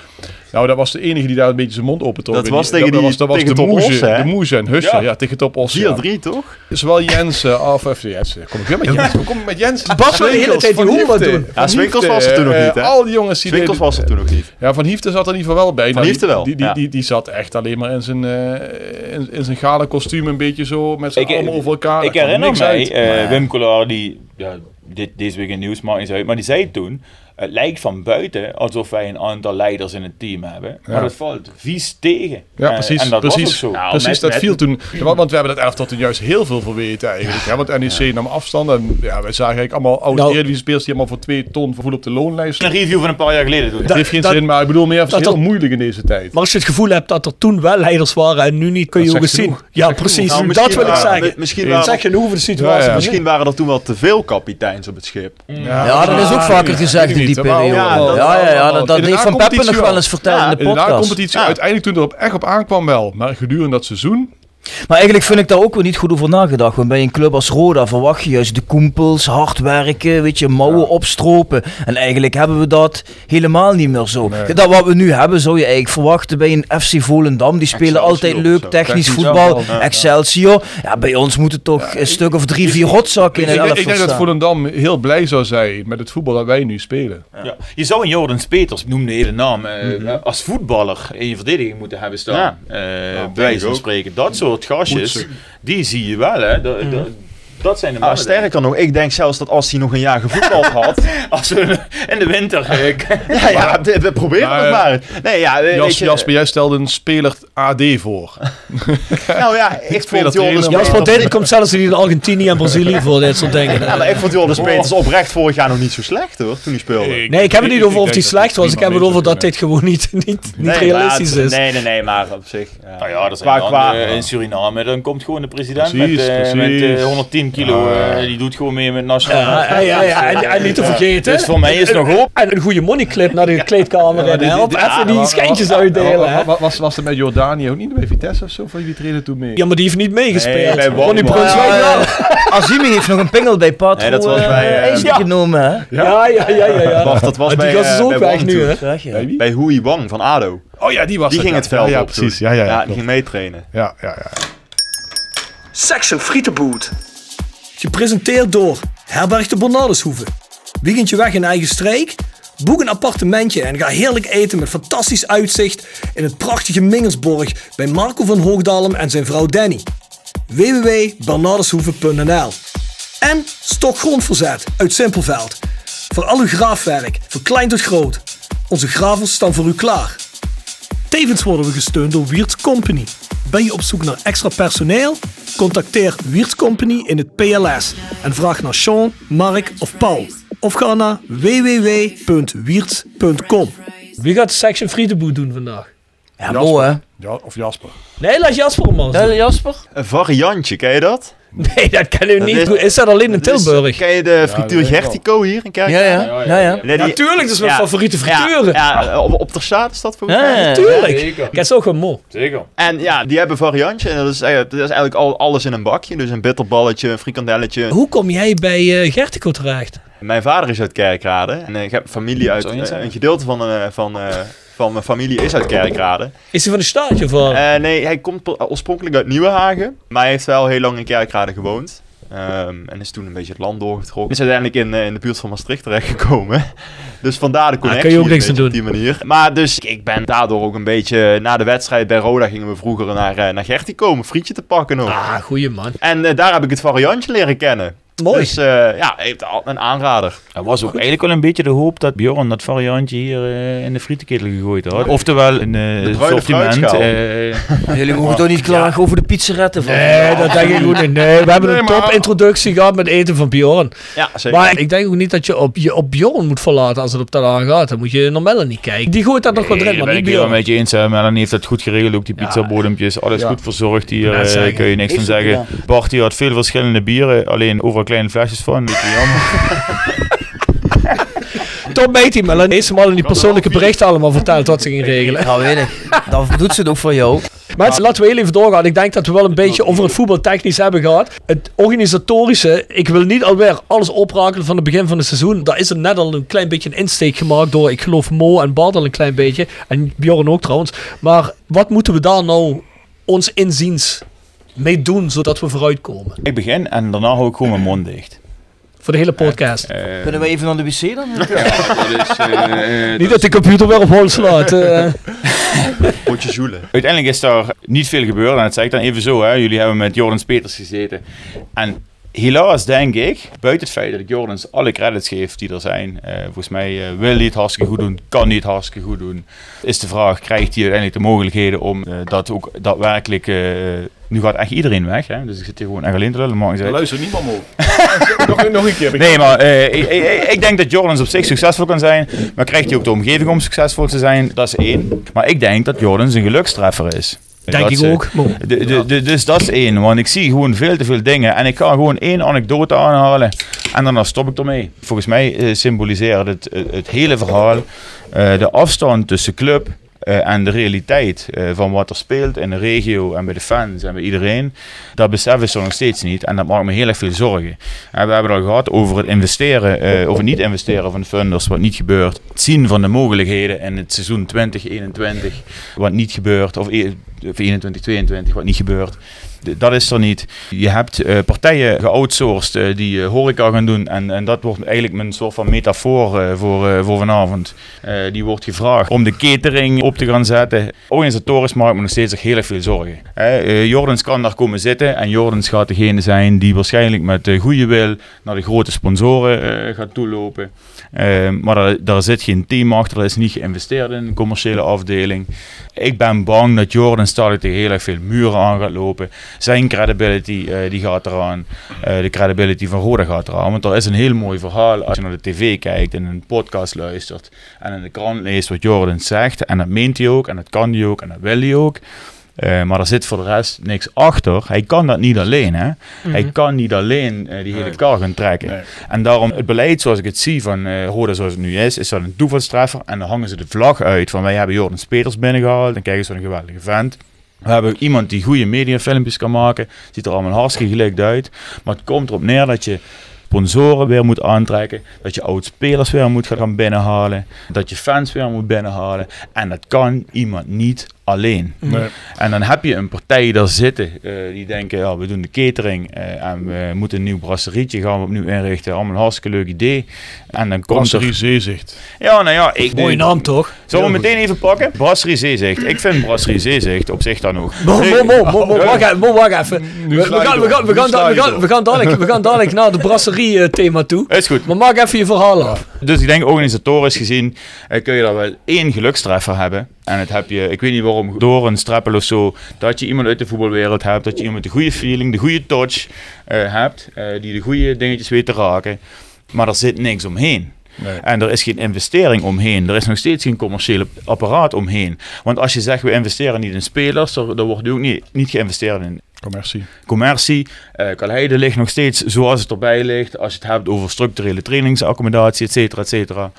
[SPEAKER 5] Nou, dat was de enige die daar een beetje zijn mond open trok.
[SPEAKER 8] Dat was
[SPEAKER 5] die-
[SPEAKER 8] tegen
[SPEAKER 5] dat,
[SPEAKER 8] die-
[SPEAKER 5] was, dat was
[SPEAKER 8] tegen
[SPEAKER 5] de Moeze, de Moeze en Husser. Ja,
[SPEAKER 7] Ja.
[SPEAKER 5] tegen Top Os. ja.
[SPEAKER 8] 4-3 toch?
[SPEAKER 5] Zowel Jensen, of even Jensen. Kom ik weer met Jensen? Hoe kom ik met Jensen?
[SPEAKER 3] Bas wil de hele tijd die
[SPEAKER 5] Hiefte,
[SPEAKER 3] doen.
[SPEAKER 8] Ja, Swinkels was er toen nog
[SPEAKER 5] eh,
[SPEAKER 8] niet, hè?
[SPEAKER 5] Al die jongens die
[SPEAKER 8] Swinkels was er toen nog niet.
[SPEAKER 5] Ja, Van Hiefte zat er in ieder geval wel bij.
[SPEAKER 8] Van
[SPEAKER 5] Nou,
[SPEAKER 8] Hiefte
[SPEAKER 5] die-
[SPEAKER 8] wel,
[SPEAKER 5] Die, die, zat echt alleen maar in zijn, eh, in, in zijn gala kostuum een beetje zo met zijn armen over elkaar.
[SPEAKER 7] Ik herinner
[SPEAKER 5] niks
[SPEAKER 7] mij, eh, Wim Kolar, die ja, dit, deze week in het nieuws maakt niet uit, maar die zei toen, het lijkt van buiten alsof wij een aantal leiders in het team hebben, maar dat valt vies tegen.
[SPEAKER 5] Ja,
[SPEAKER 7] Eh,
[SPEAKER 5] precies.
[SPEAKER 7] en dat
[SPEAKER 5] precies,
[SPEAKER 7] was ook zo.
[SPEAKER 8] Nou,
[SPEAKER 5] precies
[SPEAKER 8] met-
[SPEAKER 5] dat
[SPEAKER 8] met-
[SPEAKER 5] viel toen. Want, we hebben dat elftal toen juist heel veel verweten eigenlijk. Hè? Want NEC nam afstand. En ja, wij zagen eigenlijk allemaal oude
[SPEAKER 3] Nou-
[SPEAKER 5] Eredivisie spelers die allemaal voor twee ton voel op de loonlijst.
[SPEAKER 7] Een review van een paar jaar geleden.
[SPEAKER 5] Dat heeft geen
[SPEAKER 3] dat-
[SPEAKER 5] zin, maar ik bedoel meer, het is heel
[SPEAKER 3] dat-
[SPEAKER 5] moeilijk in deze tijd.
[SPEAKER 3] Maar als je het gevoel hebt dat er toen wel leiders waren en nu niet, kun je ook eens zien. Ja, precies.
[SPEAKER 8] Nou,
[SPEAKER 3] dat wil ik zeggen.
[SPEAKER 8] misschien
[SPEAKER 3] dat
[SPEAKER 8] waren-
[SPEAKER 3] zeg genoeg over de situatie.
[SPEAKER 8] Misschien waren er toen wel te veel kapiteins op het schip.
[SPEAKER 6] Ja, dat is ook vaker gezegd in die periode. Ja,
[SPEAKER 5] allemaal-
[SPEAKER 6] ja, ja,
[SPEAKER 5] allemaal-
[SPEAKER 6] dat, dat heeft Van Peppe nog wel eens verteld in de
[SPEAKER 5] In de
[SPEAKER 6] podcast.
[SPEAKER 5] competitie,
[SPEAKER 8] Ja.
[SPEAKER 5] uiteindelijk toen erop echt op aankwam wel. Maar gedurende dat seizoen
[SPEAKER 6] Maar eigenlijk vind ik daar ook weer niet goed over nagedacht. Want bij een club als Roda verwacht je juist de koempels, hard werken, weet je, mouwen opstropen. En eigenlijk hebben we dat helemaal niet meer zo. Dat wat we nu hebben zou je eigenlijk verwachten bij een FC Volendam. Die spelen altijd leuk, technisch voetbal.
[SPEAKER 5] Ja.
[SPEAKER 6] Excelsior. Ja, bij ons moeten toch een stuk of drie, vier rotzakken in
[SPEAKER 5] Ik,
[SPEAKER 6] het
[SPEAKER 5] ik,
[SPEAKER 6] elftal
[SPEAKER 5] ik denk dat. Volendam heel blij zou zijn met het voetbal dat wij nu spelen.
[SPEAKER 7] Ja. Je zou een Jordans Peters, noem de hele naam, eh, als voetballer in je verdediging moeten hebben staan.
[SPEAKER 8] Ja.
[SPEAKER 7] Eh, bij wijze
[SPEAKER 8] ik
[SPEAKER 7] van spreken. Dat soort gastjes,
[SPEAKER 5] Moet
[SPEAKER 7] die zie je wel. Hè. Dat, dat, dat zijn de
[SPEAKER 8] Ah,
[SPEAKER 7] mannen.
[SPEAKER 8] sterker nog, ik denk zelfs dat als hij nog een jaar gevoetbald had.
[SPEAKER 7] Als we in de winter... eh,
[SPEAKER 8] ja, ja, we, we proberen
[SPEAKER 5] Maar,
[SPEAKER 8] het maar. Nee, ja, weet
[SPEAKER 5] Jas,
[SPEAKER 8] je,
[SPEAKER 5] Jasper, jij stelde een speler AD voor.
[SPEAKER 8] Nou ja, ik vond Joris.
[SPEAKER 3] Jasper dit komt zelfs in Argentinië en Brazilië voor dit soort dingen.
[SPEAKER 8] Ja, maar ik vond Joris Peters oprecht vorig jaar nog niet zo slecht hoor, toen hij speelde.
[SPEAKER 3] Nee, ik heb het niet over of hij slecht was. Ik heb het over dat dit gewoon niet, niet, niet
[SPEAKER 8] Nee,
[SPEAKER 3] realistisch is.
[SPEAKER 8] Nee, nee, nee, maar op zich. Ja.
[SPEAKER 7] Nou ja, dat zijn
[SPEAKER 8] Qua-
[SPEAKER 7] eh, in Suriname, dan komt gewoon de president
[SPEAKER 5] Precies,
[SPEAKER 7] met, eh, met
[SPEAKER 5] precies.
[SPEAKER 7] eh, 110 kilo.
[SPEAKER 5] Ja.
[SPEAKER 7] eh, die doet gewoon mee met nationaal.
[SPEAKER 3] Ja, ja, ja, en, en niet te vergeten.
[SPEAKER 7] Dus voor mij is het nog hoop.
[SPEAKER 3] En een goede moneyclip naar de kleedkamer en help. Even die schijntjes uitdelen.
[SPEAKER 5] Was, was er met Jordanië ook niet bij Vitesse of zo? Van wie trainde toen mee?
[SPEAKER 3] Ja, maar die heeft niet meegespeeld.
[SPEAKER 8] Nee, bij
[SPEAKER 3] Ronnie
[SPEAKER 8] Wolfsburg.
[SPEAKER 3] Brunswijk wel.
[SPEAKER 6] Ja, Azimi heeft nog een pingel bij
[SPEAKER 8] Nee, dat was
[SPEAKER 6] eh,
[SPEAKER 8] bij, eh,
[SPEAKER 3] ja.
[SPEAKER 6] genomen, hè?
[SPEAKER 3] Ja, ja, ja, ja. ja.
[SPEAKER 8] Wacht, dat was bij,
[SPEAKER 3] die gast is
[SPEAKER 8] eh,
[SPEAKER 3] ook weg nu, hè?
[SPEAKER 5] Bij
[SPEAKER 8] Hui Wang van ADO.
[SPEAKER 5] Oh ja, die was
[SPEAKER 8] Die ging het veld op
[SPEAKER 5] precies. Ja, ja, ja,
[SPEAKER 8] Ja, die ging meetrainen.
[SPEAKER 5] ja, ja, ja.
[SPEAKER 3] Section Frietenboot. Gepresenteerd door Herberg de Bernardeshoeve. Weekendje weg in eigen streek? Boek een appartementje en ga heerlijk eten met fantastisch uitzicht in het prachtige Mingersborg bij Marco van Hoogdalem en zijn vrouw Danny. www.bernardeshoeve.nl En Stok Grondverzet uit Simpelveld. Voor al uw graafwerk, van klein tot groot. Onze gravels staan voor u klaar. Tevens worden we gesteund door Wiert's Company. Ben je op zoek naar extra personeel? Contacteer Wiert's Company in het PLS en vraag naar Sean, Mark of Paul. Of ga naar www.wierts.com. Wie gaat de Section Friedenboet doen vandaag?
[SPEAKER 6] Ja, mooi, hè?
[SPEAKER 5] Ja, of Jasper.
[SPEAKER 3] Nee, laat Jasper hem maar
[SPEAKER 6] Ja,
[SPEAKER 3] doen.
[SPEAKER 6] Jasper?
[SPEAKER 8] Een variantje, ken je dat?
[SPEAKER 3] Nee, dat kan u niet
[SPEAKER 8] is-
[SPEAKER 3] doen. Is dat alleen in
[SPEAKER 8] Dat is-
[SPEAKER 3] Tilburg?
[SPEAKER 8] Ken je de frituur
[SPEAKER 5] dat.
[SPEAKER 8] Gertico hier in Kerkrade?
[SPEAKER 6] Ja, ja. ja, ja.
[SPEAKER 8] Nee, die-
[SPEAKER 3] Natuurlijk, dat is mijn
[SPEAKER 8] Ja,
[SPEAKER 3] favoriete
[SPEAKER 8] ja,
[SPEAKER 3] frituren.
[SPEAKER 8] Ja, op, op ter staat is dat
[SPEAKER 6] Ja,
[SPEAKER 8] mij.
[SPEAKER 6] ja.
[SPEAKER 3] Tuurlijk.
[SPEAKER 7] zeker.
[SPEAKER 3] Ik is ook gewoon mooi.
[SPEAKER 7] Zeker.
[SPEAKER 8] En ja, die hebben een variantje. En dat is, eigenlijk- dat is eigenlijk al, alles in een bakje. Dus een bitterballetje, een frikandelletje.
[SPEAKER 3] Hoe kom jij bij eh Gertico terecht?
[SPEAKER 8] Mijn vader is uit Kerkrade. En eh, ik heb familie uit... Eh, een gedeelte van, eh, van, eh, van mijn familie is uit Kerkrade.
[SPEAKER 3] Is hij van de staatje of wat?
[SPEAKER 8] Eh, nee, hij komt oorspronkelijk uit Nieuwenhagen. Maar hij heeft wel heel lang in Kerkrade gewoond. Ehm, en is toen een beetje het land doorgetrokken. Is uiteindelijk in, eh, in de buurt van Maastricht terechtgekomen. dus vandaar de connectie.
[SPEAKER 3] kan je ook
[SPEAKER 8] een
[SPEAKER 3] niks
[SPEAKER 8] beetje
[SPEAKER 3] aan
[SPEAKER 8] Op die manier. Maar dus ik ben daardoor ook een beetje... Na de wedstrijd bij Roda gingen we vroeger naar, eh, naar Gertie komen. Frietje te pakken nog.
[SPEAKER 3] Ah, goeie man.
[SPEAKER 8] En daar heb ik het variantje leren kennen.
[SPEAKER 3] Mooi.
[SPEAKER 8] Dus eh, ja, heeft al- een aanrader.
[SPEAKER 7] Er was ook eigenlijk wel een beetje de hoop dat Bjorn dat variantje hier eh, in de frietenketel gegooid had. Oftewel een eh
[SPEAKER 8] bruine
[SPEAKER 7] sortiment.
[SPEAKER 8] fruitschaal.
[SPEAKER 7] eh,
[SPEAKER 6] Jullie mogen toch niet klagen over de pizzeretten van
[SPEAKER 3] Nee, dat denk ik ook niet. Nee, we hebben
[SPEAKER 5] Nee,
[SPEAKER 3] een
[SPEAKER 5] maar-
[SPEAKER 3] top-introductie gehad met eten van Bjorn.
[SPEAKER 8] Ja, zeker.
[SPEAKER 3] Maar ik denk ook niet dat je op, je op Bjorn moet verlaten als het op dat aangaat. Dan moet je naar Melanie kijken. Die gooit dat nog wel
[SPEAKER 7] Nee,
[SPEAKER 3] erin,
[SPEAKER 7] daar
[SPEAKER 3] maar
[SPEAKER 7] ben
[SPEAKER 3] niet
[SPEAKER 7] ik wel
[SPEAKER 3] Bjorn.
[SPEAKER 7] met je eens. hè. Melanie heeft dat goed geregeld. Ook die pizzabodempjes. Alles
[SPEAKER 5] Ja.
[SPEAKER 7] goed verzorgd hier.
[SPEAKER 3] zeggen.
[SPEAKER 7] kun je niks van zeggen. Bart die had veel verschillende bieren. Alleen overal kleine flesjes van. Een beetje jammer.
[SPEAKER 3] Tom hij, Melanie. Heeft ze al in die persoonlijke berichten allemaal verteld wat ze ging regelen.
[SPEAKER 6] Weet ik. Dan doet ze het ook voor jou.
[SPEAKER 3] Maar laten we heel even doorgaan. Ik denk dat we wel een beetje over het voetbaltechnisch hebben gehad. Het organisatorische, ik wil niet alweer alles oprakelen van het begin van het seizoen. Daar is er net al een klein beetje een insteek gemaakt door, ik geloof Mo en Bart al een klein beetje. En Bjorn ook trouwens. Maar wat moeten we daar nou ons inziens mee doen, zodat we vooruitkomen?
[SPEAKER 7] Ik begin en daarna hou ik gewoon mijn mond dicht.
[SPEAKER 3] Voor de hele podcast.
[SPEAKER 7] Eh,
[SPEAKER 6] Kunnen we even naar de wc dan?
[SPEAKER 7] dat is, eh, eh,
[SPEAKER 3] niet dat de computer weer op hol slaat. eh.
[SPEAKER 8] Potje zoelen.
[SPEAKER 7] Uiteindelijk is daar niet veel gebeurd. En dat zeg ik dan even zo. Hè. Jullie hebben met Jordans Peters gezeten. En helaas denk ik, buiten het feit dat ik Jordans alle credits geef die er zijn. eh, volgens mij eh, wil hij het hartstikke goed doen. Kan hij het hartstikke goed doen. Is de vraag, krijgt hij uiteindelijk de mogelijkheden om eh, dat ook daadwerkelijk... nu gaat echt iedereen weg. Hè. Dus ik zit hier gewoon echt alleen te lullen. Maar ik
[SPEAKER 5] Er
[SPEAKER 7] zeg,
[SPEAKER 5] luistert niemand meer. nog, nog een keer.
[SPEAKER 7] Nee, maar ik, ik, ik denk dat Jordans op zich succesvol kan zijn. Maar krijgt hij ook de omgeving om succesvol te zijn? Dat is één. Maar ik denk dat Jordans een gelukstreffer is.
[SPEAKER 3] Denk
[SPEAKER 7] Dat
[SPEAKER 3] ik ook. Mo.
[SPEAKER 7] de- de- de- dus dat is één, want ik zie gewoon veel te veel dingen. En ik ga gewoon één anekdote aanhalen en daarna stop ik ermee. Volgens mij eh, symboliseert het, het, het hele verhaal eh, de afstand tussen club eh, en de realiteit eh, van wat er speelt in de regio en bij de fans en bij iedereen, dat beseffen ze nog steeds niet. En dat maakt me heel erg veel zorgen. En we hebben het al gehad over het investeren, eh, over niet investeren van de funders, wat niet gebeurt. Het zien van de mogelijkheden in het seizoen 2021, wat niet gebeurt. Of, e- of 21, 22, wat niet gebeurt. Dat is er niet. Je hebt eh, partijen geoutsourced eh, die eh, horeca gaan doen. En, en dat wordt eigenlijk mijn soort van metafoor eh, voor, eh, voor vanavond. Eh, die wordt gevraagd om de catering op te gaan zetten. Organisatorisch maakt me nog steeds heel erg veel zorgen. Hè, eh, Jordans kan daar komen zitten. En Jordans gaat degene zijn die waarschijnlijk met de goede wil naar de grote sponsoren eh, gaat toelopen. Eh, maar daar, zit geen team achter. Er is niet geïnvesteerd in een commerciële afdeling. Ik ben bang dat Jordan Stark tegen heel erg veel muren aan gaat lopen. Zijn credibility eh, die gaat eraan. Eh, de credibility van Roda gaat eraan. Want er is een heel mooi verhaal als je naar de tv kijkt en een podcast luistert. En in de krant leest wat Jordan zegt. En dat meent hij ook. En dat kan hij ook. En dat wil hij ook. Eh, maar er zit voor de rest niks achter. Hij kan dat niet alleen. Hè? Hij kan niet alleen eh, die hele kar gaan trekken. En daarom het beleid zoals ik het zie van eh Roda zoals het nu is, is dat een toevalstreffer. En dan hangen ze de vlag uit van wij hebben Jordan Peters binnengehaald. Dan krijgen ze een geweldige vent. We hebben iemand die goede mediafilmpjes kan maken. Ziet er allemaal hartstikke gelikt uit. Maar het komt erop neer dat je sponsoren weer moet aantrekken. Dat je oud-spelers weer moet gaan binnenhalen. Dat je fans weer moet binnenhalen. En dat kan iemand niet alleen.
[SPEAKER 5] Nee.
[SPEAKER 7] En dan heb je een partij daar zitten eh, die denken, ja, we doen de catering eh, en we moeten een nieuw brasserietje gaan we opnieuw inrichten. Allemaal een hartstikke leuk idee. En dan komt
[SPEAKER 5] Brasserie
[SPEAKER 7] er...
[SPEAKER 5] Zeezicht.
[SPEAKER 7] Ja, nou ja, ik...
[SPEAKER 3] Mooie naam toch?
[SPEAKER 7] Zullen we meteen even pakken? Brasserie Zeezicht. Ik vind Brasserie Zeezicht op zich dan ook.
[SPEAKER 3] Mo, mo, mo, wacht even, We, gaan, dadelijk, we gaan dadelijk naar de brasserie eh, thema toe.
[SPEAKER 7] Is goed.
[SPEAKER 3] Maar maak even je verhaal af.
[SPEAKER 7] Dus ik denk organisatorisch gezien kun je daar wel één gelukstreffer hebben. En het heb je, ik weet niet waarom, door een streppel of zo, dat je iemand uit de voetbalwereld hebt, dat je iemand de goede feeling, de goede touch eh, hebt, eh, die de goede dingetjes weet te raken. Maar er zit niks omheen.
[SPEAKER 5] Nee.
[SPEAKER 7] En er is geen investering omheen. Er is nog steeds geen commerciële apparaat omheen. Want als je zegt, we investeren niet in spelers, dan dan wordt ook niet, niet geïnvesteerd in
[SPEAKER 5] Commercie.
[SPEAKER 7] commercie. Uh, Kalheide ligt nog steeds zoals het erbij ligt. Als je het hebt over structurele trainingsaccommodatie, et cetera, et cetera.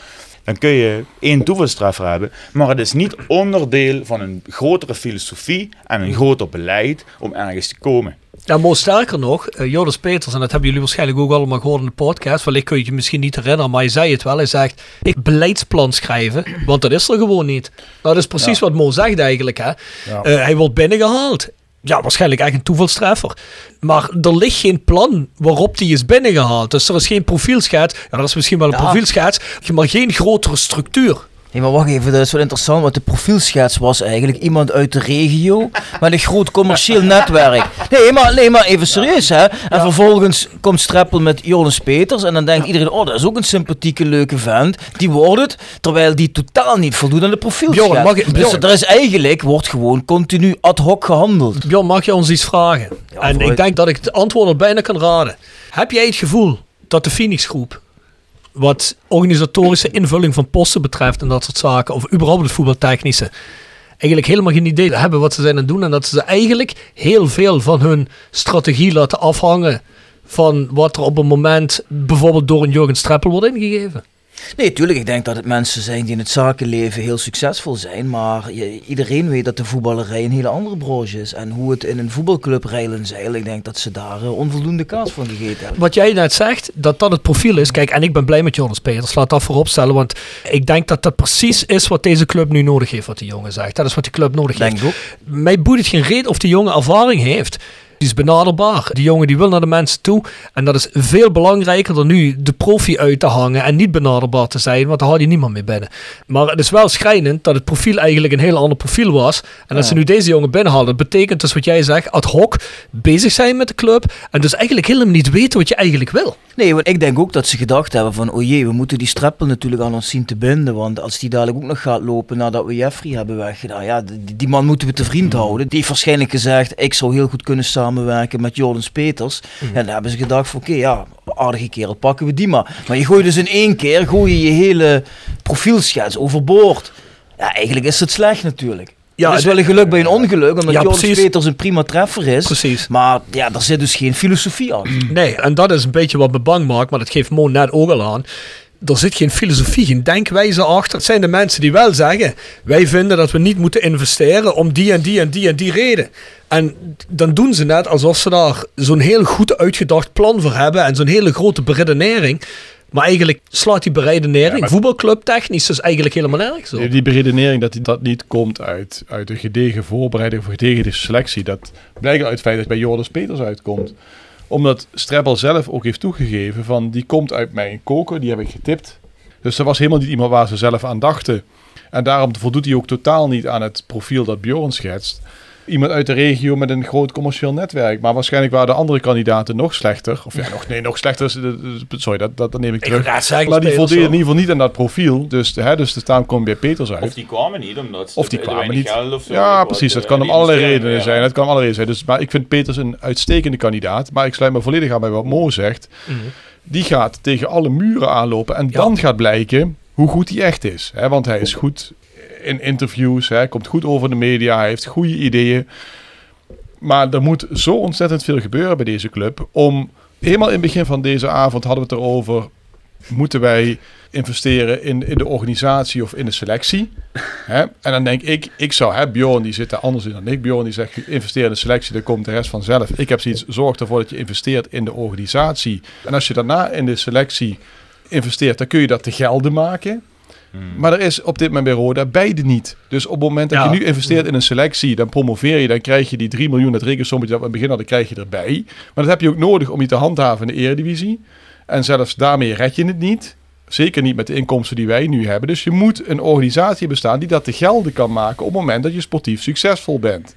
[SPEAKER 7] Dan kun je één toevalstreffer hebben. Maar het is niet onderdeel van een grotere filosofie en een groter beleid om ergens te komen.
[SPEAKER 3] Ja, Mo, sterker nog, eh, Joris Peters, en dat hebben jullie waarschijnlijk ook allemaal gehoord in de podcast, wellicht kun je het je misschien niet herinneren, maar hij zei het wel. Hij zegt, ik beleidsplan schrijven, want dat is er gewoon niet. Nou, dat is precies wat Mo zegt eigenlijk. Hè.
[SPEAKER 5] Ja.
[SPEAKER 3] Eh, hij wordt binnengehaald. Ja, waarschijnlijk echt een toevalstreffer. Maar er ligt geen plan waarop die is binnengehaald. Dus er is geen profielschets. Ja, dat is misschien wel een
[SPEAKER 6] Ja.
[SPEAKER 3] profielschets, maar geen grotere structuur.
[SPEAKER 6] Nee, maar wacht even, dat is wel interessant, want de profielschets was eigenlijk iemand uit de regio met een groot commercieel netwerk. Nee, maar, nee, maar even serieus hè. En vervolgens komt Streppel met Jonas Peters en dan denkt iedereen, oh dat is ook een sympathieke, leuke vent. Die wordt het, terwijl die totaal niet voldoet aan de profielschets.
[SPEAKER 3] Bjorn, mag ik-
[SPEAKER 6] dus er is eigenlijk, wordt gewoon continu ad hoc gehandeld.
[SPEAKER 3] Bjorn, mag je ons iets vragen? en ik denk dat ik het antwoord al bijna kan raden. Heb jij het gevoel dat de Phoenix groep, wat organisatorische invulling van posten betreft en dat soort zaken, of überhaupt het voetbaltechnische, eigenlijk helemaal geen idee hebben wat ze zijn aan het doen en dat ze eigenlijk heel veel van hun strategie laten afhangen van wat er op een moment bijvoorbeeld door een Jurgen Streppel wordt ingegeven?
[SPEAKER 6] Nee, tuurlijk. Ik denk dat het mensen zijn die in het zakenleven heel succesvol zijn. Maar je- iedereen weet dat de voetballerij een hele andere branche is. En hoe het in een voetbalclub reilen zeilen, ik denk dat ze daar eh, onvoldoende kaas van gegeten hebben.
[SPEAKER 3] Wat jij net zegt, dat dat het profiel is. Kijk, en ik ben blij met Jonas Peters. Laat dat voorop stellen. Want ik denk dat dat precies is wat deze club nu nodig heeft. Wat die jongen zegt. Dat is wat die club nodig
[SPEAKER 6] Denk
[SPEAKER 3] heeft.
[SPEAKER 6] ook.
[SPEAKER 3] Mij boeit het geen reet of die jongen ervaring heeft. Die is benaderbaar. Die jongen die wil naar de mensen toe. En dat is veel belangrijker dan nu de profi uit te hangen en niet benaderbaar te zijn. Want daar haal je niemand mee binnen. Maar het is wel schrijnend dat het profiel eigenlijk een heel ander profiel was. En dat ze nu deze jongen binnenhalen. Dat betekent dus wat jij zegt, ad hoc bezig zijn met de club. En dus eigenlijk helemaal niet weten wat je eigenlijk wil.
[SPEAKER 6] Nee, want ik denk ook dat ze gedacht hebben van, oh jee, we moeten die streppel natuurlijk aan ons zien te binden. Want als die dadelijk ook nog gaat lopen nadat we Jeffrey hebben weggedaan, ja, die, die man moeten we te vriend houden. Die heeft waarschijnlijk gezegd, ik zou heel goed kunnen samenwerken met Jordans Peters. En dan hebben ze gedacht van, oké, ja, aardige kerel, pakken we die maar. Maar je gooit dus in één keer, gooi je je hele profielschets overboord. Ja, eigenlijk is het slecht natuurlijk.
[SPEAKER 3] Ja,
[SPEAKER 6] het is wel een geluk bij een ongeluk, omdat
[SPEAKER 3] Ja,
[SPEAKER 6] Joris. Peters een prima treffer is.
[SPEAKER 3] Precies.
[SPEAKER 6] Maar ja, daar zit dus geen filosofie aan.
[SPEAKER 3] Nee, en dat is een beetje wat me bang maakt, maar dat geeft Mo net ook al aan. Er zit geen filosofie, geen denkwijze achter. Het zijn de mensen die wel zeggen, wij vinden dat we niet moeten investeren om die en die en die en die reden. En dan doen ze net alsof ze daar zo'n heel goed uitgedacht plan voor hebben en zo'n hele grote beredenering. Maar eigenlijk slaat die beredenering,
[SPEAKER 5] Ja,
[SPEAKER 3] voetbalclub technisch, dus eigenlijk helemaal nergens op.
[SPEAKER 5] Die, beredenering dat die- dat niet komt uit, uit een gedegen voorbereiding of gedegen selectie, dat blijkt uit het feit dat het bij Joris Peters uitkomt. Omdat Strebbel zelf ook heeft toegegeven van die komt uit mijn koker, die heb ik getipt. Dus er was helemaal niet iemand waar ze zelf aan dachten. En daarom voldoet hij ook totaal niet aan het profiel dat Bjorn schetst. Iemand uit de regio met een groot commercieel netwerk. Maar waarschijnlijk waren de andere kandidaten nog slechter. Of ja, nog, nee, nog slechter. Sorry, dat, dat, dat neem ik terug. maar die voldeden in ieder geval niet aan dat profiel. Dus, hè, dus daarom kom je bij Peters uit.
[SPEAKER 7] Of die kwamen niet, omdat ze
[SPEAKER 5] Of die kwamen niet.
[SPEAKER 7] geld of zo.
[SPEAKER 5] Ja, precies. Dat kan om allerlei redenen
[SPEAKER 7] ja.
[SPEAKER 5] zijn. Dat kan om allerlei redenen zijn. Dus, maar ik vind Peters een uitstekende kandidaat. Maar ik sluit me volledig aan bij wat Mo zegt.
[SPEAKER 3] Mhm.
[SPEAKER 5] Die gaat tegen alle muren aanlopen. En dan gaat blijken hoe goed hij echt is. Hè, want hij is goed in interviews. Hij komt goed over de media. Hij heeft goede ideeën. Maar er moet zo ontzettend veel gebeuren bij deze club. Om helemaal in het begin van deze avond hadden we het erover. Moeten wij investeren in, in de organisatie of in de selectie? Hè? En dan denk ik, ik zou, hè, Bjorn die zit daar anders in dan ik. Bjorn die zegt, investeer in de selectie, dan komt de rest vanzelf. Ik heb zoiets, zorg ervoor dat je investeert in de organisatie. En als je daarna in de selectie investeert, dan kun je dat te gelden maken. Maar er is op dit moment bij Roda beide niet. Dus op het moment dat
[SPEAKER 3] Ja.
[SPEAKER 5] je nu investeert in een selectie, dan promoveer je, dan krijg je die 3 miljoen, dat rekensommetje dat we aan het begin hadden, krijg je erbij. Maar dat heb je ook nodig om je te handhaven in de eredivisie. En zelfs daarmee red je het niet. Zeker niet met de inkomsten die wij nu hebben. Dus je moet een organisatie bestaan die dat te gelden kan maken op het moment dat je sportief succesvol bent.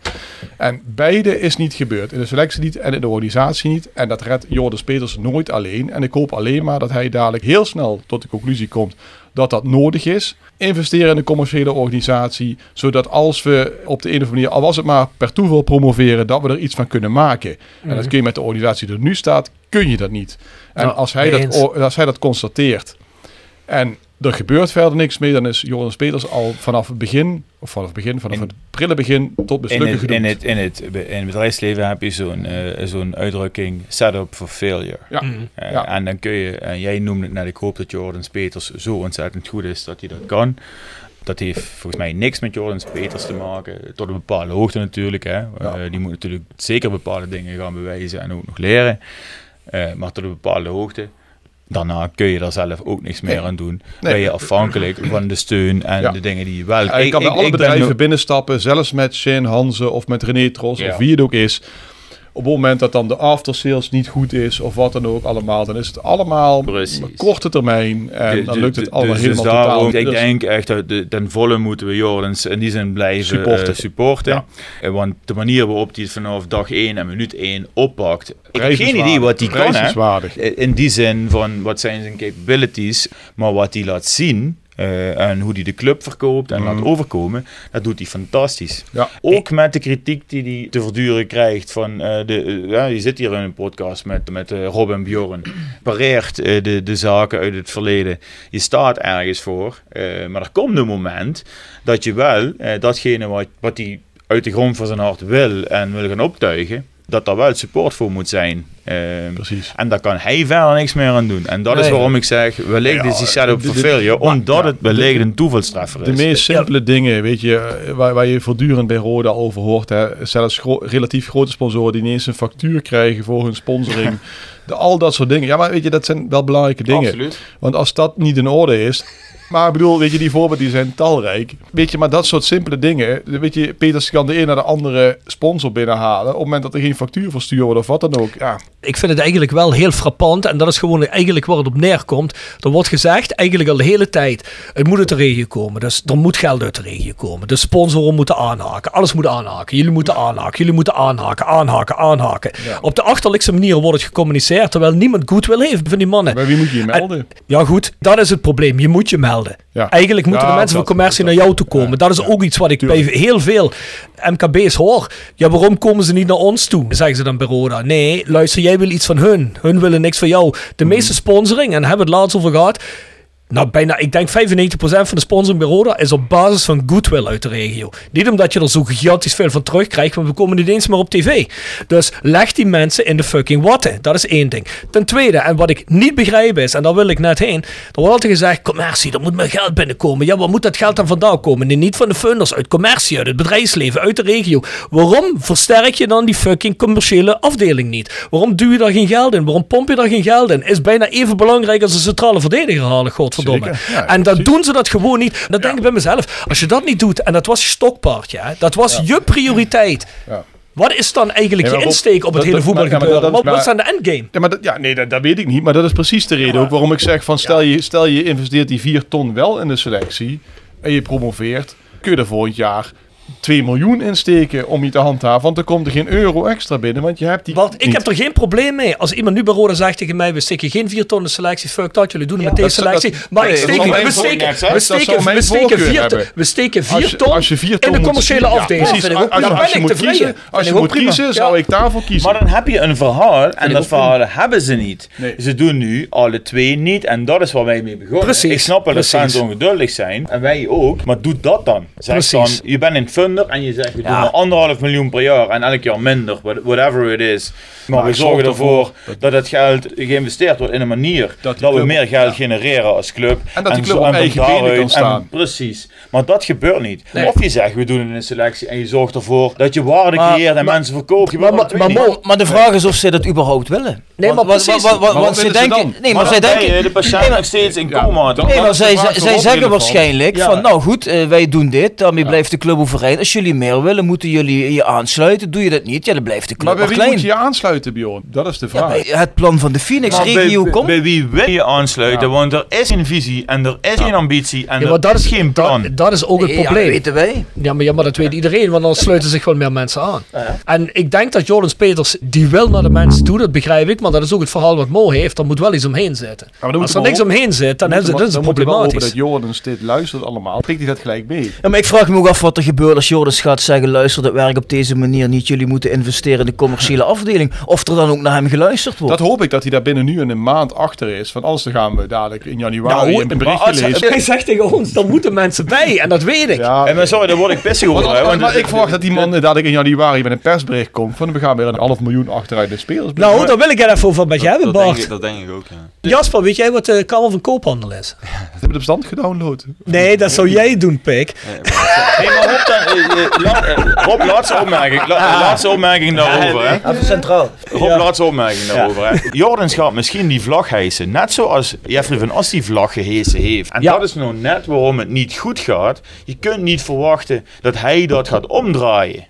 [SPEAKER 5] En beide is niet gebeurd. In de selectie niet en in de organisatie niet. En dat redt Joris Peters nooit alleen. En ik hoop alleen maar dat hij dadelijk heel snel tot de conclusie komt dat dat nodig is. Investeren in een commerciële organisatie, zodat als we op de een of andere manier, al was het maar per toeval promoveren, dat we er iets van kunnen maken. En dat
[SPEAKER 3] Mhm.
[SPEAKER 5] kun je met de organisatie die er nu staat, kun je dat niet. En
[SPEAKER 3] Ja,
[SPEAKER 5] als, hij dat, als hij dat constateert en er gebeurt verder niks mee, dan is Joris Peters al vanaf het begin, of vanaf het begin, vanaf het prille begin tot mislukken gedoemd.
[SPEAKER 7] in, het, in, het, in het bedrijfsleven heb je zo'n eh, zo'n uitdrukking setup for failure.
[SPEAKER 5] Ja.
[SPEAKER 3] Mhm.
[SPEAKER 7] Eh,
[SPEAKER 5] Ja.
[SPEAKER 7] En dan kun je, en jij noemde het net, ik hoop dat Jordans Peters zo ontzettend goed is dat hij dat kan. Dat heeft volgens mij niks met Jordans Peters te maken. Tot een bepaalde hoogte natuurlijk. Hè. Eh, die moet natuurlijk zeker bepaalde dingen gaan bewijzen en ook nog leren. Eh, maar tot een bepaalde hoogte. Daarna kun je daar zelf ook niks meer aan doen.
[SPEAKER 5] Nee.
[SPEAKER 7] Ben je afhankelijk van de steun en
[SPEAKER 5] Ja.
[SPEAKER 7] de dingen die je wel...
[SPEAKER 5] Ja, je
[SPEAKER 7] Ik-
[SPEAKER 5] kan bij alle
[SPEAKER 7] ben
[SPEAKER 5] bedrijven binnenstappen, zelfs met Shane Hanze of met René Tros
[SPEAKER 7] Ja.
[SPEAKER 5] of wie het ook is. Op het moment dat dan de aftersales niet goed is of wat dan ook allemaal, dan is het allemaal korte termijn en
[SPEAKER 7] De-
[SPEAKER 5] dan lukt het
[SPEAKER 7] de-
[SPEAKER 5] allemaal
[SPEAKER 7] dus-
[SPEAKER 5] helemaal
[SPEAKER 7] dus daarom,
[SPEAKER 5] totaal.
[SPEAKER 7] Ik
[SPEAKER 5] Dus-
[SPEAKER 7] denk echt dat de, ten volle moeten we Jordans in die zin blijven
[SPEAKER 5] Supporten.
[SPEAKER 7] supporten. supporten.
[SPEAKER 5] Ja.
[SPEAKER 7] Eh, Want de manier waarop hij het vanaf dag 1 en minuut 1 oppakt. Ik heb geen idee wat hij kan. Hè? Eh, In die zin van wat zijn zijn capabilities, maar wat hij laat zien. Eh, en hoe hij de club verkoopt en laat overkomen, dat doet hij fantastisch.
[SPEAKER 5] Ja.
[SPEAKER 7] Ook met de kritiek die hij te verduren krijgt van eh, de, eh, ja, je zit hier in een podcast met, met Rob en Bjorn, pareert de, de zaken uit het verleden. Je staat ergens voor, maar er komt een moment dat je wel datgene wat, wat hij uit de grond van zijn hart wil en wil gaan optuigen, dat daar wel support voor moet zijn. Eh,
[SPEAKER 5] Precies.
[SPEAKER 7] En daar kan hij verder niks meer aan doen. En dat is waarom ik zeg, wellicht
[SPEAKER 5] Ja,
[SPEAKER 7] is die setup
[SPEAKER 5] de- de-
[SPEAKER 7] failure, omdat
[SPEAKER 5] ja,
[SPEAKER 7] het wellicht
[SPEAKER 5] de-
[SPEAKER 7] een toevalstreffer
[SPEAKER 5] De
[SPEAKER 7] is.
[SPEAKER 5] meest simpele dingen, weet je, eh, waar, waar je voortdurend bij Roda over hoort. Hè. Zelfs gro- relatief grote sponsoren die ineens een factuur krijgen voor hun sponsoring. de, al dat soort dingen. Ja, maar weet je, dat zijn wel belangrijke dingen.
[SPEAKER 7] Absoluut.
[SPEAKER 5] Want als dat niet in orde is... Maar ik bedoel, weet je, die voorbeelden die zijn talrijk. Weet je, maar dat soort simpele dingen. Weet je, Peters kan de een naar de andere sponsor binnenhalen. Op het moment dat er geen factuur verstuurd wordt of wat dan ook. Ja,
[SPEAKER 3] ik vind het eigenlijk wel heel frappant. En dat is gewoon eigenlijk waar het op neerkomt. Er wordt gezegd, eigenlijk al de hele tijd, het moet uit de regio komen. Dus er moet geld uit de regio komen. De sponsoren moeten aanhaken. Alles moet aanhaken. Jullie moeten aanhaken. Jullie moeten aanhaken. Aanhaken. Aanhaken. Op de achterlijkste manier wordt het gecommuniceerd. Terwijl niemand goed wil heeft van die mannen.
[SPEAKER 5] bij wie moet je je melden?
[SPEAKER 3] Ja goed, dat is het probleem. Je moet je melden.
[SPEAKER 5] Ja.
[SPEAKER 3] Eigenlijk moeten
[SPEAKER 5] Ja,
[SPEAKER 3] de mensen van commercie naar jou toe komen. dat is ook iets wat ik bij heel veel MKB's hoor. Ja, waarom komen ze niet naar ons toe? Zeggen ze dan bij Roda. Nee, luister, jij wil iets van hun. Hun willen niks van jou. De
[SPEAKER 5] Hmm.
[SPEAKER 3] meeste sponsoring, en daar hebben we het laatst over gehad. Nou, bijna, ik denk 95% van de sponsoring bij Roda is op basis van goodwill uit de regio. Niet omdat je er zo gigantisch veel van terugkrijgt, want we komen niet eens meer op tv. Dus leg die mensen in de fucking watten. Dat is één ding. Ten tweede, en wat ik niet begrijp is, en daar wil ik net heen. Er wordt altijd gezegd, commercie, er moet meer geld binnenkomen. Ja, waar moet dat geld dan vandaan komen? Nee, niet van de funders, uit commercie, uit het bedrijfsleven, uit de regio. Waarom versterk je dan die fucking commerciële afdeling niet? Waarom duw je daar geen geld in? Waarom pomp je daar geen geld in? Is bijna even belangrijk als een centrale verdediger halen, godverdomme.
[SPEAKER 5] Zeker, ja,
[SPEAKER 3] en dan
[SPEAKER 5] precies.
[SPEAKER 3] doen ze dat gewoon niet. Dan denk ik bij mezelf, als je dat niet doet, en dat was je stokpaardje, hè, dat was je prioriteit.
[SPEAKER 5] Ja.
[SPEAKER 3] Wat is dan eigenlijk je insteek op het
[SPEAKER 5] dat-
[SPEAKER 3] hele voetbalgebeuren?
[SPEAKER 5] ja,
[SPEAKER 3] Wat wat dan de endgame?
[SPEAKER 5] Ja, maar dat, ja, nee, dat, dat weet ik niet. Maar dat is precies de reden ook waarom ik zeg van stel, je, stel je investeert die 4 ton wel in de selectie en je promoveert, kun je er volgend jaar 2 miljoen insteken om je te handhaven. Want dan komt er geen euro extra binnen, want je hebt die
[SPEAKER 3] Want ik
[SPEAKER 5] niet.
[SPEAKER 3] heb er geen probleem mee. Als iemand nu bij Roda zegt tegen mij, we steken geen 4 ton in selectie, fuck dat, jullie doen het met deze
[SPEAKER 5] dat-
[SPEAKER 3] selectie. Maar
[SPEAKER 5] nee,
[SPEAKER 3] ik we steken,
[SPEAKER 5] net,
[SPEAKER 3] we steken, we steken
[SPEAKER 5] voorkeur
[SPEAKER 3] 4 ton,
[SPEAKER 5] hebben.
[SPEAKER 3] we steken
[SPEAKER 5] Als
[SPEAKER 3] 4
[SPEAKER 5] je-
[SPEAKER 3] ton
[SPEAKER 5] als je vier
[SPEAKER 3] in de commerciële
[SPEAKER 5] ja,
[SPEAKER 3] afdeling. ik ook
[SPEAKER 5] Als als je
[SPEAKER 3] Dan
[SPEAKER 5] moet
[SPEAKER 3] ben ik
[SPEAKER 5] kiezen,
[SPEAKER 3] tevreden.
[SPEAKER 5] als je moet
[SPEAKER 3] prima.
[SPEAKER 5] kiezen, zou
[SPEAKER 3] Ja.
[SPEAKER 5] ik daarvoor kiezen.
[SPEAKER 7] Maar dan heb je een verhaal en dat verhaal hebben ze niet. Ze doen nu alle twee niet en dat is waar wij mee begonnen.
[SPEAKER 3] Precies,
[SPEAKER 7] Ik snap wel dat fans ongeduldig zijn en wij ook, maar doe dat dan. Zeg dan, je bent een funder en je zegt we
[SPEAKER 6] Ja.
[SPEAKER 7] doen maar anderhalf miljoen per jaar en elk jaar minder, what- whatever it is. Maar,
[SPEAKER 5] Maar
[SPEAKER 7] we zorgen ervoor
[SPEAKER 5] dat-
[SPEAKER 7] dat het geld geïnvesteerd wordt in een manier
[SPEAKER 5] Dat
[SPEAKER 7] we meer geld
[SPEAKER 5] ja.
[SPEAKER 7] genereren als club.
[SPEAKER 5] En dat die club op eigen
[SPEAKER 7] daaruit-
[SPEAKER 5] kan
[SPEAKER 7] en
[SPEAKER 5] staan.
[SPEAKER 7] precies. Maar dat gebeurt niet.
[SPEAKER 3] Nee.
[SPEAKER 7] Of je zegt we doen het in een selectie en je zorgt ervoor dat je waarde
[SPEAKER 6] Maar-
[SPEAKER 7] creëert en
[SPEAKER 6] maar-
[SPEAKER 7] mensen verkoopt. Je
[SPEAKER 3] maar- maar
[SPEAKER 6] Maar de vraag is of ze dat überhaupt willen.
[SPEAKER 3] Nee, maar
[SPEAKER 6] Want-
[SPEAKER 3] precies.
[SPEAKER 6] Want ze denken... Nee, maar zij denken...
[SPEAKER 7] de patiënt
[SPEAKER 6] Nee, maar-
[SPEAKER 7] nog steeds in coma.
[SPEAKER 6] Nee, maar zij, zeggen waarschijnlijk van, nou goed, eh, wij doen dit, daarmee blijft de club overeind. Als jullie meer willen, moeten jullie je aansluiten. Doe je dat niet, ja, dan blijft de club
[SPEAKER 5] Maar bij wie
[SPEAKER 6] klein.
[SPEAKER 5] moet je je aansluiten, Bjorn? Dat is de vraag.
[SPEAKER 6] het plan van de Phoenix
[SPEAKER 7] Maar
[SPEAKER 6] regio
[SPEAKER 7] bij,
[SPEAKER 6] komt.
[SPEAKER 7] bij wie wil je aansluiten?
[SPEAKER 5] Ja.
[SPEAKER 7] Want er is geen visie en er is geen ambitie en
[SPEAKER 3] Ja,
[SPEAKER 7] er
[SPEAKER 3] maar dat
[SPEAKER 7] is geen plan.
[SPEAKER 3] Dat, dat is ook het
[SPEAKER 6] ja, dat
[SPEAKER 3] probleem.
[SPEAKER 6] weten wij.
[SPEAKER 3] Ja maar, ja, maar dat weet iedereen, want dan sluiten zich wel meer mensen aan. En ik denk dat Jordan Peters, die wil naar de mensen toe, dat begrijp ik, maar dat is ook het verhaal wat Mo heeft. Er moet wel iets omheen zitten. Als er niks omheen zit, dan, is het, dan is het
[SPEAKER 5] moet je wel hopen dat
[SPEAKER 3] problematisch.
[SPEAKER 5] Jordan dit luistert allemaal. Prikt hij dat gelijk mee?
[SPEAKER 6] Ja, maar ik vraag me ook af wat er gebeurt als Jordans gaat zeggen, luister, dat werkt op deze manier niet. Jullie moeten investeren in de commerciële afdeling. Of er dan ook naar hem geluisterd wordt.
[SPEAKER 5] Dat hoop ik dat hij daar binnen nu en een maand achter is. Van anders dan gaan we dadelijk in januari
[SPEAKER 3] Nou,
[SPEAKER 5] een
[SPEAKER 3] maar
[SPEAKER 5] berichtje
[SPEAKER 3] als-
[SPEAKER 5] lezen.
[SPEAKER 3] Hij zegt tegen ons, er moeten mensen bij, en dat weet ik.
[SPEAKER 5] Ja,
[SPEAKER 7] En maar sorry, daar word ik pissig over.
[SPEAKER 5] want, maar,
[SPEAKER 7] want
[SPEAKER 5] ik verwacht dat die man dadelijk in januari met een persbericht komt. Van we gaan weer een half miljoen achteruit de spelers.
[SPEAKER 3] Nou, daar wil ik het even over met je hebben,
[SPEAKER 8] dat, denk
[SPEAKER 3] Bart.
[SPEAKER 8] ik, dat denk ik ook, ja.
[SPEAKER 3] Jasper, weet jij wat de Kamer van Koophandel is?
[SPEAKER 5] Heb je de bestand gedownload?
[SPEAKER 3] Nee, dat zou jij doen, Pik.
[SPEAKER 7] Hey, maar dan, eh, eh, eh, Rob, laatste opmerking. La- laatste opmerking daarover. Hè.
[SPEAKER 6] Even centraal.
[SPEAKER 7] Rob, laatste opmerking daarover. Hè. Jordans gaat misschien die vlag hijsen. Net zoals Jeffrey van As die vlag gehesen heeft. En
[SPEAKER 3] Ja.
[SPEAKER 7] dat is nou net waarom het niet goed gaat. Je kunt niet verwachten dat hij dat gaat omdraaien.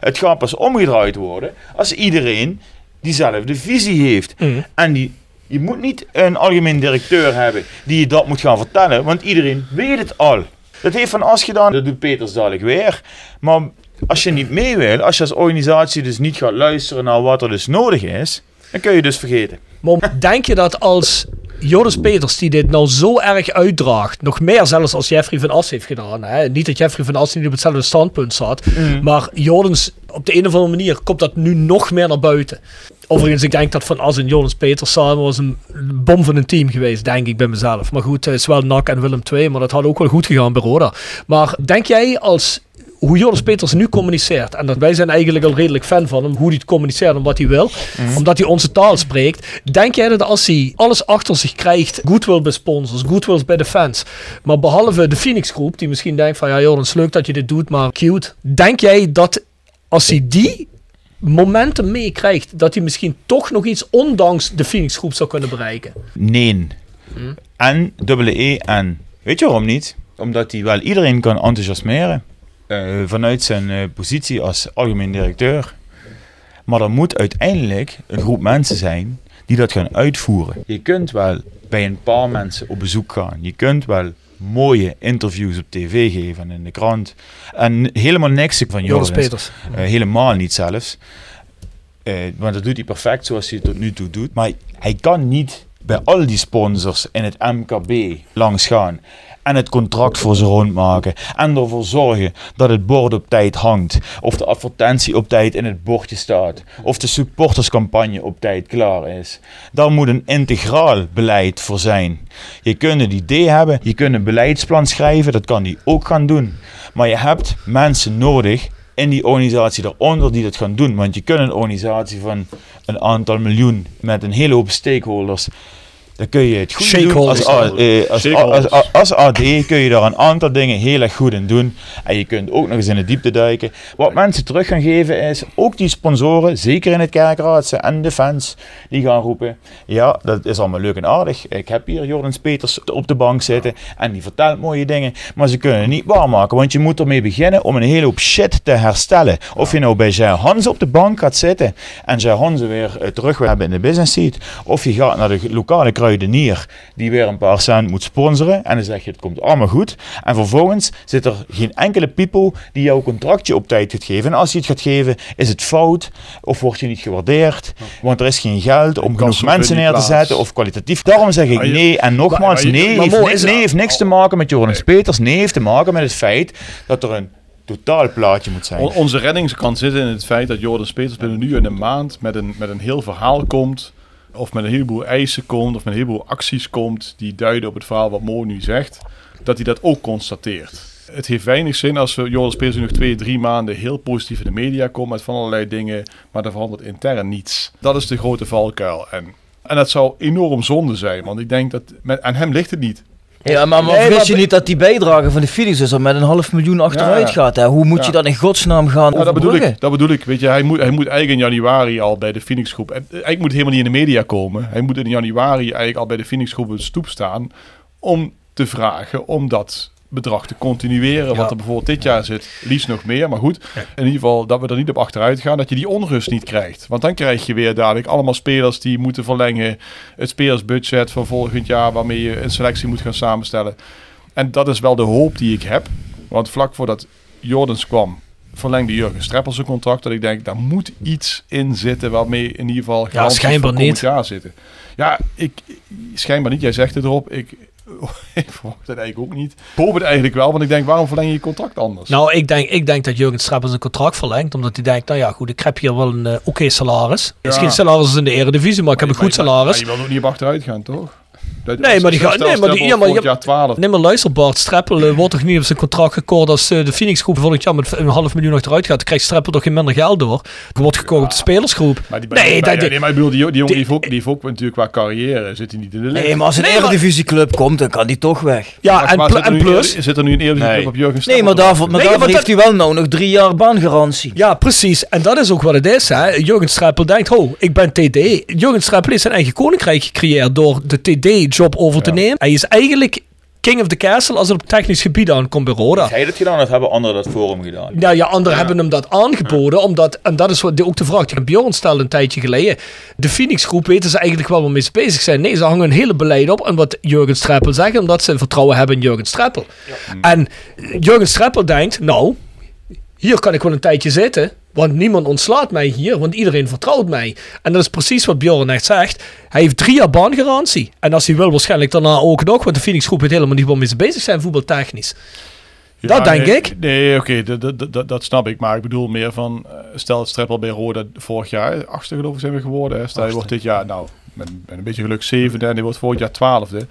[SPEAKER 7] Het gaat pas omgedraaid worden als iedereen diezelfde visie heeft.
[SPEAKER 3] Mhm.
[SPEAKER 7] En die, je moet niet een algemeen directeur hebben die je dat moet gaan vertellen, want iedereen weet het al. Dat heeft Van As gedaan, dat doet Peters dadelijk weer. Maar als je niet mee wil, als je als organisatie dus niet gaat luisteren naar wat er dus nodig is, dan kun je dus vergeten.
[SPEAKER 3] Maar denk je dat als Joris Peters, die dit nou zo erg uitdraagt, nog meer zelfs als Jeffrey van As heeft gedaan, hè? niet dat Jeffrey van As niet op hetzelfde standpunt zat, maar Jordens, op de een of andere manier komt dat nu nog meer naar buiten. Overigens, ik denk dat Van As en Jonas Peters samen was een bom van een team geweest, denk ik bij mezelf. Maar goed, het is wel NAC en Willem II, maar dat had ook wel goed gegaan bij Roda. Maar denk jij als hoe Joris Peters nu communiceert. En dat wij zijn eigenlijk al redelijk fan van hem. Hoe hij het communiceert en wat hij wil. Omdat hij onze taal spreekt. Denk jij dat als hij alles achter zich krijgt. Goodwill bij sponsors. Goodwill bij de fans. Maar behalve de Phoenix groep. Die misschien denkt van ja Joris leuk dat je dit doet. Maar cute. Denk jij dat als hij die momenten meekrijgt. Dat hij misschien toch nog iets ondanks de Phoenix groep zou kunnen bereiken.
[SPEAKER 7] Nee. En, dubbele E, en. Weet je waarom niet? Omdat hij wel iedereen kan enthousiasmeren. eh, vanuit zijn eh, positie als algemeen directeur. Maar er moet uiteindelijk een groep mensen zijn die dat gaan uitvoeren. Je kunt wel bij een paar mensen op bezoek gaan. Je kunt wel mooie interviews op tv geven en in de krant. En helemaal niks van
[SPEAKER 3] Joris
[SPEAKER 7] Joris.
[SPEAKER 3] Peters.
[SPEAKER 7] Eh, helemaal niet zelfs. Eh, want dat doet hij perfect zoals hij het tot nu toe doet. Maar hij kan niet bij al die sponsors in het MKB langs gaan. En het contract voor ze rondmaken. En ervoor zorgen dat het bord op tijd hangt. Of de advertentie op tijd in het bordje staat. Of de supporterscampagne op tijd klaar is. Daar moet een integraal beleid voor zijn. Je kunt een idee hebben, je kunt een beleidsplan schrijven, dat kan die ook gaan doen. Maar je hebt mensen nodig in die organisatie daaronder die dat gaan doen. Want je kunt een organisatie van een aantal miljoen met een hele hoop stakeholders. Dan kun je het goed doen. Als, eh, als, als, als, als AD kun je daar een aantal dingen heel erg goed in doen. En je kunt ook nog eens in de diepte duiken. Wat mensen terug gaan geven is, ook die sponsoren, zeker in het kerkraadse en de fans, die gaan roepen. Ja, dat is allemaal leuk en aardig. Ik heb hier Jordans Peters op de bank zitten en die vertelt mooie dingen. Maar ze kunnen het niet waarmaken, want je moet ermee beginnen om een hele hoop shit te herstellen. Of je nou bij Ger Hans op de bank gaat zitten en Ger Hansen weer eh, terug wil hebben in de business seat. Of je gaat naar de lokale kruidenier die weer een paar cent moet sponsoren. En dan zeg je het komt allemaal goed. En vervolgens zit er geen enkele people die jouw contractje op tijd gaat geven. En als je het gaat geven, is het fout of word je niet gewaardeerd. Want er is geen geld om genoeg mensen neer te zetten of kwalitatief. Daarom zeg ik nee. En nogmaals,
[SPEAKER 5] maar je-
[SPEAKER 7] nee,
[SPEAKER 5] maar
[SPEAKER 7] heeft, nee heeft niks te maken met Joris Peters. Nee heeft te maken met het feit dat er een totaalplaatje moet zijn.
[SPEAKER 5] On- onze reddingskant zit in het feit dat Jordan Peters binnen nu in een maand met een, met een heel verhaal komt. Of met een heleboel eisen komt. Of met een heleboel acties komt. Die duiden op het verhaal wat Mo nu zegt. Dat hij dat ook constateert. Het heeft weinig zin als we Peters nu nog twee, drie maanden heel positief in de media komen. Met van allerlei dingen. Maar er verandert intern niets. Dat is de grote valkuil. En, en dat zou enorm zonde zijn. Want ik denk dat met, aan hem ligt het niet.
[SPEAKER 6] Ja, maar, maar
[SPEAKER 3] Nee, maar
[SPEAKER 6] je niet dat die bijdrage van de Phoenix is er met een half miljoen achteruit
[SPEAKER 5] Ja.
[SPEAKER 6] gaat. Hè? Hoe moet je dat in godsnaam gaan
[SPEAKER 5] Ja, dat bedoel ik. Dat bedoel ik. Weet je, hij moet, hij moet eigenlijk in januari al bij de Phoenix groep. en Eigenlijk moet hij helemaal niet in de media komen. Hij moet in januari eigenlijk al bij de Phoenix groep op de stoep staan. Om te vragen om dat bedrag te continueren. Wat er bijvoorbeeld dit jaar zit, liefst nog meer. Maar goed, in ieder geval dat we er niet op achteruit gaan. Dat je die onrust niet krijgt. Want dan krijg je weer dadelijk allemaal spelers die moeten verlengen. Het spelersbudget van volgend jaar waarmee je een selectie moet gaan samenstellen. En dat is wel de hoop die ik heb. Want vlak voordat Jordans kwam, verlengde Jurgen Streppel zijn contract. Dat ik denk, daar moet iets in zitten waarmee in ieder geval garanties
[SPEAKER 3] schijnbaar niet.
[SPEAKER 5] jaar zitten. Ja, ik, schijnbaar niet. Jij zegt het erop. Ik, ik verwacht het eigenlijk ook niet. Ik hoop het eigenlijk wel, want ik denk, waarom verleng je je contract anders?
[SPEAKER 3] Nou, ik denk, ik denk dat Jurgen Streppel zijn contract verlengt. Omdat hij denkt, nou ja, goed, ik heb hier wel een eh, oké salaris. Het is
[SPEAKER 5] Ja.
[SPEAKER 3] geen salaris in de eredivisie, maar ik heb een goed
[SPEAKER 5] Maar
[SPEAKER 3] salaris.
[SPEAKER 5] je wil ook niet op achteruit gaan, toch? Dat-
[SPEAKER 3] Nee, maar die gaat- nee, maar die- ja, maar
[SPEAKER 5] jaar 12.
[SPEAKER 3] Nee, maar luister Bart, Streppel eh, wordt toch niet op zijn contract gekort als eh, de Phoenix groep volgend jaar met een half miljoen achteruit gaat. Dan krijgt Streppel toch geen minder geld door. Er wordt gekocht op de spelersgroep.
[SPEAKER 5] Maar die,
[SPEAKER 3] nee,
[SPEAKER 5] nee,
[SPEAKER 3] dat,
[SPEAKER 5] nee, maar ik bedoel, die, die jongen die heeft, ook, die heeft ook natuurlijk qua carrière, zit hij niet in de.
[SPEAKER 6] Nee, maar als een
[SPEAKER 3] Nee, maar-
[SPEAKER 6] eredivisieclub komt, dan kan die toch weg.
[SPEAKER 3] ja,
[SPEAKER 5] Maar-
[SPEAKER 3] en,
[SPEAKER 5] maar
[SPEAKER 3] pl-
[SPEAKER 5] zit er
[SPEAKER 3] en
[SPEAKER 5] nu-
[SPEAKER 3] plus...
[SPEAKER 5] Zit er nu een Eredivisie
[SPEAKER 7] Nee.
[SPEAKER 5] club op Jurgen
[SPEAKER 6] Nee,
[SPEAKER 5] Streppel
[SPEAKER 6] maar daarvoor, maar
[SPEAKER 3] Nee,
[SPEAKER 6] daarvoor heeft hij wel nou nog drie jaar baangarantie.
[SPEAKER 3] Ja, precies. En dat is ook wat het is. Hè. Jurgen Streppel denkt, ho, ik ben TD. Jurgen Streppel heeft zijn eigen koninkrijk gecreëerd door de TD-job over te
[SPEAKER 5] Ja.
[SPEAKER 3] nemen. Hij is eigenlijk king of the castle als het op technisch gebied aankomt bij Roda.
[SPEAKER 7] Heeft hij dat gedaan of hebben anderen dat voor hem gedaan?
[SPEAKER 3] Nou ja, anderen hebben hem dat aangeboden, omdat, en dat is wat, ook de vraag die Bjorn stelde een tijdje geleden. De Phoenix groep weten ze eigenlijk wel waarmee ze bezig zijn. Nee, ze hangen een hele beleid op en wat Jurgen Streppel zegt, omdat ze vertrouwen hebben in Jurgen Streppel. En Jurgen Streppel denkt, nou, hier kan ik wel een tijdje zitten, want niemand ontslaat mij hier, want iedereen vertrouwt mij. En dat is precies wat Bjorn echt zegt. Hij heeft drie jaar baangarantie. En als hij wil, waarschijnlijk daarna ook nog, want de Phoenix groep weet helemaal niet waarmee ze bezig zijn, voetbaltechnisch. Dat denk
[SPEAKER 5] nee,
[SPEAKER 3] ik.
[SPEAKER 5] Nee, oké, dat, dat, dat, dat snap ik. Maar ik bedoel meer van, eh, stel het Streppel bij Roda vorig jaar, achtste geloof ik zijn we geworden. Hè. Stel je wordt dit jaar, nou, met, met een beetje geluk zevende en die wordt volgend jaar twaalfde.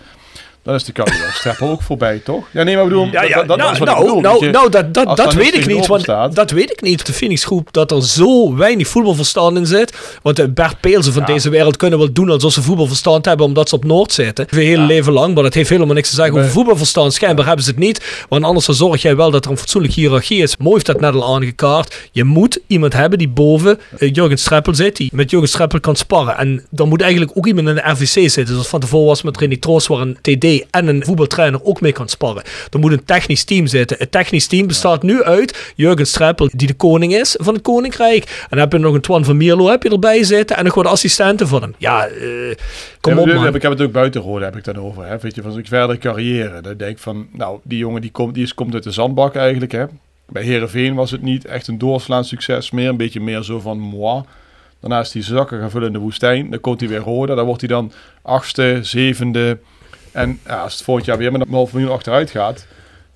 [SPEAKER 5] Dan is de carrière Streppel ook voorbij, toch? Ja, nee, maar bedoel,
[SPEAKER 3] Ja, ja,
[SPEAKER 5] dat, dat
[SPEAKER 3] nou,
[SPEAKER 5] is wat ik
[SPEAKER 3] nou,
[SPEAKER 5] bedoel.
[SPEAKER 3] nou,
[SPEAKER 5] je.
[SPEAKER 3] nou, dat, dat, dat weet ik niet. Want
[SPEAKER 5] staat.
[SPEAKER 3] dat weet ik niet. De Phoenix groep, dat er zo weinig voetbalverstand in zit. Want de Bert Peelsen van deze wereld kunnen wel doen alsof ze voetbalverstand hebben, omdat ze op Noord zitten. Hun hele leven lang, maar dat heeft helemaal niks te zeggen over voetbalverstand. Schijnbaar hebben ze het niet. Want anders dan zorg jij wel dat er een fatsoenlijke hiërarchie is. Mooi heeft dat net al aangekaart. Je moet iemand hebben die boven eh, Jurgen Streppel zit, die met Jurgen Streppel kan sparren. En dan moet eigenlijk ook iemand in de RVC zitten. Zoals van tevoren was met René Troos, waar een TD en een voetbaltrainer ook mee kan sparren. Er moet een technisch team zitten. Het technisch team bestaat nu uit Jurgen Streppel, die de koning is van het koninkrijk. En dan heb je nog een Twan van Mierlo heb je erbij zitten en nog wat assistenten van hem. Ja, eh, kom
[SPEAKER 5] Ja,
[SPEAKER 3] op man.
[SPEAKER 5] Ik heb het ook buiten Roda, heb ik dan over. Hè? Weet je, van zijn verdere carrière. Dan denk ik van, nou, die jongen die komt, die is, komt uit de zandbak eigenlijk. Hè? Bij Herenveen was het niet echt een doorslaand succes meer. Een beetje meer zo van moi. Daarna is hij zakken gaan vullen in de woestijn. Dan komt hij weer Roda. Dan wordt hij dan achtste, zevende. En ja, als het volgend jaar weer met een half miljoen achteruit gaat.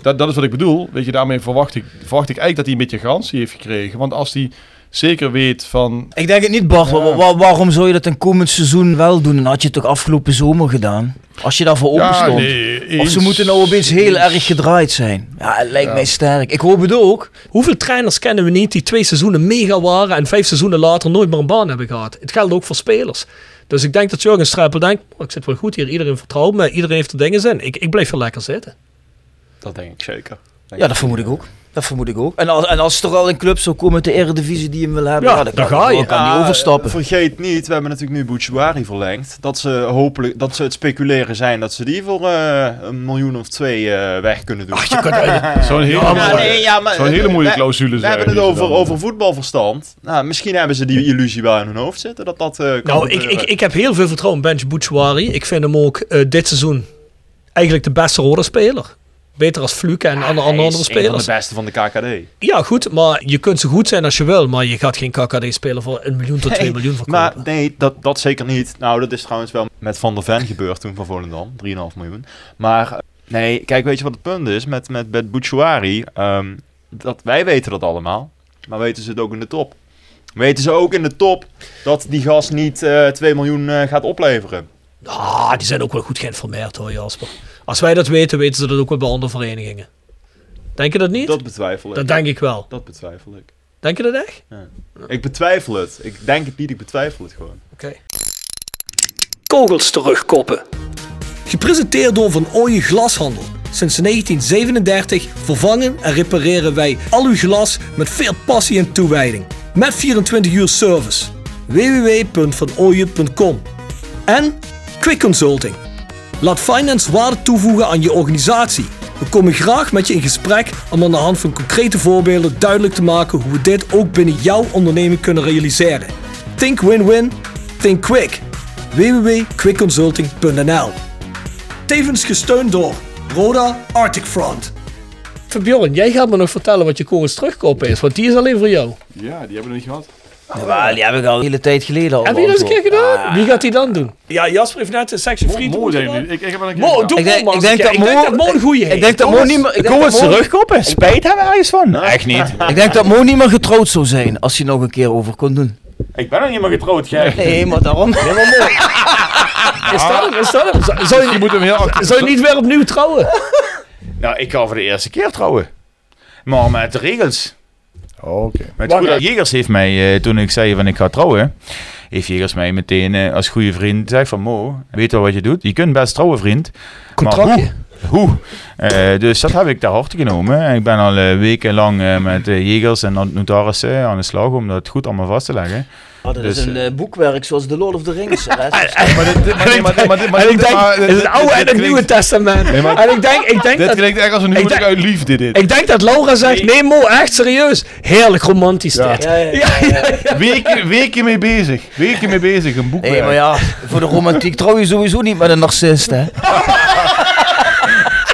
[SPEAKER 5] Dat, dat is wat ik bedoel. Weet je, daarmee verwacht ik, verwacht ik eigenlijk dat hij een beetje garantie heeft gekregen. Want als hij zeker weet van...
[SPEAKER 6] Ik denk het niet, Bart. Wa- wa- waarom zou je dat een komend seizoen wel doen? En had je het toch afgelopen zomer gedaan? Als je daarvoor open
[SPEAKER 5] Ja,
[SPEAKER 6] stond.
[SPEAKER 5] nee,
[SPEAKER 6] of ze moeten nou opeens heel erg gedraaid zijn. Ja, het lijkt mij sterk. Ik hoop het ook.
[SPEAKER 3] Hoeveel trainers kennen we niet die twee seizoenen mega waren en vijf seizoenen later nooit meer een baan hebben gehad? Het geldt ook voor spelers. Dus ik denk dat Jurgen Streppel denkt, "Oh, ik zit wel goed hier, iedereen vertrouwt me, iedereen heeft er dingen zin. Ik, ik blijf er lekker zitten.
[SPEAKER 8] Dat denk ik zeker.
[SPEAKER 6] Ja, dat vermoed ik ook. Dat vermoed ik ook. En als, en als er al een club zou komen uit de Eredivisie die hem wil hebben,
[SPEAKER 3] Ja,
[SPEAKER 6] ja, dan kan,
[SPEAKER 3] ga je.
[SPEAKER 6] dan kan die
[SPEAKER 8] Ja,
[SPEAKER 6] overstappen.
[SPEAKER 8] Vergeet niet, we hebben natuurlijk nu Bouchouari verlengd. Dat ze hopelijk, dat ze het speculeren zijn dat ze die voor eh, een miljoen of twee eh, weg kunnen doen.
[SPEAKER 3] je kunt-
[SPEAKER 5] Zo'n hele,
[SPEAKER 8] Ja,
[SPEAKER 5] mooie-
[SPEAKER 8] nee, ja, maar-
[SPEAKER 5] zo'n hele mooie
[SPEAKER 8] we-
[SPEAKER 5] clausule
[SPEAKER 8] We
[SPEAKER 5] zijn
[SPEAKER 8] hebben het over, over voetbalverstand. Nou, misschien hebben ze die illusie wel in hun hoofd zitten dat dat eh, kan
[SPEAKER 3] Nou, ik, ik, ik heb heel veel vertrouwen in Benji Bouchouari. Ik vind hem ook eh, dit seizoen eigenlijk de beste rode speler. Beter als Fluke en alle
[SPEAKER 8] Hij
[SPEAKER 3] andere
[SPEAKER 8] is een van
[SPEAKER 3] spelers.
[SPEAKER 8] de beste van de KKD.
[SPEAKER 3] Ja, goed, maar je kunt zo goed zijn als je wil, maar je gaat geen KKD-speler voor een miljoen tot twee miljoen verkopen.
[SPEAKER 8] Maar nee, dat, dat zeker niet. Nou, dat is trouwens wel met Van der Ven gebeurd toen van Volendam. 3,5 miljoen. Maar eh, nee, kijk, weet je wat het punt is met, met, met Bouchouari? Ehm, dat, wij weten dat allemaal. Maar weten ze het ook in de top? Weten ze ook in de top dat die gast niet eh 2 miljoen eh, gaat opleveren?
[SPEAKER 3] Ah, die zijn ook wel goed geïnformeerd hoor, Jasper. Als wij dat weten, weten ze dat ook wel bij andere verenigingen. Denk je dat niet?
[SPEAKER 8] Dat betwijfel ik.
[SPEAKER 3] Dat denk ik wel.
[SPEAKER 8] Dat betwijfel ik.
[SPEAKER 3] Denk je dat echt?
[SPEAKER 8] Ja. Ik betwijfel het. Ik denk het niet, ik betwijfel het gewoon.
[SPEAKER 3] Oké. Kogels terugkoppen. Gepresenteerd door Van Ooyen Glashandel. Sinds 1937 vervangen en repareren wij al uw glas met veel passie en toewijding. Met 24 uur service. www.vanooyen.com En Quick Consulting. Laat finance waarde toevoegen aan je organisatie. We komen graag met je in gesprek om aan de hand van concrete voorbeelden duidelijk te maken hoe we dit ook binnen jouw onderneming kunnen realiseren. Think win-win, think quick. www.quickconsulting.nl Tevens gesteund door Roda Arctic Front. Bjorn, jij gaat me nog vertellen wat je kogels terugkopen is, want die is alleen voor jou.
[SPEAKER 5] Ja, die hebben we niet gehad.
[SPEAKER 6] Ja, die heb ik al een hele tijd geleden al.
[SPEAKER 3] Heb je dat eens een keer gedaan? Wie gaat die dan doen? Ja, Jasper heeft net een section free
[SPEAKER 5] Mo ik. Ik, heb een keer
[SPEAKER 3] Mo, doe
[SPEAKER 6] Ik denk-
[SPEAKER 3] maar
[SPEAKER 6] ik
[SPEAKER 3] eens een
[SPEAKER 6] denk
[SPEAKER 3] keer.
[SPEAKER 6] dat
[SPEAKER 3] Ik
[SPEAKER 6] Mo-
[SPEAKER 3] denk dat Mo een goeie
[SPEAKER 6] Ik denk dat Mo niet meer...
[SPEAKER 7] Terugkoppen. Spijt hebben we ergens van? Echt niet.
[SPEAKER 6] Ik denk dat Mo niet meer getrouwd zou zijn als hij nog een keer over kon doen.
[SPEAKER 7] Ik ben nog niet meer getrouwd, gek.
[SPEAKER 6] Nee, maar daarom.
[SPEAKER 3] Is dat hem? Is dat hem? Zou-
[SPEAKER 5] Je
[SPEAKER 3] je,
[SPEAKER 5] moet hem heel
[SPEAKER 3] zou je niet weer opnieuw trouwen?
[SPEAKER 7] Nou, ik ga voor de eerste keer trouwen. Maar met de regels.
[SPEAKER 5] Oké.
[SPEAKER 7] Goede Jegers heeft mij, eh, toen ik zei van ik ga trouwen, heeft Jegers mij meteen eh, als goede vriend gezegd van Mo, weet wel wat je doet? Je kunt best trouwen vriend.
[SPEAKER 3] Contractje.
[SPEAKER 7] Maar hoe? hoe? Eh, dus dat heb ik ter harte genomen. En ik ben al wekenlang eh, met Jegers en notarissen aan de slag om dat goed allemaal vast te leggen.
[SPEAKER 6] Oh, dat
[SPEAKER 7] Dus,
[SPEAKER 6] is een eh, boekwerk zoals The Lord of the Rings. hè.
[SPEAKER 5] Maar
[SPEAKER 3] ik denk,
[SPEAKER 5] dit-
[SPEAKER 3] het is het Oude en het Nieuwe Testament.
[SPEAKER 5] Nee, maar-
[SPEAKER 3] En ik denk, ik denk
[SPEAKER 5] Dit
[SPEAKER 3] dat...
[SPEAKER 5] klinkt echt als een
[SPEAKER 3] Ik
[SPEAKER 5] huwelijk
[SPEAKER 3] denk-
[SPEAKER 5] uit liefde, dit.
[SPEAKER 3] Ik denk dat Laura zegt, nee Mo, echt serieus. Heerlijk romantisch
[SPEAKER 5] Ja.
[SPEAKER 3] dit.
[SPEAKER 6] Ja.
[SPEAKER 5] Weken, weken mee bezig. Weken mee bezig, een boekwerk.
[SPEAKER 6] Nee, maar ja, voor de romantiek trouw je sowieso niet met een narcist, hè.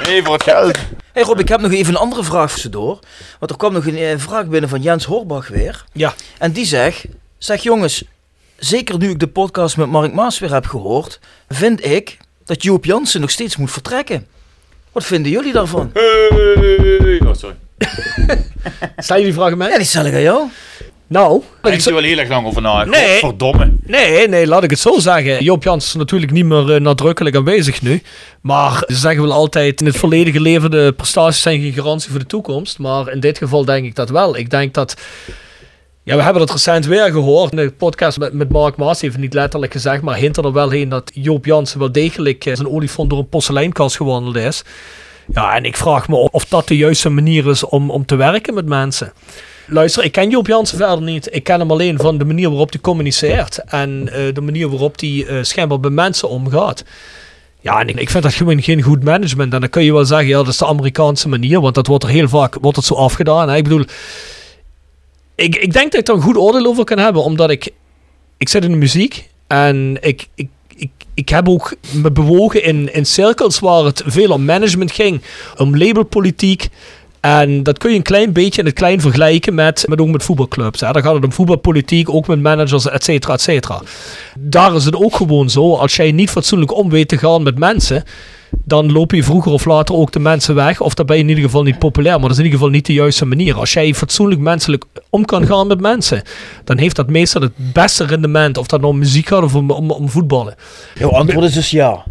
[SPEAKER 7] Nee, voor het geld.
[SPEAKER 6] hey Rob, ik heb nog even een andere vraag tussendoor. Want er kwam nog een eh, vraag binnen van Jens Horbach weer.
[SPEAKER 3] Ja.
[SPEAKER 6] En die zegt, zeg jongens, zeker nu ik de podcast met Mark Maas weer heb gehoord, vind ik dat Joop Jansen nog steeds moet vertrekken. Wat vinden jullie daarvan?
[SPEAKER 7] Hey. Oh, sorry.
[SPEAKER 3] Stel je die vraag aan mij?
[SPEAKER 6] Ja, die stel ik aan jou.
[SPEAKER 3] Nou,
[SPEAKER 7] Ik denk er wel heel erg lang over na.
[SPEAKER 3] Nee.
[SPEAKER 7] Verdomme.
[SPEAKER 3] Nee, nee, laat ik het zo zeggen. Joop Jans is natuurlijk niet meer eh, nadrukkelijk aanwezig nu. Maar ze zeggen wel altijd, in het verleden geleverde prestaties zijn geen garantie voor de toekomst. Maar in dit geval denk ik dat wel. Ik denk dat... Ja, we hebben dat recent weer gehoord. In de podcast met, met Mark Maas heeft het niet letterlijk gezegd, maar hint er wel heen dat Joop Jansen wel degelijk eh, zijn olifant door een porseleinkast gewandeld is. Ja, en ik vraag me of, dat de juiste manier is om, om te werken met mensen. Luister, ik ken Joop Jansen verder niet. Ik ken hem alleen van de manier waarop hij communiceert. En eh, de manier waarop hij eh, schijnbaar bij mensen omgaat. Ja, en ik, ik vind dat gewoon geen goed management. En dan kun je wel zeggen, ja, dat is de Amerikaanse manier. Want dat wordt er heel vaak wordt het zo afgedaan. Hè? Ik bedoel, ik, ik denk dat ik er een goed oordeel over kan hebben. Omdat ik, ik zit in de muziek. En ik, ik, ik, ik heb ook me bewogen in, in cirkels waar het veel om management ging. Om labelpolitiek. En dat kun je een klein beetje in het klein vergelijken met, met ook met voetbalclubs. Hè. Daar gaat het om voetbalpolitiek, ook met managers, et cetera, et cetera. Daar is het ook gewoon zo. Als jij niet fatsoenlijk om weet te gaan met mensen, dan loop je vroeger of later ook de mensen weg. Of dan ben je in ieder geval niet populair. Maar dat is in ieder geval niet de juiste manier. Als jij fatsoenlijk menselijk om kan gaan met mensen, dan heeft dat meestal het beste rendement. Of dat nou om muziek gaat of om, om, om voetballen.
[SPEAKER 6] Jouw antwoord is dus ja.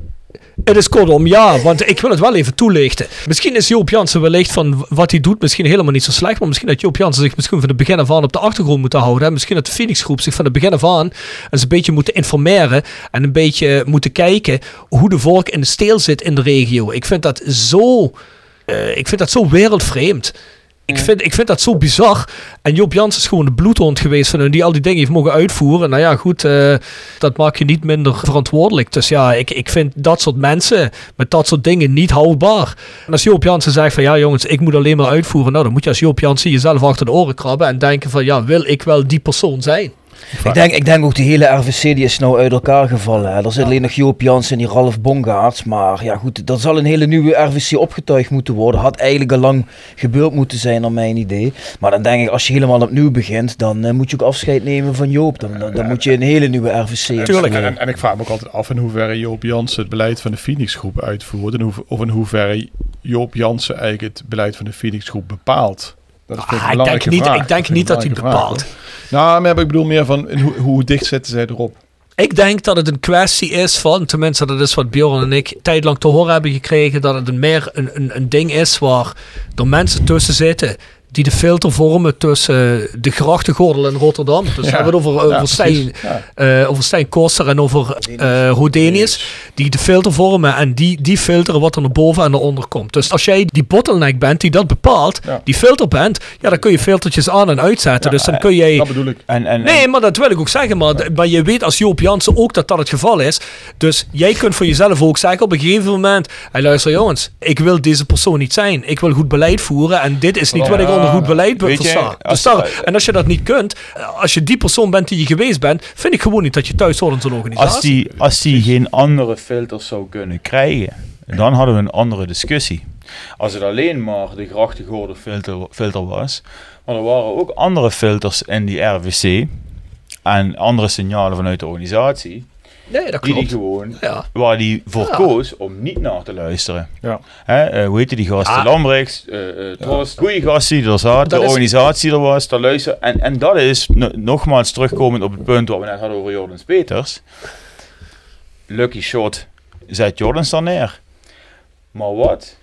[SPEAKER 3] Het is kortom ja, want ik wil het wel even toelichten. Misschien is Joop Jansen wellicht van wat hij doet misschien helemaal niet zo slecht. Maar misschien dat Joop Jansen zich misschien van het begin af aan op de achtergrond moet houden. Hè. Misschien dat de Phoenix groep zich van het begin af aan eens een beetje moeten informeren. En een beetje moeten kijken hoe de volk in de steel zit in de regio. Ik vind dat zo, eh, ik vind dat zo wereldvreemd. Ik vind, ik vind dat zo bizar. En Joop Jans is gewoon de bloedhond geweest van hun die al die dingen heeft mogen uitvoeren. Nou ja, goed, eh, dat maakt je niet minder verantwoordelijk. Dus ja, ik, ik vind dat soort mensen met dat soort dingen niet houdbaar. En als Joop Jansen zegt van ja jongens, ik moet alleen maar uitvoeren. Nou, dan moet je als Joop Jansen jezelf achter de oren krabben en denken van ja, wil ik wel die persoon zijn?
[SPEAKER 6] Ik denk, ik denk ook die hele RVC die is nou uit elkaar gevallen. Hè. Er zit alleen nog Joop Jansen en die Ralf Bongaerts. Maar ja goed, er zal een hele nieuwe RVC opgetuigd moeten worden. Had eigenlijk al lang gebeurd moeten zijn naar mijn idee. Maar dan denk ik, als je helemaal opnieuw begint, dan eh, moet je ook afscheid nemen van Joop. Dan, dan, dan moet je een hele nieuwe RVC
[SPEAKER 5] Tuurlijk, en, en ik vraag me ook altijd af in hoeverre Joop Jansen het beleid van de Phoenix groep uitvoert. En hoe, of in hoeverre Joop Jansen eigenlijk het beleid van de Phoenix groep bepaalt. Dat is
[SPEAKER 3] Ah, ik denk niet, ik denk niet dat hij bepaalt.
[SPEAKER 5] Nou, maar ik bedoel meer van hoe, hoe dicht zitten zij erop?
[SPEAKER 3] Ik denk dat het een kwestie is van, tenminste dat is wat Bjorn en ik tijdlang te horen hebben gekregen, dat het meer een, een, een ding is waar er mensen tussen zitten die de filter vormen tussen de grachtengordel in Rotterdam. Dus
[SPEAKER 5] Ja.
[SPEAKER 3] we hebben het over,
[SPEAKER 5] Ja,
[SPEAKER 3] over, Stijn.
[SPEAKER 5] Ja.
[SPEAKER 3] eh, over Stijn Koster en over eh Hodenius. Die de filter vormen en die, die filteren wat er naar boven en naar onder komt. Dus als jij die bottleneck bent die dat bepaalt,
[SPEAKER 5] Ja.
[SPEAKER 3] die filter bent, ja, dan kun je filtertjes aan en uitzetten. dus dan kun jij...
[SPEAKER 5] Dat bedoel ik.
[SPEAKER 7] En, en,
[SPEAKER 3] Nee, maar dat wil ik ook zeggen. Maar, maar je weet als Joop Jansen ook dat dat het geval is. Dus jij kunt voor jezelf ook zeggen op een gegeven moment... Hey, luister jongens, ik wil deze persoon niet zijn. Ik wil goed beleid voeren. En dit is niet wat ik onder goed beleid
[SPEAKER 7] Weet je,
[SPEAKER 3] versta.
[SPEAKER 7] als-
[SPEAKER 3] Dus en als je dat niet kunt, als je die persoon bent die je geweest bent... vind ik gewoon niet dat je thuis hoort in zo'n organisatie.
[SPEAKER 7] Als die, als die geen andere filters zou kunnen krijgen, dan hadden we een andere discussie. Als het alleen maar de grachtengordel filter, filter was, maar er waren ook andere filters in die RVC en andere signalen vanuit de organisatie,
[SPEAKER 3] Nee, dat
[SPEAKER 7] die die
[SPEAKER 3] klopt.
[SPEAKER 7] gewoon,
[SPEAKER 3] Ja.
[SPEAKER 7] waar die voor
[SPEAKER 3] Ja.
[SPEAKER 7] koos om niet naar te luisteren.
[SPEAKER 5] Ja.
[SPEAKER 7] Hè, eh, hoe heette die gasten?
[SPEAKER 3] Ja.
[SPEAKER 7] Lambrechts, eh eh Trost, goede gasten die er zaten,
[SPEAKER 3] Dat
[SPEAKER 7] de
[SPEAKER 3] is-
[SPEAKER 7] organisatie er was, daar luisteren. En, en dat is, no- nogmaals terugkomend op het punt wat we net hadden over Jordans Peters. Lucky shot, zet Jordans dan neer. Maar wat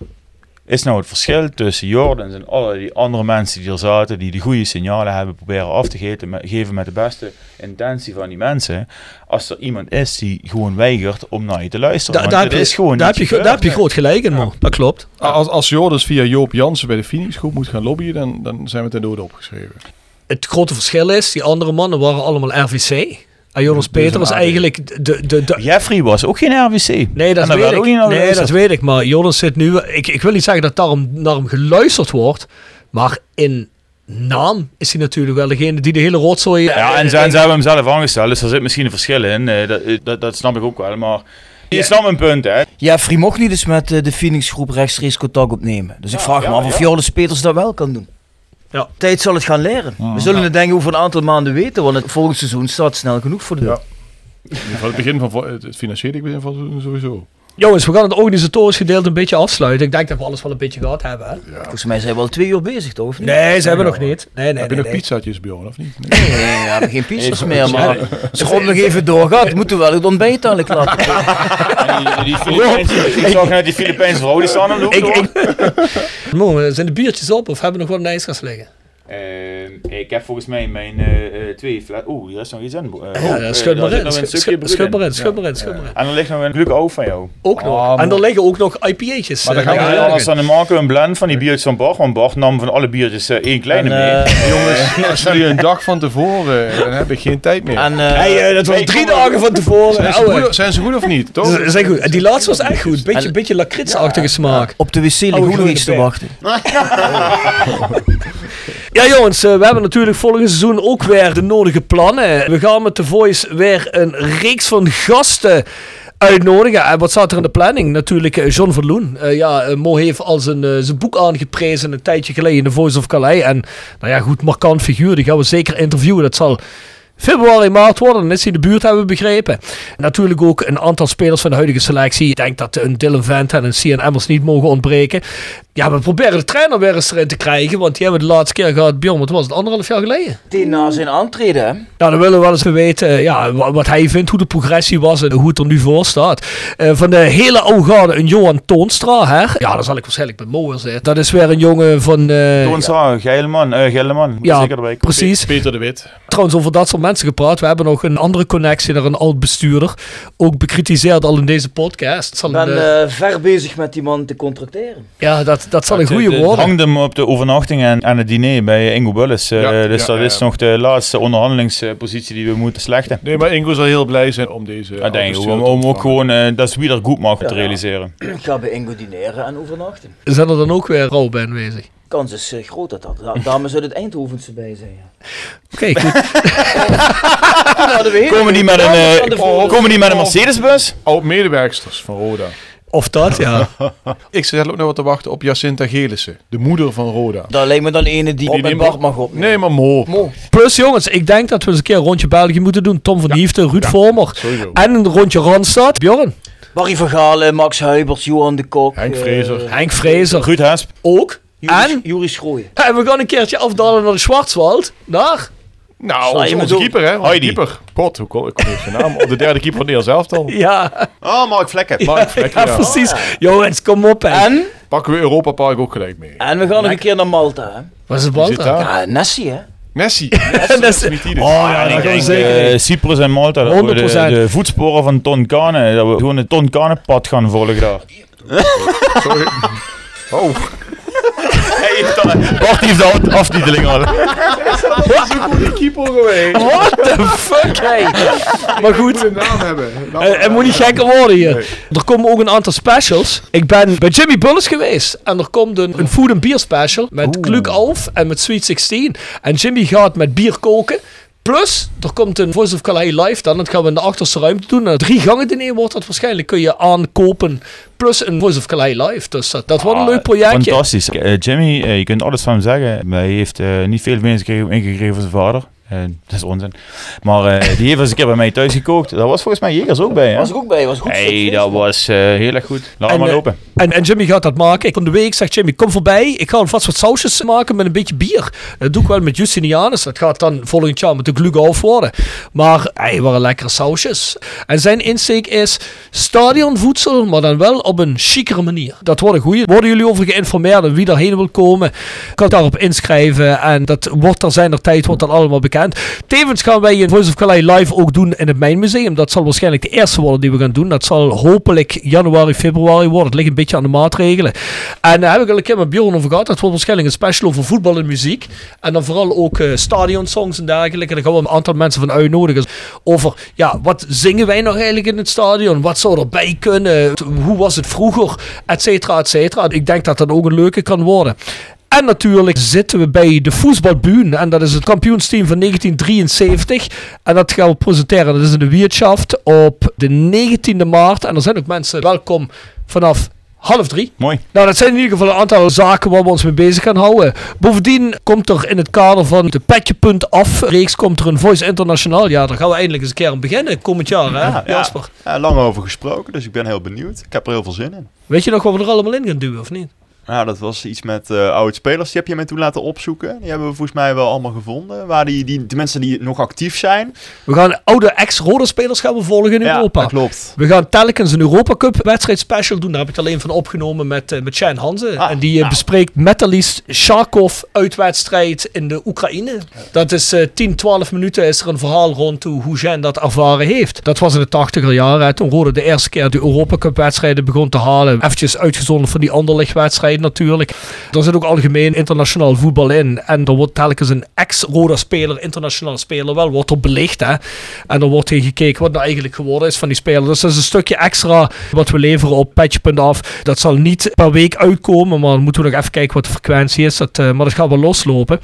[SPEAKER 7] is nou het verschil tussen Jordans en alle die andere mensen die er zaten, die de goede signalen hebben proberen af te geven met, geven met de beste intentie van die mensen, als er iemand is die gewoon weigert om naar je te luisteren.
[SPEAKER 3] Da- daar heb je,
[SPEAKER 7] is gewoon
[SPEAKER 3] daar heb
[SPEAKER 7] niet
[SPEAKER 3] je, daar heb je groot gelijk in, man. Dat klopt.
[SPEAKER 5] Als, als Jordans via Joop Jansen bij de Phoenix groep moet gaan lobbyen, dan, dan zijn we ten dode opgeschreven.
[SPEAKER 3] Het grote verschil is, die andere mannen waren allemaal RVC. En Jonas
[SPEAKER 5] Dus
[SPEAKER 3] Peter was eigenlijk de, de, de,
[SPEAKER 7] Jeffrey was ook geen RVC.
[SPEAKER 3] Nee, dat weet ik.
[SPEAKER 7] naar
[SPEAKER 3] Nee, dat weet ik. Maar Jonas zit nu... Ik, ik wil niet zeggen dat daarom naar hem geluisterd wordt. Maar in naam is hij natuurlijk wel degene die de hele rotzooi...
[SPEAKER 7] Ja, en
[SPEAKER 3] eh,
[SPEAKER 7] ze, en ze hebben hem zelf aangesteld, dus er zit misschien een verschil in. eh, dat, eh, dat, dat snap ik ook wel, maar... Je snapt mijn punt, hè?
[SPEAKER 6] Jeffrey mocht niet eens met eh, de Phoenix groep rechtstreeks contact opnemen. Dus ik vraag me
[SPEAKER 7] ja,
[SPEAKER 6] af of
[SPEAKER 7] ja.
[SPEAKER 6] Joris Peters dat wel kan doen.
[SPEAKER 3] Ja.
[SPEAKER 6] Tijd zal het gaan leren. We zullen het denk ik over een aantal maanden weten, want het volgend seizoen staat snel genoeg voor de deur.
[SPEAKER 5] Ja. In ieder geval het begin van het financiële begin van sowieso.
[SPEAKER 3] Jongens, we gaan het organisatorisch gedeelte een beetje afsluiten. Ik denk dat we alles wel een beetje gehad hebben. Hè?
[SPEAKER 6] Volgens mij zijn we al twee uur bezig, toch? Of niet?
[SPEAKER 3] Nee, ze hebben nog niet. Nee, nee,
[SPEAKER 5] Heb je
[SPEAKER 3] nee.
[SPEAKER 5] nog
[SPEAKER 3] nee.
[SPEAKER 5] pizzaatjes, Bjorn, of niet?
[SPEAKER 6] Nee, we hebben geen pizza's meer, maar als het nog even doorgaat, moeten we wel het ontbijt eigenlijk laten komen.
[SPEAKER 7] En die, die Filipijnse, ik zag net die Filipijnse vrouw, die staan aan de hoek
[SPEAKER 3] Ik,
[SPEAKER 7] door.
[SPEAKER 3] ik, Mo, zijn de biertjes op of hebben we nog wat de ijskast liggen?
[SPEAKER 7] Ehm, ik heb volgens mij mijn eh, eh, twee fles... Oeh, hier is nog iets in. Oh,
[SPEAKER 3] ja,
[SPEAKER 7] eh,
[SPEAKER 3] schud maar
[SPEAKER 7] daar
[SPEAKER 3] in.
[SPEAKER 7] zit nog een
[SPEAKER 3] Schud- maar in, schud maar in, schud maar in.
[SPEAKER 7] En er ligt nog een gelukkig oog van jou.
[SPEAKER 3] Ook nog.
[SPEAKER 5] Oh,
[SPEAKER 3] en er liggen ook nog IPA'tjes.
[SPEAKER 5] Maar dan gaan we
[SPEAKER 3] liggen
[SPEAKER 7] Ja,
[SPEAKER 3] er
[SPEAKER 7] anders dan maken we een blend van die biertjes van Bart. Want Bart nam van alle biertjes één kleine
[SPEAKER 6] En,
[SPEAKER 7] mee.
[SPEAKER 5] Jongens, als jullie een dag van tevoren, dan heb ik geen tijd meer.
[SPEAKER 6] En,
[SPEAKER 3] Hey, dat was
[SPEAKER 7] Nee,
[SPEAKER 3] drie dagen van tevoren.
[SPEAKER 5] zijn, ze goed, zijn ze goed of niet? Toch?
[SPEAKER 3] Ze zijn goed. En die laatste was echt goed. Beetje,
[SPEAKER 6] En-
[SPEAKER 3] beetje lakrietsachtige smaak.
[SPEAKER 6] op de wc ligt
[SPEAKER 3] Oh,
[SPEAKER 6] nog iets te wachten.
[SPEAKER 3] Ja jongens, eh, we hebben natuurlijk volgend seizoen ook weer de nodige plannen. We gaan met The Voice weer een reeks van gasten uitnodigen. En wat staat er in de planning? Natuurlijk eh, John Verloen. Eh, ja, Mo heeft al zijn, zijn boek aangeprezen een tijdje geleden in The Voice of Calais. En nou ja, goed, markant figuur. Die gaan we zeker interviewen. Dat zal februari, maart worden. Dan is hij de buurt, hebben we begrepen. Natuurlijk ook een aantal spelers van de huidige selectie. Ik denk dat een Dylan Vent en een Cian Emmers niet mogen ontbreken. Ja, we proberen de trainer weer eens erin te krijgen. Want die hebben we de laatste keer gehad, Bjorn, wat was het, anderhalf jaar geleden?
[SPEAKER 6] Die na zijn aantreden?
[SPEAKER 3] Nou, dan willen we wel eens weten eh, ja, wa- wat hij vindt, hoe de progressie was en hoe het er nu voor staat. Eh, van de hele oude garde, een Johan Toonstra, hè? Ja, dan zal ik waarschijnlijk met Mo weer zitten. Dat is weer een jongen van... eh,
[SPEAKER 7] Toonstra, Geileman, Geileman. Moet
[SPEAKER 3] Ja,
[SPEAKER 7] zeker erbij
[SPEAKER 3] precies.
[SPEAKER 5] Peter de Wit.
[SPEAKER 3] Trouwens, over dat soort mensen gepraat. We hebben nog een andere connectie naar een oud bestuurder. Ook bekritiseerd al in deze podcast. Zal
[SPEAKER 6] Ik ben ver bezig met die man te contracteren.
[SPEAKER 3] ja, dat, dat zal een
[SPEAKER 7] Het,
[SPEAKER 3] goede
[SPEAKER 7] het
[SPEAKER 3] worden.
[SPEAKER 7] hangt hem op de overnachting en, en het diner bij Ingo Bullis. Eh,
[SPEAKER 5] Ja,
[SPEAKER 7] dus
[SPEAKER 5] ja,
[SPEAKER 7] dat
[SPEAKER 5] ja,
[SPEAKER 7] is nog de laatste onderhandelingspositie die we moeten slechten.
[SPEAKER 5] Nee, maar Ingo zal heel blij zijn om deze...
[SPEAKER 7] Ja, denk ik, om, om ook gewoon eh, dat ze wieder goed maken te
[SPEAKER 6] Ja.
[SPEAKER 7] realiseren.
[SPEAKER 6] Ik ga bij Ingo dineren en overnachten.
[SPEAKER 3] Zijn er dan ook weer rouw bij aanwezig?
[SPEAKER 6] Kans is eh, groot dat dat. da- Dames uit het Eindhovense bij zijn. Ja.
[SPEAKER 3] Oké, goed.
[SPEAKER 6] Nou,
[SPEAKER 7] Komen die met een,
[SPEAKER 6] aan
[SPEAKER 7] komen die met een Mercedesbus?
[SPEAKER 5] Oud-medewerksters van Roda.
[SPEAKER 3] Of dat, ja.
[SPEAKER 5] Ik zit ook nog wat te wachten op Jacinta Gelissen, de moeder van Roda.
[SPEAKER 6] Daar lijkt me dan ene die op en
[SPEAKER 5] neemt-
[SPEAKER 6] Bart mag opnemen.
[SPEAKER 5] Nee, maar Mo.
[SPEAKER 6] Mo.
[SPEAKER 3] Plus jongens, ik denk dat we eens een keer een rondje België moeten doen. Tom van Hiefte, Ruud Vormer.
[SPEAKER 5] Sowieso.
[SPEAKER 3] En een rondje Randstad. Bjorn.
[SPEAKER 6] Barry Vergalen, Max Huibers, Johan de Kok.
[SPEAKER 5] Henk
[SPEAKER 6] eh,
[SPEAKER 5] Vrezer.
[SPEAKER 3] Henk Vrezer.
[SPEAKER 7] Ruud Hesp.
[SPEAKER 3] Ook.
[SPEAKER 6] Joris,
[SPEAKER 3] En?
[SPEAKER 6] Joris Schrooien.
[SPEAKER 3] En we gaan een keertje afdalen naar de Schwarzwald. Daar.
[SPEAKER 5] Nou,
[SPEAKER 6] je
[SPEAKER 5] onze, keeper, hè? Onze
[SPEAKER 7] Heidi.
[SPEAKER 5] keeper. God, hoe kom ik kom zijn naam? Op de derde keeper van Nederlands elftal.
[SPEAKER 3] Ja,
[SPEAKER 8] Oh, Mark Vlekken.
[SPEAKER 5] Mark Vlekken,
[SPEAKER 3] ja,
[SPEAKER 5] ja.
[SPEAKER 3] precies. Jongens, kom op hè.
[SPEAKER 6] En,
[SPEAKER 5] Pakken we Europa Park ook gelijk mee.
[SPEAKER 6] en we gaan nog een keer naar Malta. Hè?
[SPEAKER 3] Wat is het
[SPEAKER 5] daar?
[SPEAKER 6] Ja, Nessie hè.
[SPEAKER 5] Messi. Smitidis.
[SPEAKER 3] Oh ja,
[SPEAKER 7] ik denk
[SPEAKER 3] zeker
[SPEAKER 7] eh. Cyprus en Malta, dat we de,
[SPEAKER 3] 100%.
[SPEAKER 7] de voetsporen van Ton Kane, dat we gewoon een Ton Kane pad gaan volgen daar.
[SPEAKER 5] Sorry. Oh,
[SPEAKER 7] Bart heeft de aftiteling al.
[SPEAKER 5] die keeper geweest.
[SPEAKER 3] What the fuck, hey. Maar goed,
[SPEAKER 5] een naam hebben.
[SPEAKER 3] eh, het moet niet gekker worden hier. Er komen ook een aantal specials. Ik ben bij Jimmy Bullis geweest. En er komt een, een food and beer special. Met Kluk Alf en met Sweet 16. En Jimmy gaat met bier koken. Plus, er komt een Voice of Calais live dan. Dat gaan we in de achterste ruimte doen. Drie gangen diner wordt dat waarschijnlijk. Kun je aankopen. Plus een Voice of Calais live. Dus dat, dat wordt een leuk projectje.
[SPEAKER 7] Fantastisch. Eh, Jimmy, eh, je kunt alles van hem zeggen. Maar hij heeft eh, niet veel meegekregen ingegeven van zijn vader. Eh, dat is onzin. Maar eh, die heeft eens een keer bij mij thuis gekookt. Daar was volgens mij Jegers ook bij. Hè?
[SPEAKER 6] Was ik ook bij, was goed.
[SPEAKER 7] hey, dat was eh, heel erg goed. Laat
[SPEAKER 3] En,
[SPEAKER 7] maar lopen.
[SPEAKER 3] En, en Jimmy gaat dat maken. Van de week zegt Jimmy, kom voorbij. Ik ga alvast wat sausjes maken met een beetje bier. Dat doe ik wel met Justinianus. Dat gaat dan volgend jaar met de Glugolf worden. Maar hij waren lekkere sausjes. En zijn insteek is stadionvoedsel, maar dan wel op een chicere manier. Dat wordt een goeie. Worden jullie over geïnformeerd en wie daarheen wil komen, kan daarop inschrijven. En dat wordt er zijn er tijd, wordt dan allemaal bekend. Tevens gaan wij in Voice of Calais live ook doen in het Mijnmuseum. Dat zal waarschijnlijk de eerste worden die we gaan doen. Dat zal hopelijk januari, februari worden. Het ligt een beetje aan de maatregelen. En daar heb ik al een keer met Bjorn over gehad. Dat wordt waarschijnlijk een special over voetbal en muziek. En dan vooral ook eh stadionsongs en dergelijke. Daar gaan we een aantal mensen van uitnodigen. Over, ja, wat zingen wij nog eigenlijk in het stadion? Wat zou erbij kunnen? Hoe was het vroeger? Et cetera, et cetera. Ik denk dat dat ook een leuke kan worden. En natuurlijk zitten we bij de voetbalbuun. En dat is het kampioensteam van 1973. En dat gaan we presenteren. Dat is in de Wiertschaft op de 19e maart. En er zijn ook mensen welkom vanaf half drie.
[SPEAKER 7] Mooi.
[SPEAKER 3] Nou, dat zijn in ieder geval een aantal zaken waar we ons mee bezig gaan houden. Bovendien komt er in het kader van de Petje.af reeks komt er een Voice Internationaal. Ja, daar gaan we eindelijk eens een keer aan beginnen. Komend jaar, hè,
[SPEAKER 8] Ja,
[SPEAKER 3] Jasper?
[SPEAKER 8] Ja, lang over gesproken, dus ik ben heel benieuwd. Ik heb er heel veel zin in.
[SPEAKER 3] Weet je nog wat we er allemaal in gaan duwen, of niet?
[SPEAKER 8] Nou, dat was iets met eh oude spelers. Die heb je mij toen laten opzoeken. Die hebben we volgens mij wel allemaal gevonden. Waar die, die, de mensen die nog actief zijn.
[SPEAKER 3] We gaan oude ex-Roda-spelers gaan we volgen in
[SPEAKER 8] Ja,
[SPEAKER 3] Europa.
[SPEAKER 8] dat klopt.
[SPEAKER 3] We gaan telkens een Europa Cup wedstrijd special doen. Daar heb ik het alleen van opgenomen met, eh met Shane Hanze.
[SPEAKER 8] Ah,
[SPEAKER 3] en die eh,
[SPEAKER 8] nou.
[SPEAKER 3] bespreekt metalist Sharkov uitwedstrijd in de Oekraïne. Dat is eh 10, 12 minuten is er een verhaal rond hoe, hoe dat ervaren heeft. Dat was in de 80er jaren. Toen Roda de eerste keer de Europa Cup wedstrijden begon te halen. Eventjes uitgezonderd van die Anderlecht natuurlijk. Er zit ook algemeen internationaal voetbal in. En er wordt telkens een ex-Roda-speler, internationaal speler, wel wordt er belicht. Hè? En er wordt tegen gekeken wat nou eigenlijk geworden is van die speler. Dus dat is een stukje extra wat we leveren op patch.af. Dat zal niet per week uitkomen, maar dan moeten we nog even kijken wat de frequentie is. Dat, uh, maar dat gaat wel loslopen.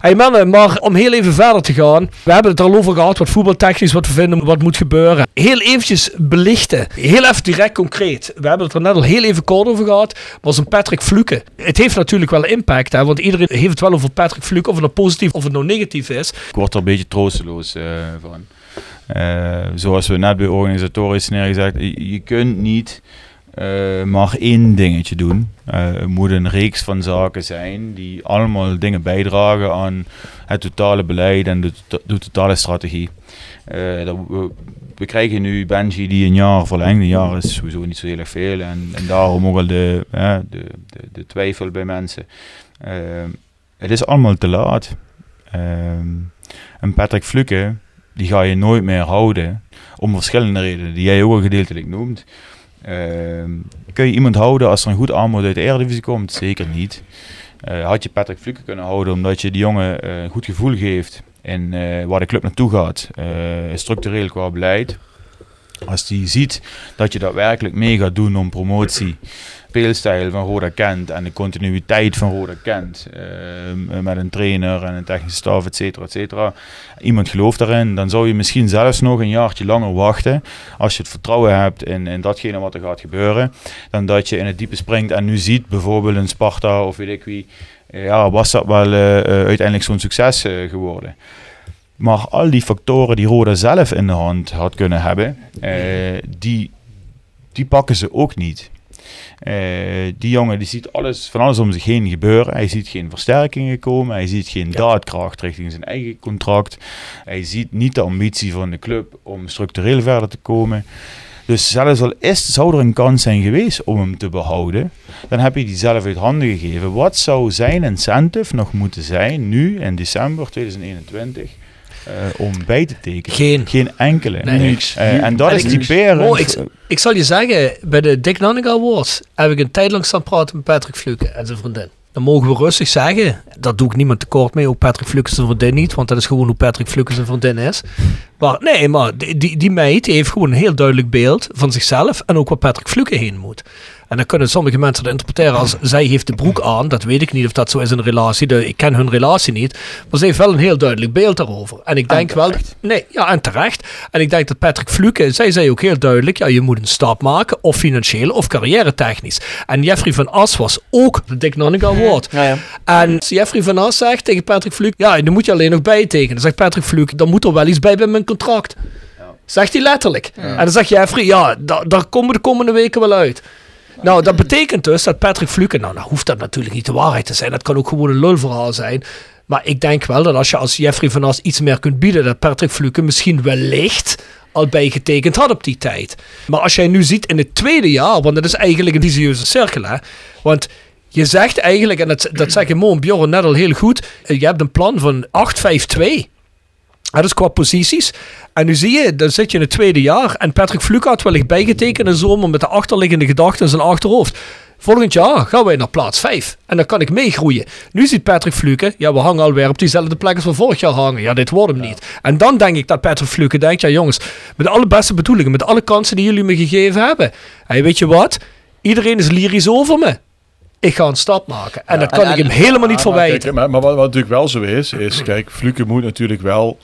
[SPEAKER 3] Hey mannen, maar om heel even verder te gaan. We hebben het er al over gehad, wat voetbaltechnisch, wat we vinden, wat moet gebeuren. Heel eventjes belichten. Heel even direct concreet. We hebben het er net al heel even kort over gehad. Was een Patrick Fluke. Het heeft natuurlijk wel impact, hè, want iedereen heeft het wel over Patrick Fluke. Of het nou positief of het nou negatief is.
[SPEAKER 7] Ik word er een beetje troosteloos uh, van. Uh, zoals we net bij organisatorisch neergezegd, je, je kunt niet uh, maar één dingetje doen. Uh, het moet een reeks van zaken zijn die allemaal dingen bijdragen aan het totale beleid en de, de totale strategie. Dat, we, we, krijgen nu Benji die een jaar verlengt. Een jaar is sowieso niet zo heel erg veel en, en daarom ook al de, de, de, twijfel bij mensen. het is allemaal te laat. en Patrick Fluke, die ga je nooit meer houden. Om verschillende redenen, die jij ook al gedeeltelijk noemt. Uh, kun je iemand houden als er een goed aanbod uit de Eredivisie komt? Zeker niet. Uh, had je Patrick Fluke kunnen houden omdat je die jongen uh, een goed gevoel geeft in uh, waar de club naartoe gaat, structureel qua beleid. Als die ziet dat je daadwerkelijk mee gaat doen om promotie, speelstijl van Roda kent en de continuïteit van Roda kent. Uh, met een trainer en een technische staf, et cetera, et cetera. Iemand gelooft daarin, dan zou je misschien zelfs nog een jaartje langer wachten. Als je het vertrouwen hebt in, in datgene wat er gaat gebeuren. Dan dat je in het diepe springt en nu ziet bijvoorbeeld een Sparta of weet ik wie. Ja, was dat wel uh, uiteindelijk zo'n succes geworden. Maar al die factoren die Roda zelf in de hand had kunnen hebben, die, die pakken ze ook niet. Uh, die jongen die ziet alles, van alles om zich heen gebeuren. Hij ziet geen versterkingen komen. Hij ziet geen daadkracht richting zijn eigen contract. Hij ziet niet de ambitie van de club om structureel verder te komen. Dus zelfs al is, zou er een kans zijn geweest om hem te behouden, dan heb je die zelf uit handen gegeven. Wat zou zijn incentive nog moeten zijn nu in december 2021? Uh, om bij te tekenen.
[SPEAKER 3] Geen.
[SPEAKER 7] Geen enkele.
[SPEAKER 3] Nee,
[SPEAKER 7] niks. Uh, en dat en is typerend.
[SPEAKER 3] Oh, ik, ik zal je zeggen, bij de Dick Nanninga Awards heb ik een tijd lang staan praten met Patrick Fluke en zijn vriendin. Dan mogen we rustig zeggen, dat doe ik niemand tekort mee, ook Patrick Fluke zijn vriendin niet, want dat is gewoon hoe Patrick Fluke zijn vriendin is. Maar nee, maar die, die, die meid die heeft gewoon een heel duidelijk beeld van zichzelf en ook waar Patrick Fluke heen moet. En dan kunnen sommige mensen dat interpreteren als zij heeft de broek aan. Dat weet ik niet of dat zo is in een relatie. De, ik ken hun relatie niet. Maar ze heeft wel een heel duidelijk beeld daarover. En ik denk wel. Nee, ja, en terecht. En ik denk dat Patrick Fluke, zij zei ook heel duidelijk: ja, je moet een stap maken, of financieel of carrière technisch. En Jeffrey van As was ook de Dick Nanninga Award. Ja, ja. En Jeffrey van As zegt tegen Patrick Fluke: ja, dan moet je alleen nog bijtekenen. Dan zegt Patrick Fluke: dan moet er wel iets bij bij mijn contract. Zegt hij letterlijk. En dan zegt Jeffrey: ja, daar komen we de komende weken wel uit. Nou, dat betekent dus dat Patrick Fluke, nou, nou hoeft dat natuurlijk niet de waarheid te zijn. Dat kan ook gewoon een lulverhaal zijn. Maar ik denk wel dat als je als Jeffrey van As iets meer kunt bieden, dat Patrick Fluke misschien wellicht al bijgetekend had op die tijd. Maar als jij nu ziet in het tweede jaar, want dat is eigenlijk een visieuze cirkel, hè. Want je zegt eigenlijk, en dat, dat zeg je Mo en Bjorn net al heel goed, je hebt een plan van 8-5-2. Dat is qua posities. En nu zie je, dan zit je in het tweede jaar. En Patrick Fluke had wellicht bijgetekend in de zomer met de achterliggende gedachten in zijn achterhoofd. Volgend jaar gaan wij naar plaats 5. En dan kan ik meegroeien. Nu ziet Patrick Fluke, ja, we hangen alweer op diezelfde plek als we vorig jaar hangen. Ja, dit wordt hem niet. En dan denk ik dat Patrick Fluke denkt, ja jongens, met alle beste bedoelingen, met alle kansen die jullie me gegeven hebben. En weet je wat? Iedereen is lyrisch over me. Ik ga een stap maken. En ja, dat kan ik hem helemaal niet verwijten.
[SPEAKER 5] Maar, maar, wat, wat, natuurlijk wel zo is, is, kijk, Fluke moet natuurlijk wel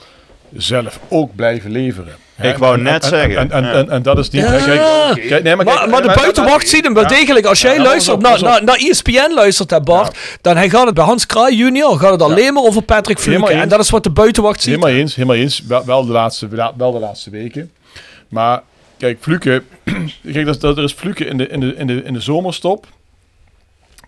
[SPEAKER 5] zelf ook blijven leveren.
[SPEAKER 8] Ik wou net zeggen.
[SPEAKER 5] En, en, en, en, dat is niet...
[SPEAKER 3] Ja. Kijk, nee, maar, maar, maar, de buitenwacht ziet hem wel degelijk. Als jij luistert naar, naar, naar ESPN luistert, hè Bart, dan hij gaat het bij Hans Kraai junior gaat het alleen maar over Patrick Fluke. En dat is wat de buitenwacht ziet.
[SPEAKER 5] Helemaal eens, helemaal eens. Wel, wel, de, laatste, wel de laatste weken. Maar kijk, Fluke... kijk, dat, dat er is Fluke in de, in, de, in, de, in de zomerstop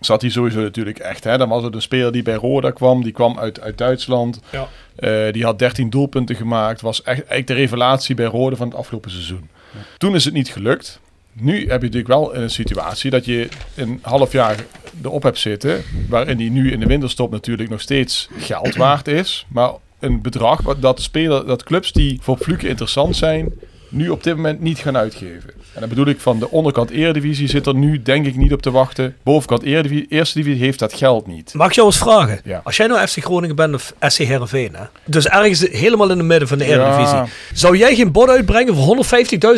[SPEAKER 5] zat hij sowieso natuurlijk echt. Hè? Dan was het een speler die bij Roda kwam. Die kwam uit, uit Duitsland. Ja. Uh, die had 13 doelpunten gemaakt. Was echt, echt de revelatie bij Roda van het afgelopen seizoen. Ja. Toen is het niet gelukt. Nu heb je natuurlijk wel een situatie dat je een half jaar erop hebt zitten. Waarin die nu in de winterstop natuurlijk nog steeds geld waard is. Maar een bedrag dat, speler, dat clubs die voor Fluke interessant zijn, nu op dit moment niet gaan uitgeven. En dan bedoel ik van de onderkant Eredivisie zit er nu denk ik niet op te wachten. Bovenkant Eredivisie, Eerste Divisie heeft dat geld niet.
[SPEAKER 3] Mag ik jou eens vragen?
[SPEAKER 5] Ja.
[SPEAKER 3] Als jij nou FC Groningen bent of SC Heerenveen, hè? dus ergens helemaal in het midden van de
[SPEAKER 5] Ja.
[SPEAKER 3] Eredivisie, zou jij geen bod uitbrengen voor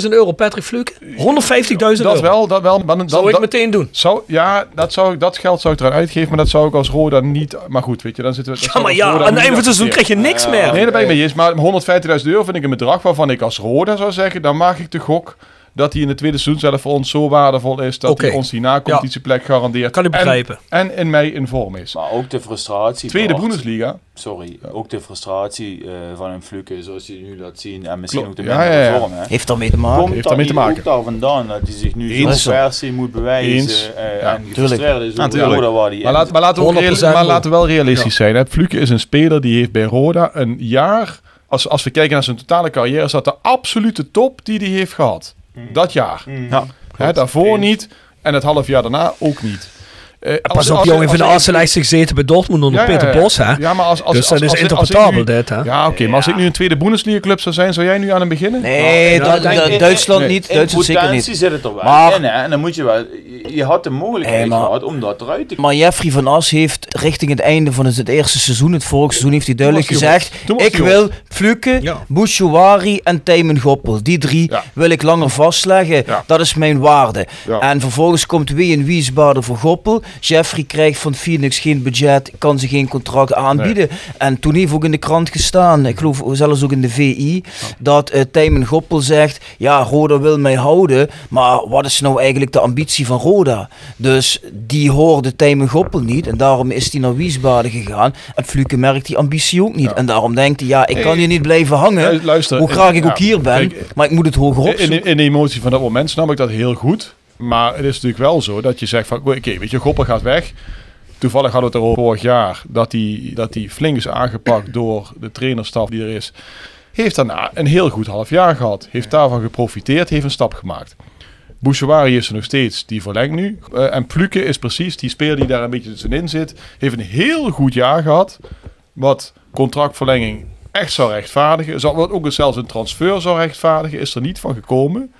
[SPEAKER 3] 150.000 euro Patrick Fluke? 150.000
[SPEAKER 5] Dat
[SPEAKER 3] euro.
[SPEAKER 5] wel, dat wel. Maar dan,
[SPEAKER 3] Zou ik
[SPEAKER 5] dat,
[SPEAKER 3] meteen doen.
[SPEAKER 5] zou, ja, dat, zou, ik- dat geld zou ik eraan uitgeven, maar dat zou ik als Roda niet... Maar goed, weet je, dan zitten we... dat
[SPEAKER 3] Ja, maar ja, aan het eind van het seizoen krijg je niks meer.
[SPEAKER 5] Nee, daar ben ik mee eens. Maar 150.000 euro vind ik een bedrag waarvan ik als Roda zou zeggen, dan maak ik de gok dat hij in het tweede seizoen zelf voor ons zo waardevol is dat hij ons die na-competitieplek garandeert.
[SPEAKER 3] Kan ik
[SPEAKER 5] En-
[SPEAKER 3] begrijpen.
[SPEAKER 5] En, in mei in vorm is.
[SPEAKER 7] Maar ook de frustratie.
[SPEAKER 5] Tweede
[SPEAKER 7] Bart.
[SPEAKER 5] Bundesliga.
[SPEAKER 7] Sorry, ook de frustratie eh, van een Fluke, zoals hij nu laat zien. En misschien
[SPEAKER 5] Klopt.
[SPEAKER 7] ook de
[SPEAKER 5] Ja,
[SPEAKER 7] mindere
[SPEAKER 5] ja, ja.
[SPEAKER 7] vorm. Hè.
[SPEAKER 6] Heeft daarmee te maken.
[SPEAKER 7] Komt
[SPEAKER 5] Heeft daarmee te maken.
[SPEAKER 7] daar vandaan dat hij zich nu
[SPEAKER 6] Eens.
[SPEAKER 7] per se moet bewijzen
[SPEAKER 5] Eens.
[SPEAKER 7] eh,
[SPEAKER 5] Ja,
[SPEAKER 7] en gefrustreerd is
[SPEAKER 8] Ja,
[SPEAKER 7] over. Roda waar hij
[SPEAKER 5] Maar,
[SPEAKER 7] in
[SPEAKER 5] laat, maar, laten we ook
[SPEAKER 3] 100%
[SPEAKER 5] real- maar
[SPEAKER 3] wel.
[SPEAKER 5] laten we wel realistisch zijn. Hè. Fluke is een speler die heeft bij Roda een jaar... Als, als we kijken naar zijn totale carrière... is dat de absolute top die hij heeft gehad. Dat jaar.
[SPEAKER 8] Ja.
[SPEAKER 5] Hè, daarvoor niet. En het half jaar daarna ook niet. Eh, als-
[SPEAKER 3] Pas op,
[SPEAKER 5] als-
[SPEAKER 3] jongen, van de A-selectie gezeten bij Dortmund onder
[SPEAKER 5] Ja,
[SPEAKER 3] Peter. Bos, hè?
[SPEAKER 5] Ja, maar als, als,
[SPEAKER 3] dus dat is interpretabel, dit, hè?
[SPEAKER 5] Ja, oké. maar als ik nu een tweede Bundesliga club zou zijn, zou jij nu aan hem beginnen?
[SPEAKER 6] Nee,
[SPEAKER 7] in-
[SPEAKER 6] Duitsland niet.
[SPEAKER 7] in
[SPEAKER 6] Duitsland zeker niet.
[SPEAKER 7] zit het er wel
[SPEAKER 6] Maar-
[SPEAKER 7] in, hè. En dan moet je wel... Je, je had de mogelijkheid
[SPEAKER 6] Hey, maar-
[SPEAKER 7] gehad om dat eruit te
[SPEAKER 6] Maar Jeffrey van As heeft richting het einde van het eerste seizoen, het vorige seizoen, heeft hij duidelijk gezegd: Ik wil Fluke,
[SPEAKER 3] Ja.
[SPEAKER 6] Bouchouari en Tijmen Goppel. Die drie
[SPEAKER 5] Ja.
[SPEAKER 6] wil ik langer vastleggen.
[SPEAKER 5] Ja.
[SPEAKER 6] Dat is mijn waarde.
[SPEAKER 5] Ja.
[SPEAKER 6] En vervolgens komt wie en Wiesbaden voor Goppel. Jeffrey krijgt van Phoenix geen budget, kan ze geen contract aanbieden. En toen heeft ook in de krant gestaan, ik geloof zelfs ook in de VI, dat uh, Tijmen Goppel zegt: Ja, Roda wil mij houden, maar wat is nou eigenlijk de ambitie van Roda? Dus die hoorde Tijmen Goppel niet en daarom is hij naar Wiesbaden gegaan. En Fluke merkt die ambitie ook niet.
[SPEAKER 5] Ja.
[SPEAKER 6] En daarom denkt hij: Ja, ik kan hier niet blijven hangen.
[SPEAKER 5] Luister,
[SPEAKER 6] Hoe
[SPEAKER 5] in-
[SPEAKER 6] graag ik
[SPEAKER 5] ja,
[SPEAKER 6] ook hier ben,
[SPEAKER 5] kijk,
[SPEAKER 6] maar ik moet het hoger opzoeken.
[SPEAKER 5] in, in de emotie van dat moment snap ik dat heel goed. Maar het is natuurlijk wel zo dat je zegt van... Oké, weet je, Goppel gaat weg. Toevallig hadden we het erover vorig jaar... dat hij dat die flink is aangepakt door de trainerstaf die er is. Heeft daarna een heel goed half jaar gehad. Heeft daarvan geprofiteerd, heeft een stap gemaakt. Bouchouari is er nog steeds, die verlengt nu. Eh, en Pluke is precies die speler die daar een beetje tussenin zit. Heeft een heel goed jaar gehad. Wat contractverlenging echt zou rechtvaardigen. Wat ook zelfs een transfer zou rechtvaardigen. Is er niet van gekomen.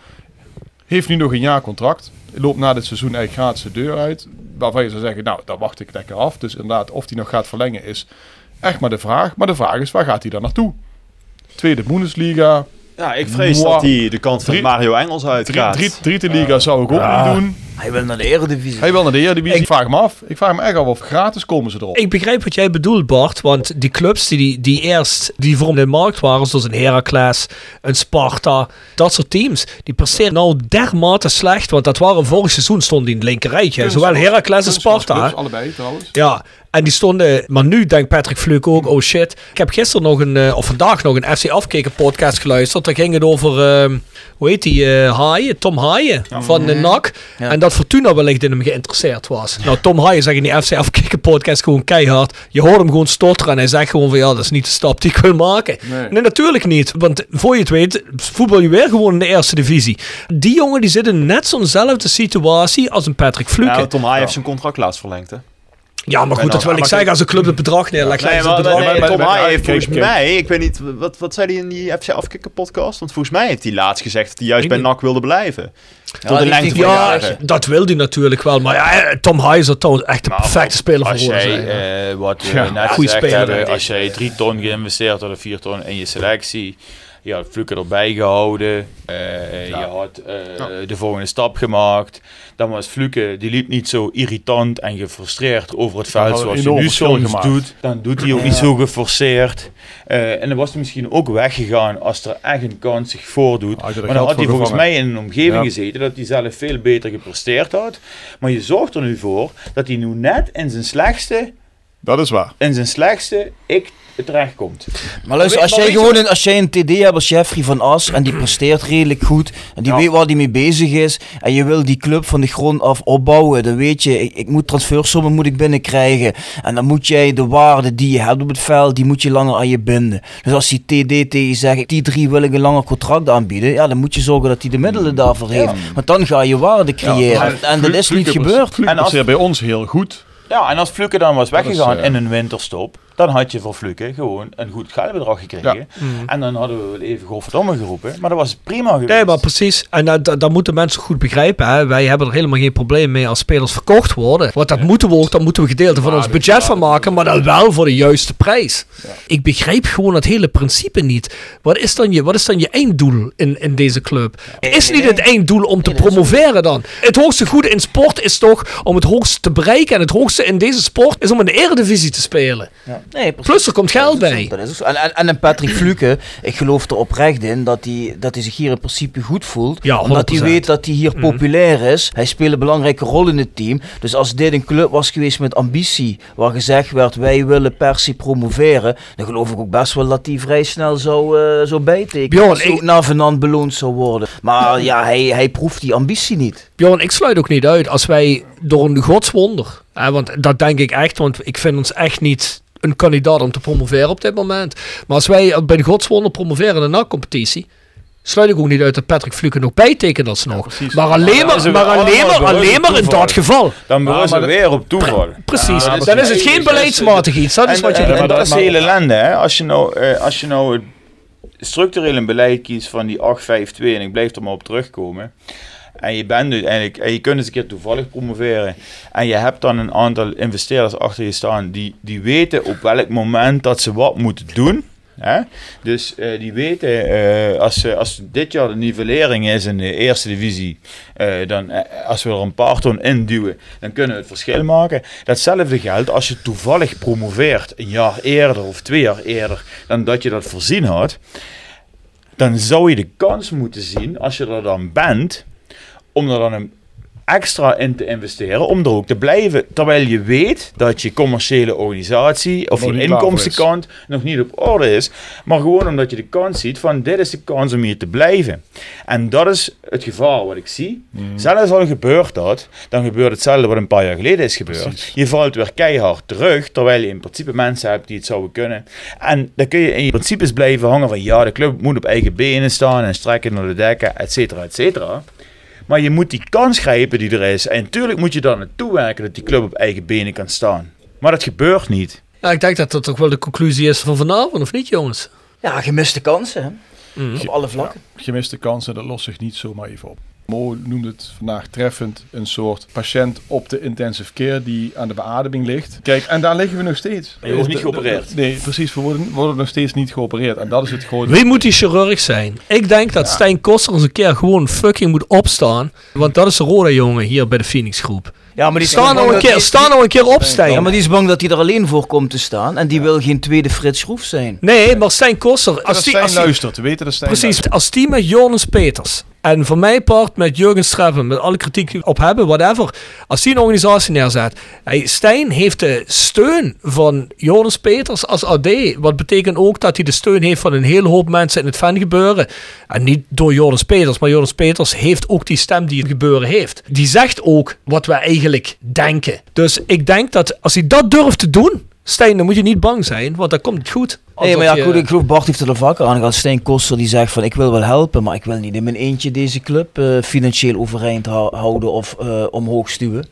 [SPEAKER 5] Heeft nu nog een jaar contract. Loopt na dit seizoen eigenlijk gratis de deur uit. Waarvan je zou zeggen, nou, daar wacht ik lekker af. Dus inderdaad, of hij nog gaat verlengen is echt maar de vraag. Maar de vraag is, waar gaat hij dan naartoe? Tweede Bundesliga.
[SPEAKER 8] Ja, ik vrees
[SPEAKER 5] Mwah.
[SPEAKER 8] dat hij de kant van
[SPEAKER 5] Drie-
[SPEAKER 8] Mario Engels
[SPEAKER 5] Drie,
[SPEAKER 8] uitgaat.
[SPEAKER 5] drie, driede liga zou ik ook niet doen.
[SPEAKER 6] Hij wil naar de Eredivisie.
[SPEAKER 5] Hij wil naar de Eredivisie. Ik vraag me af. Ik vraag me echt af of gratis komen ze erop.
[SPEAKER 3] Ik begrijp wat jij bedoelt, Bart. Want die clubs die, die, die eerst die voor de markt waren, zoals een Heracles, een Sparta, dat soort teams, die presteren nou dermate slecht. Want dat waren vorig seizoen stonden die in het linkerrijtje. Zowel Heracles en Sparta.
[SPEAKER 5] Clubs, allebei trouwens.
[SPEAKER 3] Ja, en die stonden, maar nu denkt Patrick Fluke ook, oh shit. Ik heb gisteren nog een, eh, of vandaag nog een FC Afkeken podcast geluisterd. Daar ging het over, ehm, hoe heet die, eh Haaien, Tom Haaien van de NAC.
[SPEAKER 6] Ja.
[SPEAKER 3] En dat Fortuna wellicht in hem geïnteresseerd was. Nou, Tom Haaien zegt in die FC Afkeken podcast gewoon keihard. Je hoort hem gewoon stotteren en hij zegt gewoon van ja, dat is niet de stap die ik wil maken.
[SPEAKER 5] Nee.
[SPEAKER 3] Nee, natuurlijk niet. Want voor je het weet, voetbal je weer gewoon in de eerste divisie. Die jongen die zit in net zo'nzelfde situatie als een Patrick Fluke.
[SPEAKER 8] Ja, Tom Haaien heeft zijn contract laatst verlengd, hè?
[SPEAKER 3] Ja, maar goed, dat wil ik zeggen. Als een club het bedrag neerlegt,
[SPEAKER 8] Nee, maar,
[SPEAKER 3] het bedrag
[SPEAKER 8] nee,
[SPEAKER 5] maar-
[SPEAKER 8] Tom Haaien heeft volgens mij, ik weet niet, wat, wat zei hij in die FC Afkikken podcast? Want volgens mij heeft hij laatst gezegd dat hij juist
[SPEAKER 3] Ik
[SPEAKER 8] bij
[SPEAKER 3] niet.
[SPEAKER 8] NAC wilde blijven.
[SPEAKER 6] Ja,
[SPEAKER 8] Tot de lengte van jaren.
[SPEAKER 3] Dat wil hij natuurlijk wel. Maar ja, Tom Haaien zou trouwens echt de
[SPEAKER 7] Maar
[SPEAKER 3] perfecte speler voor
[SPEAKER 7] Als
[SPEAKER 3] Roda
[SPEAKER 7] jij,
[SPEAKER 3] zijn.
[SPEAKER 7] eh, wat we
[SPEAKER 5] Ja,
[SPEAKER 7] net gezegd hebben,
[SPEAKER 3] ik.
[SPEAKER 7] als jij drie ton geïnvesteerd had of vier ton in je selectie, je had Fluke erbij gehouden, eh, je had eh, de volgende stap gemaakt, dan was Fluke, die liep niet zo irritant en gefrustreerd over het veld zoals hij nu soms
[SPEAKER 5] gemaakt.
[SPEAKER 7] doet. Dan doet hij ook niet zo geforceerd. Eh, en dan was hij misschien ook weggegaan als er echt een kans zich voordoet. Maar dan had hij volgens
[SPEAKER 5] gevangen.
[SPEAKER 7] mij in een omgeving gezeten dat hij zelf veel beter gepresteerd had. Maar je zorgt er nu voor dat hij nu net in zijn slechtste,
[SPEAKER 5] Dat is waar.
[SPEAKER 7] in zijn slechtste ik terechtkomt.
[SPEAKER 6] Maar luister, als jij gewoon een, als jij een TD hebt als Jeffrey van As en die presteert redelijk goed en die
[SPEAKER 7] Ja.
[SPEAKER 6] weet waar hij mee bezig is en je wil die club van de grond af opbouwen, dan weet je, ik, ik moet transfersommen moet ik binnenkrijgen en dan moet jij de waarde die je hebt op het veld, die moet je langer aan je binden. Dus als die TD tegen je zegt, die drie wil ik een langer contract aanbieden, ja, dan moet je zorgen dat hij de middelen daarvoor heeft. Want dan ga je waarde creëren en dat is niet gebeurd.
[SPEAKER 7] En als-
[SPEAKER 5] presteert bij ons heel goed.
[SPEAKER 7] Ja, en als Fluke dan was
[SPEAKER 5] Dat is,
[SPEAKER 7] weggegaan
[SPEAKER 5] eh,
[SPEAKER 7] in een winterstop, dan had je voor Fluke gewoon een goed geldbedrag gekregen.
[SPEAKER 5] Ja.
[SPEAKER 3] Mhm.
[SPEAKER 7] En dan hadden we wel even godverdomme geroepen. Maar dat was prima geweest.
[SPEAKER 3] Nee, maar precies. En dat, dat, dat moeten mensen goed begrijpen. Hè. Wij hebben er helemaal geen probleem mee als spelers verkocht worden. Want dat moeten we ook, daar moeten we gedeelte van ons budget van maken. Maar dan wel voor de juiste prijs. Ik begrijp gewoon het hele principe niet. Wat is dan je, wat is dan je einddoel in, in deze club? Is niet het einddoel om te promoveren dan? Het hoogste goede in sport is toch om het hoogste te bereiken. En het hoogste in deze sport is om in de eredivisie te spelen.
[SPEAKER 6] Ja. Nee.
[SPEAKER 3] Plus er komt geld
[SPEAKER 6] Dat is
[SPEAKER 3] bij.
[SPEAKER 6] zo. En, en, en een Patrick Fluke, ik geloof er oprecht in dat hij, dat hij zich hier in principe goed voelt.
[SPEAKER 3] Ja,
[SPEAKER 6] omdat hij
[SPEAKER 3] 100%.
[SPEAKER 6] weet dat hij hier
[SPEAKER 3] Mhm.
[SPEAKER 6] populair is. Hij speelt een belangrijke rol in het team. Dus als dit een club was geweest met ambitie, waar gezegd werd wij willen per se promoveren, dan geloof ik ook best wel dat hij vrij snel zou, eh zou bijtekenen.
[SPEAKER 3] Bjorn,
[SPEAKER 6] Als hij
[SPEAKER 3] ik-
[SPEAKER 6] ook na Venant beloond zou worden. Maar ja, hij, hij proeft die ambitie niet.
[SPEAKER 3] Bjorn, ik sluit ook niet uit als wij door een godswonder, hè, want dat denk ik echt, want ik vind ons echt niet een kandidaat om te promoveren op dit moment. Maar als wij bij de godswonder promoveren in de NAC-competitie, sluit ik ook niet uit dat Patrick Fluke nog bijtekent alsnog. maar alleen maar, maar alleen maar, alleen maar in dat geval.
[SPEAKER 7] Dan
[SPEAKER 5] Ja,
[SPEAKER 7] berusten
[SPEAKER 5] maar
[SPEAKER 7] we weer op toeval.
[SPEAKER 3] Precies,
[SPEAKER 7] Ja,
[SPEAKER 3] dan is het geen beleidsmatig iets. Dat is wat je
[SPEAKER 7] en, en dat is de hele ellende, hè. Als je nou, eh, als je nou het structureel een beleid kiest van die 8-5-2, en ik blijf er maar op terugkomen, en je bent uiteindelijk, en je kunt eens een keer toevallig promoveren, en je hebt dan een aantal investeerders achter je staan, die, die weten op welk moment dat ze wat moeten doen, Hè? Dus eh, die weten, eh, als, als dit jaar de nivellering is in de eerste divisie, eh, dan, als we er een paar ton induwen, dan kunnen we het verschil maken. Datzelfde geldt als je toevallig promoveert een jaar eerder of twee jaar eerder dan dat je dat voorzien had. Dan zou je de kans moeten zien, als je er dan bent, om er dan een extra in te investeren om er ook te blijven. Terwijl je weet dat je commerciële organisatie of
[SPEAKER 5] Nog
[SPEAKER 7] je inkomstenkant nog niet op orde is. Maar gewoon omdat je de kans ziet van dit is de kans om hier te blijven. En dat is het gevaar wat ik zie.
[SPEAKER 5] Mm.
[SPEAKER 7] Zelfs al gebeurt dat, dan gebeurt hetzelfde wat een paar jaar geleden is gebeurd.
[SPEAKER 5] Precies.
[SPEAKER 7] Je valt weer keihard terug, terwijl je in principe mensen hebt die het zouden kunnen. En dan kun je in je principes blijven hangen van ja, de club moet op eigen benen staan en strekken naar de dekken, et cetera, et cetera. Maar je moet die kans grijpen die er is. En natuurlijk moet je dan naartoe werken dat die club op eigen benen kan staan. Maar dat gebeurt niet.
[SPEAKER 3] Ja, ik denk dat dat toch wel de conclusie is van vanavond, of niet jongens?
[SPEAKER 6] Ja, gemiste kansen. Hè?
[SPEAKER 3] Mhm.
[SPEAKER 6] Op alle vlakken.
[SPEAKER 5] Gemiste kansen, dat lost zich niet zomaar even op. Mo noemde het vandaag treffend een soort patiënt op de intensive care die aan de beademing ligt. Kijk, en daar liggen we nog steeds.
[SPEAKER 7] je wordt niet geopereerd.
[SPEAKER 5] Nee, precies. We worden, worden nog steeds niet geopereerd. En dat is het grote.
[SPEAKER 3] Wie moet die chirurg zijn? Ik denk dat Stijn Koster eens een keer gewoon fucking moet opstaan. Want dat is de rode jongen hier bij de Phoenix groep.
[SPEAKER 6] Ja, maar die
[SPEAKER 3] Sta nou een keer, sta nou een keer op, Stijn.
[SPEAKER 6] Ja, maar die is bang dat hij er alleen voor komt te staan. En die wil geen tweede Frits Schroef zijn.
[SPEAKER 3] Nee, maar Stijn Koster...
[SPEAKER 5] Als
[SPEAKER 3] Als die,
[SPEAKER 5] Stijn
[SPEAKER 3] als
[SPEAKER 5] luistert, we weten dat Stijn
[SPEAKER 3] precies,
[SPEAKER 5] luistert.
[SPEAKER 3] als die met Jonas Peters en voor mijn part met Jurgen Streppen, met alle kritiek die op hebben, whatever. Als die een organisatie neerzet. Hey, Stijn heeft de steun van Jonas Peters als AD. Wat betekent ook dat hij de steun heeft van een hele hoop mensen in het fangebeuren. En niet door Jonas Peters, maar Jonas Peters heeft ook die stem die het gebeuren heeft. Die zegt ook wat we eigenlijk denken. Dus ik denk dat als hij dat durft te doen, Stijn, dan moet je niet bang zijn, want dan komt het goed.
[SPEAKER 6] Nee, maar ja,
[SPEAKER 3] je-
[SPEAKER 6] goed, ik geloof Bart heeft er al vaker aan gehad. Stijn Koster die zegt van ik wil wel helpen, maar ik wil niet in mijn eentje deze club eh, financieel overeind hou- houden of eh, omhoog stuwen.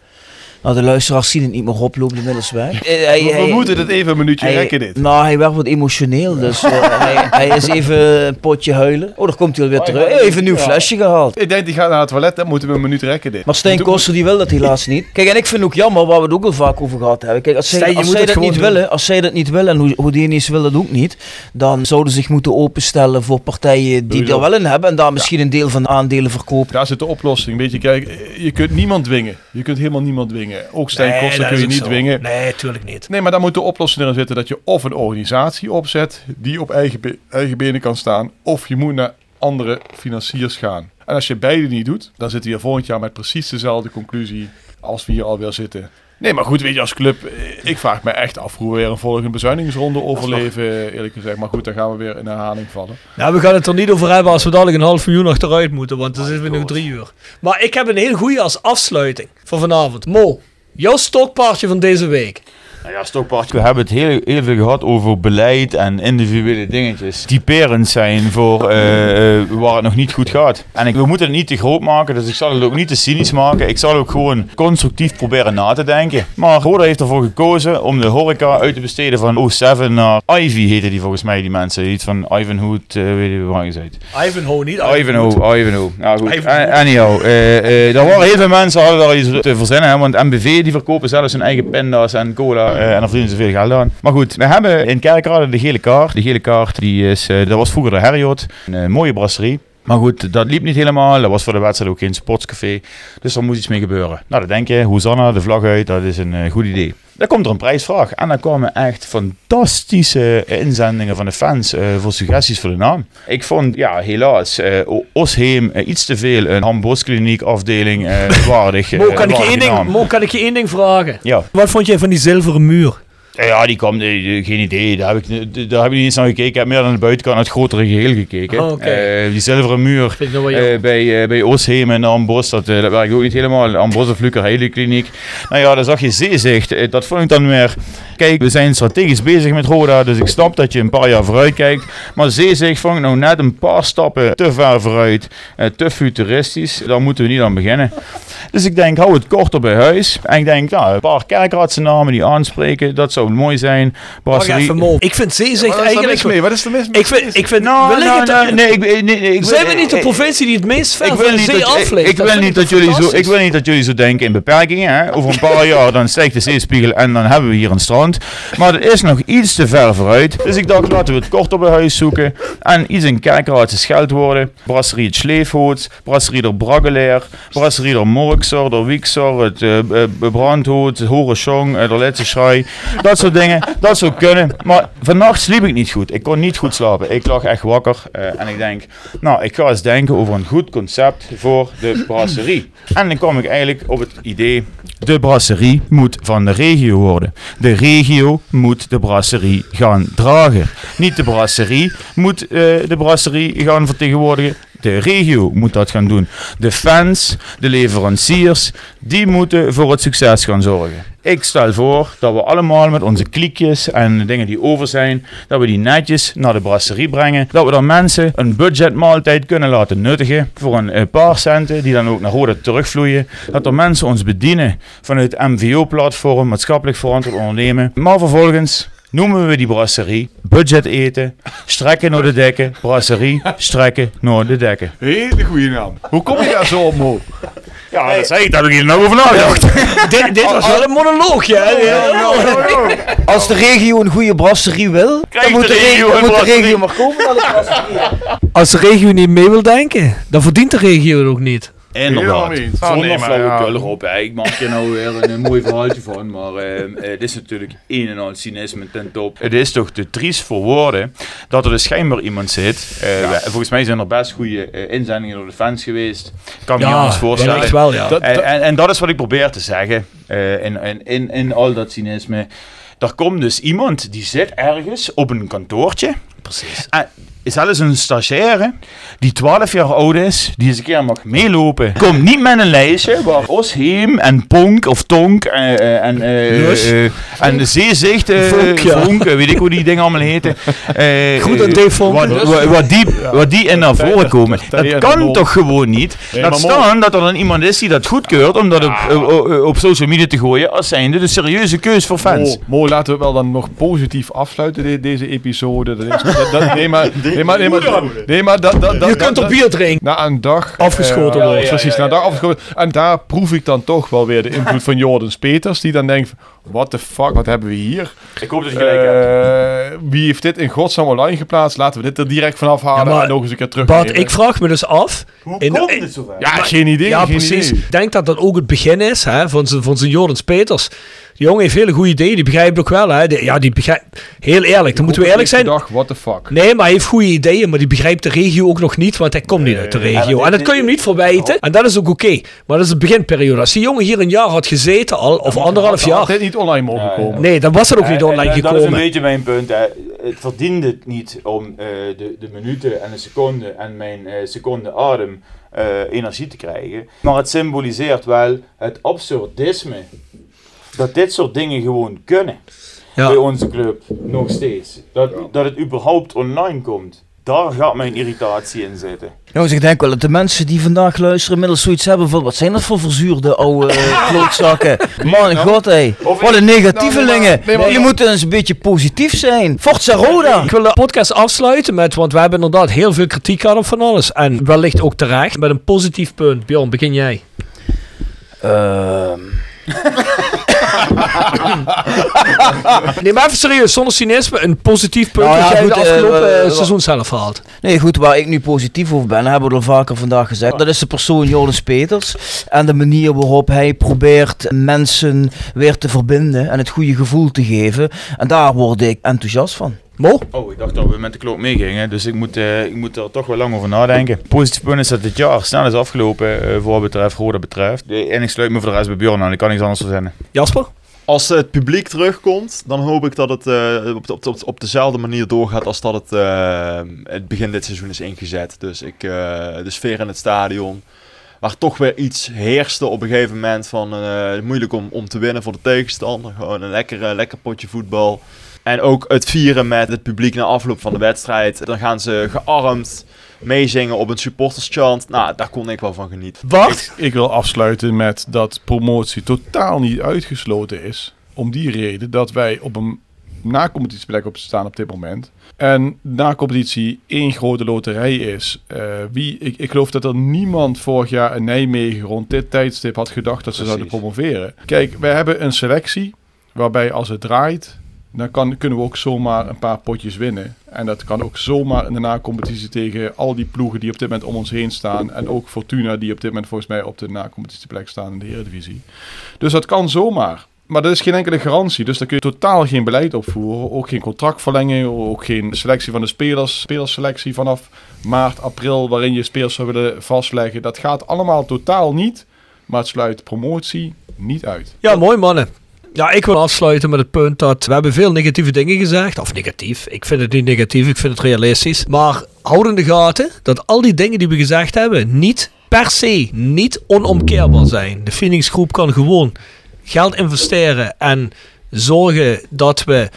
[SPEAKER 6] Nou, de luisteraars zien het niet meer oplopen inmiddels weg. Eh, hij-
[SPEAKER 5] We, we
[SPEAKER 6] hij-
[SPEAKER 5] moeten het even een minuutje
[SPEAKER 6] hij-
[SPEAKER 5] rekken dit.
[SPEAKER 6] Nou, hij werd wat emotioneel, dus eh, hij, hij is even een potje huilen. Oh, daar komt hij alweer terug. Hij heeft een nieuw
[SPEAKER 5] Ja.
[SPEAKER 6] flesje gehaald.
[SPEAKER 5] Ik denk die gaat naar het toilet, dan moeten we een minuut rekken dit.
[SPEAKER 6] Maar Stijn Koster die wil dat helaas niet. Kijk, en ik vind ook jammer, waar we het ook al vaak over gehad hebben. Kijk, als zij,
[SPEAKER 3] Stijn,
[SPEAKER 6] als zij
[SPEAKER 3] het
[SPEAKER 6] dat niet
[SPEAKER 3] doen.
[SPEAKER 6] willen, als zij dat niet willen en hoe- Houdini's wil dat ook niet, dan zouden ze zich moeten openstellen voor partijen die er wel in hebben en daar misschien een deel van de aandelen verkopen.
[SPEAKER 5] Daar zit de oplossing. Weet je, kijk, je kunt niemand dwingen. Je kunt helemaal niemand dwingen. Ook
[SPEAKER 3] Nee, dat
[SPEAKER 5] kun je niet
[SPEAKER 3] zo.
[SPEAKER 5] dwingen.
[SPEAKER 3] Nee, tuurlijk niet.
[SPEAKER 5] Nee, maar dan moet de oplossing erin zitten dat je of een organisatie opzet die op eigen, be- eigen benen kan staan, of je moet naar andere financiers gaan. En als je beide niet doet, dan zitten we hier volgend jaar met precies dezelfde conclusie als we hier alweer zitten. Nee, maar goed, weet je, als club, eh, ik vraag me echt af hoe we weer een volgende bezuinigingsronde overleven, eerlijk gezegd. Maar goed, dan gaan we weer in herhaling vallen.
[SPEAKER 3] Nou, we gaan het er niet over hebben als we dadelijk een half miljoen achteruit moeten, want dan zitten we nog drie uur. Maar ik heb een heel goede als afsluiting voor vanavond. Mo, jouw stokpaardje van deze week.
[SPEAKER 7] Nou ja, Stokpaard, we hebben het heel, heel veel gehad over beleid en individuele dingetjes. Typerend zijn voor eh, eh, waar het nog niet goed gaat. En ik, we moeten het niet te groot maken, dus ik zal het ook niet te cynisch maken. Ik zal ook gewoon constructief proberen na te denken. Maar Roda heeft ervoor gekozen om de horeca uit te besteden van 07 naar Ivy heette die volgens mij, die mensen. Iets van Ivanhoe, uh, weet je waar je uit.
[SPEAKER 3] Ivanhoe, niet
[SPEAKER 7] Ivanhoe, Ivanhoe. Nou goed,
[SPEAKER 3] Ivanhoe.
[SPEAKER 7] Anyhow. daar waren heel veel mensen hadden daar iets te verzinnen. Hè, want MBV die verkopen zelfs hun eigen pinda's en cola. Eh, en daar verdienen ze veel geld aan. Maar goed, we hebben in Kerkrade de gele kaart. De gele kaart die is, eh, dat was vroeger de Herriot. Een eh, mooie brasserie. Maar goed, dat liep niet helemaal. Dat was voor de wedstrijd ook geen sportscafé. Dus er moest iets mee gebeuren. Nou, dan denk je, Hosanna, de vlag uit, dat is een eh, goed idee. Dan komt er een prijsvraag. En dan kwamen echt fantastische inzendingen van de fans eh, voor suggesties voor de naam. Ik vond, ja, helaas, O- Osheem iets te veel een handboskliniek afdeling waardig.
[SPEAKER 3] Mo, kan ik, je één ding. Mo, kan ik je één ding vragen?
[SPEAKER 7] Ja.
[SPEAKER 3] Wat vond jij van die zilveren muur?
[SPEAKER 7] Ja, die kwam, eh, geen idee. Daar heb, ik, daar heb ik niet eens naar gekeken. Ik heb meer naar de buitenkant, naar het grotere geheel gekeken.
[SPEAKER 3] Oh.
[SPEAKER 7] Eh, die zilveren muur eh, bij, eh, bij Oosheem en Ambos, dat, eh, dat werkt ook niet helemaal. Ambos of Luker Heidekliniek. Nou ja, daar zag je zeezicht. Eh, dat vond ik dan weer... Kijk, we zijn strategisch bezig met Roda, dus ik snap dat je een paar jaar vooruit kijkt. Maar zeezicht vond ik nou net een paar stappen te ver vooruit. eh, te futuristisch. Daar moeten we niet aan beginnen. Dus ik denk, hou het korter bij huis. En ik denk, nou, een paar kerkraadse namen die aanspreken, dat zou mooi zijn. Brasserie-.
[SPEAKER 3] Ik vind
[SPEAKER 5] is er
[SPEAKER 3] eigenlijk...
[SPEAKER 5] mee? Wat is er mis mee?
[SPEAKER 3] Ik vind, ik vind
[SPEAKER 7] Nou,
[SPEAKER 3] we
[SPEAKER 7] nou, nou, nee, ik, nee, nee, ik
[SPEAKER 3] zijn we niet de provincie die het meest ver
[SPEAKER 7] ik
[SPEAKER 3] van
[SPEAKER 7] wil
[SPEAKER 3] de
[SPEAKER 7] niet
[SPEAKER 3] zee
[SPEAKER 7] dat, ik, wil niet dat jullie zo, ik wil niet dat jullie zo denken in beperkingen. Hè? Over een paar jaar dan stijgt de zeespiegel en dan hebben we hier een strand. Maar dat is nog iets te ver vooruit. Dus ik dacht, laten we het kort op een huis zoeken. En iets in kerkraadse scheldwoorden. Brasserie het Sleefhout, Brasserie de Braggeleer, Brasserie de Morkser, de Wiekser, het eh, Brandhout, het eh, de Letse Schrai. Dat soort dingen, dat zou kunnen. Maar vannacht sliep ik niet goed. Ik kon niet goed slapen. Ik lag echt wakker. eh, en ik denk, nou, ik ga eens denken over een goed concept voor de brasserie. En dan kwam ik eigenlijk op het idee, de brasserie moet van de regio worden. De regio moet de brasserie gaan dragen. Niet de brasserie moet eh, de brasserie gaan vertegenwoordigen. De regio moet dat gaan doen. De fans, de leveranciers, die moeten voor het succes gaan zorgen. Ik stel voor dat we allemaal met onze kliekjes en dingen die over zijn, dat we die netjes naar de brasserie brengen. Dat we dan mensen een budgetmaaltijd kunnen laten nuttigen voor een eh, paar centen, die dan ook naar Roda terugvloeien. Dat er mensen ons bedienen vanuit het MVO-platform, maatschappelijk verantwoord ondernemen. Maar vervolgens noemen we die brasserie budget eten, strekken naar de dekken, brasserie, strekken naar de dekken.
[SPEAKER 5] Hele goede naam. Hoe kom je daar zo op, Mo?
[SPEAKER 7] Ja, dat zei ik, daar heb ik hier nou over nagedacht.
[SPEAKER 3] dit, dit was wel een monoloog, ja. Ja.
[SPEAKER 6] Als de regio een goede brasserie wil, dan moet
[SPEAKER 7] de regio
[SPEAKER 6] dan moet de regio maar komen naar de brasserie.
[SPEAKER 3] Als de regio niet mee wil denken, dan verdient de regio het ook niet.
[SPEAKER 7] Inderdaad. Zonder flauwekul erop. hè. Ik maak je nou weer een, mooi verhaaltje van. Maar ehm, eh, het is natuurlijk een en al cynisme ten top. Het is toch te triest voor woorden dat er dus schijnbaar iemand zit. eh, Volgens mij zijn er best goede eh, inzendingen door de fans geweest. Ik kan me niet
[SPEAKER 3] Ja,
[SPEAKER 7] anders voorstellen.
[SPEAKER 3] wel, ja.
[SPEAKER 7] En, en, en dat is wat ik probeer te zeggen. eh, in, in, in, in al dat cynisme. Er komt dus iemand die zit ergens op een kantoortje.
[SPEAKER 3] Precies.
[SPEAKER 7] En zelfs een stagiaire die 12 jaar oud is, die eens een keer mag meelopen. Komt niet met een lijstje waar Osheem en Ponk of Tonk eh, eh, en, eh, eh, en de zeezicht,
[SPEAKER 3] Vonk, ja.
[SPEAKER 7] Vonk, eh, weet ik hoe die dingen allemaal heten.
[SPEAKER 3] Goed
[SPEAKER 7] eh,
[SPEAKER 3] Dave.
[SPEAKER 7] Wat, wat, die, wat die in naar voren komen.
[SPEAKER 5] En
[SPEAKER 7] Dat kan toch gewoon niet? Laat
[SPEAKER 5] Mol-
[SPEAKER 7] staan dat er dan iemand is die dat goedkeurt om dat op, op, op- social media te gooien als zijnde de serieuze keus voor fans.
[SPEAKER 5] Mo, Mo, laten we wel dan nog positief afsluiten de- deze episode. Dat is, dat, dat- nee, maar, nee, maar, nee, maar, nee, maar dat, dat, dat,
[SPEAKER 3] Je kunt op bier drinken.
[SPEAKER 5] Na een dag...
[SPEAKER 3] Afgeschoten
[SPEAKER 5] eh,
[SPEAKER 3] worden.
[SPEAKER 5] Precies, na een dag afgeschoten. En daar proef ik dan toch wel weer de invloed van Jordans Peters. Die dan denkt, what the fuck, wat hebben we hier?
[SPEAKER 7] Ik hoop dat je gelijk hebt.
[SPEAKER 5] Eh, wie heeft dit in godsnaam online geplaatst? Laten we dit er direct vanaf halen
[SPEAKER 3] Ja,
[SPEAKER 5] en nog eens een keer terug.
[SPEAKER 3] Bart, ik vraag me dus af.
[SPEAKER 7] Hoe
[SPEAKER 3] in-
[SPEAKER 7] komt het zover?
[SPEAKER 5] Ja, geen idee.
[SPEAKER 3] Ja,
[SPEAKER 5] geen
[SPEAKER 3] precies.
[SPEAKER 5] idee.
[SPEAKER 3] Ik denk dat dat ook het begin is hè, van zijn van zijn Jordans Peters. Die jongen heeft hele goede ideeën, die begrijpt ook wel. Hè. Ja, die begrijpt, heel eerlijk, dan moeten we eerlijk zijn.
[SPEAKER 5] Dag, what the fuck.
[SPEAKER 3] Nee, maar hij heeft goede ideeën, maar die begrijpt de regio ook nog niet, want hij komt niet uit de regio. En dat kun je hem niet verwijten, en dat is ook oké. Maar dat is de beginperiode. Als die jongen hier een jaar had gezeten al, of anderhalf
[SPEAKER 5] Had
[SPEAKER 3] jaar.
[SPEAKER 5] dit niet online mogen komen.
[SPEAKER 3] Nee, dan was het ook niet online
[SPEAKER 7] en, eh, Dat is een
[SPEAKER 3] gekomen.
[SPEAKER 7] beetje mijn punt. Hè. Het verdient het niet om eh, de, de minuten en de seconden en mijn eh, seconde adem eh, energie te krijgen. Maar het symboliseert wel het absurdisme dat dit soort dingen gewoon kunnen.
[SPEAKER 3] Ja.
[SPEAKER 7] Bij onze club, nog steeds. Dat, dat het überhaupt online komt. Daar gaat mijn irritatie in zitten.
[SPEAKER 6] Jongens, ik denk wel dat de mensen die vandaag luisteren inmiddels zoiets hebben van... Wat zijn dat voor verzuurde oude uh, klootzakken? Man, god hé. Wat een negatievelingen. Jullie moeten eens een beetje positief zijn. Forza Roda.
[SPEAKER 3] Ik wil de podcast afsluiten met, want we hebben inderdaad heel veel kritiek gehad op van alles. En wellicht ook terecht, met een positief punt. Bjorn, begin jij.
[SPEAKER 6] Ehm...
[SPEAKER 3] nee, maar even serieus, zonder cynisme, een positief punt
[SPEAKER 6] Nou ja,
[SPEAKER 3] dat jij
[SPEAKER 6] goed,
[SPEAKER 3] de afgelopen
[SPEAKER 6] eh,
[SPEAKER 3] eh,
[SPEAKER 6] eh,
[SPEAKER 3] seizoen zelf haalt.
[SPEAKER 6] Nee, goed, waar ik nu positief over ben, hebben we al vaker vandaag gezegd. Dat is de persoon Joris Peters. En de manier waarop hij probeert mensen weer te verbinden en het goede gevoel te geven. En daar word ik enthousiast van.
[SPEAKER 3] Mo?
[SPEAKER 7] Oh, ik dacht dat we met de klok meegingen, dus ik moet, eh, ik moet er toch wel lang over nadenken. Positief punt is dat dit jaar snel is afgelopen eh, voor wat betreft, Roda betreft. En ik sluit me voor de rest bij Bjorn aan, ik kan niks anders verzinnen.
[SPEAKER 3] Jasper?
[SPEAKER 8] Als het publiek terugkomt, dan hoop ik dat het eh, op, op, op, dezelfde manier doorgaat als dat het, eh, het begin dit seizoen is ingezet. Dus ik, eh, de sfeer in het stadion, waar toch weer iets heerste op een gegeven moment van moeilijk om, om te winnen voor de tegenstander. Gewoon een lekker, lekker potje voetbal. En ook het vieren met het publiek na afloop van de wedstrijd. Dan gaan ze gearmd meezingen op een supporterschant. Nou, daar kon ik wel van genieten.
[SPEAKER 3] Wat?
[SPEAKER 5] Ik wil afsluiten met dat promotie totaal niet uitgesloten is. Om die reden dat wij op een na-competitieplek op staan op dit moment. En na-competitie één grote loterij is. Eh, wie, ik, ik geloof dat er niemand vorig jaar in Nijmegen rond dit tijdstip had gedacht dat ze zouden promoveren. Kijk, wij hebben een selectie waarbij als het draait, dan kan, kunnen we ook zomaar een paar potjes winnen. En dat kan ook zomaar in de na-competitie tegen al die ploegen die op dit moment om ons heen staan. En ook Fortuna die op dit moment volgens mij op de na-competitieplek staan in de Eredivisie. Dus dat kan zomaar. Maar dat is geen enkele garantie. Dus daar kun je totaal geen beleid op voeren. Ook geen contractverlenging, ook geen selectie van de spelers. Spelerselectie vanaf maart, april, waarin je spelers zou willen vastleggen. Dat gaat allemaal totaal niet. Maar het sluit promotie niet uit.
[SPEAKER 3] Ja, mooi mannen. Ja, ik wil afsluiten met het punt dat we hebben veel negatieve dingen gezegd. Of negatief. Ik vind het niet negatief, ik vind het realistisch. Maar houd in de gaten dat al die dingen die we gezegd hebben niet per se niet onomkeerbaar zijn. De Phoenix Groep kan gewoon geld investeren en zorgen dat we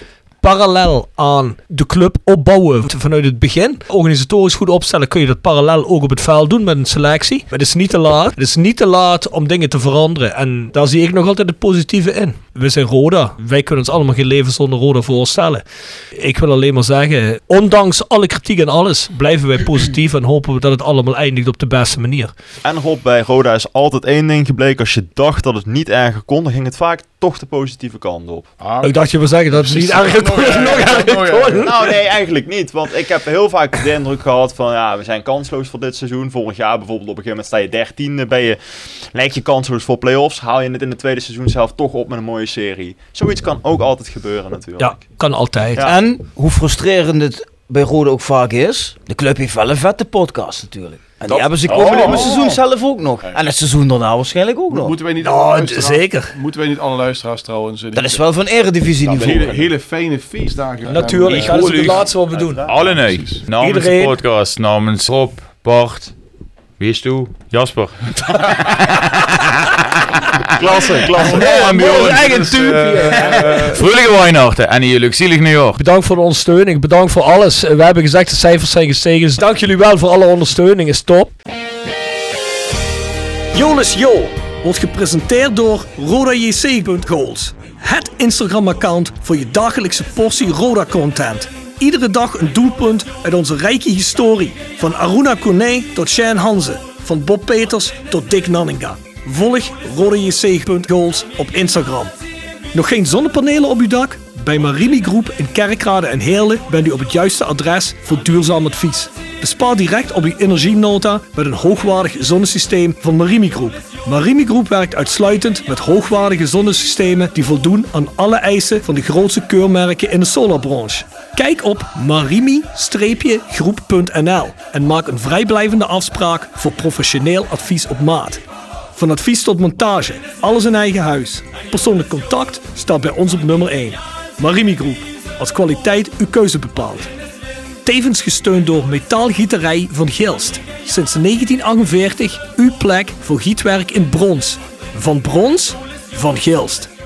[SPEAKER 3] parallel aan de club opbouwen vanuit het begin. Organisatorisch goed opstellen kun je dat parallel ook op het veld doen met een selectie. Maar het is niet te laat. Het is niet te laat om dingen te veranderen. En daar zie ik nog altijd het positieve in. We zijn Roda. Wij kunnen ons allemaal geen leven zonder Roda voorstellen. Ik wil alleen maar zeggen, ondanks alle kritiek en alles, blijven wij positief en hopen we dat het allemaal eindigt op de beste manier.
[SPEAKER 8] En Rob, bij Roda is altijd één ding gebleken. Als je dacht dat het niet erger kon, dan ging het vaak toch de positieve kant op.
[SPEAKER 3] ik dacht je wil zeggen dat het niet erger kon. Nog.
[SPEAKER 8] Nou nee, eigenlijk niet. Want ik heb heel vaak de indruk gehad van ja, we zijn kansloos voor dit seizoen. Vorig jaar bijvoorbeeld op een gegeven moment sta je dertiende. Ben je, lijk je kansloos voor play-offs. Haal je het in het tweede seizoen zelf toch op met een mooie serie. Zoiets kan ook altijd gebeuren natuurlijk.
[SPEAKER 3] Ja, kan altijd.
[SPEAKER 8] Ja.
[SPEAKER 6] En hoe frustrerend het bij Rode ook vaak is, de club heeft wel een vette podcast natuurlijk. En die
[SPEAKER 5] Dat-
[SPEAKER 6] hebben ze
[SPEAKER 5] Oh.
[SPEAKER 6] komende in het seizoen zelf ook nog. En het seizoen daarna waarschijnlijk ook nog.
[SPEAKER 5] Moeten wij niet
[SPEAKER 3] zeker.
[SPEAKER 5] Moeten wij niet alle luisteraars trouwens... eh,
[SPEAKER 6] Dat is wel van eredivisie niveau.
[SPEAKER 5] hele, hele fijne feestdagen.
[SPEAKER 3] Natuurlijk, dat is het laatste wat we doen.
[SPEAKER 7] Alle nee. Namens
[SPEAKER 3] Iedereen.
[SPEAKER 7] de podcast, namens Rob, Bart, wie is toe? Jasper.
[SPEAKER 8] Klasse, klasse.
[SPEAKER 7] en Bjorn.
[SPEAKER 3] eigen
[SPEAKER 5] Dus,
[SPEAKER 3] tuupje.
[SPEAKER 5] eh,
[SPEAKER 7] Vrolijke Weihnachten en een jullie zielig nieuwjaar.
[SPEAKER 3] Bedankt voor de ondersteuning. Bedankt voor alles. Eh, We hebben gezegd de cijfers zijn gestegen. Dus dank jullie wel voor alle ondersteuning. Is top. Jolis Jo wordt gepresenteerd door RodaJC.goals. Het Instagram-account voor je dagelijkse portie Roda-content. Iedere dag een doelpunt uit onze rijke historie. Van Aruna Kone tot Shane Hanze. Van Bob Peters tot Dick Nanninga. Volg RodaJC.goals op Instagram. Nog geen zonnepanelen op uw dak? Bij Marimi Groep in Kerkrade en Heerlen bent u op het juiste adres voor duurzaam advies. Bespaar direct op uw energienota met een hoogwaardig zonnesysteem van Marimi Groep. Marimi Groep werkt uitsluitend met hoogwaardige zonnesystemen die voldoen aan alle eisen van de grootste keurmerken in de solarbranche. Kijk op marimi-groep.nl en maak een vrijblijvende afspraak voor professioneel advies op maat. Van advies tot montage, alles in eigen huis. Persoonlijk contact staat bij ons op nummer 1. Marimi Groep, als kwaliteit uw keuze bepaalt. Tevens gesteund door Metaalgieterij van Gilst. Sinds 1948 uw plek voor gietwerk in brons. Van brons, van Gilst.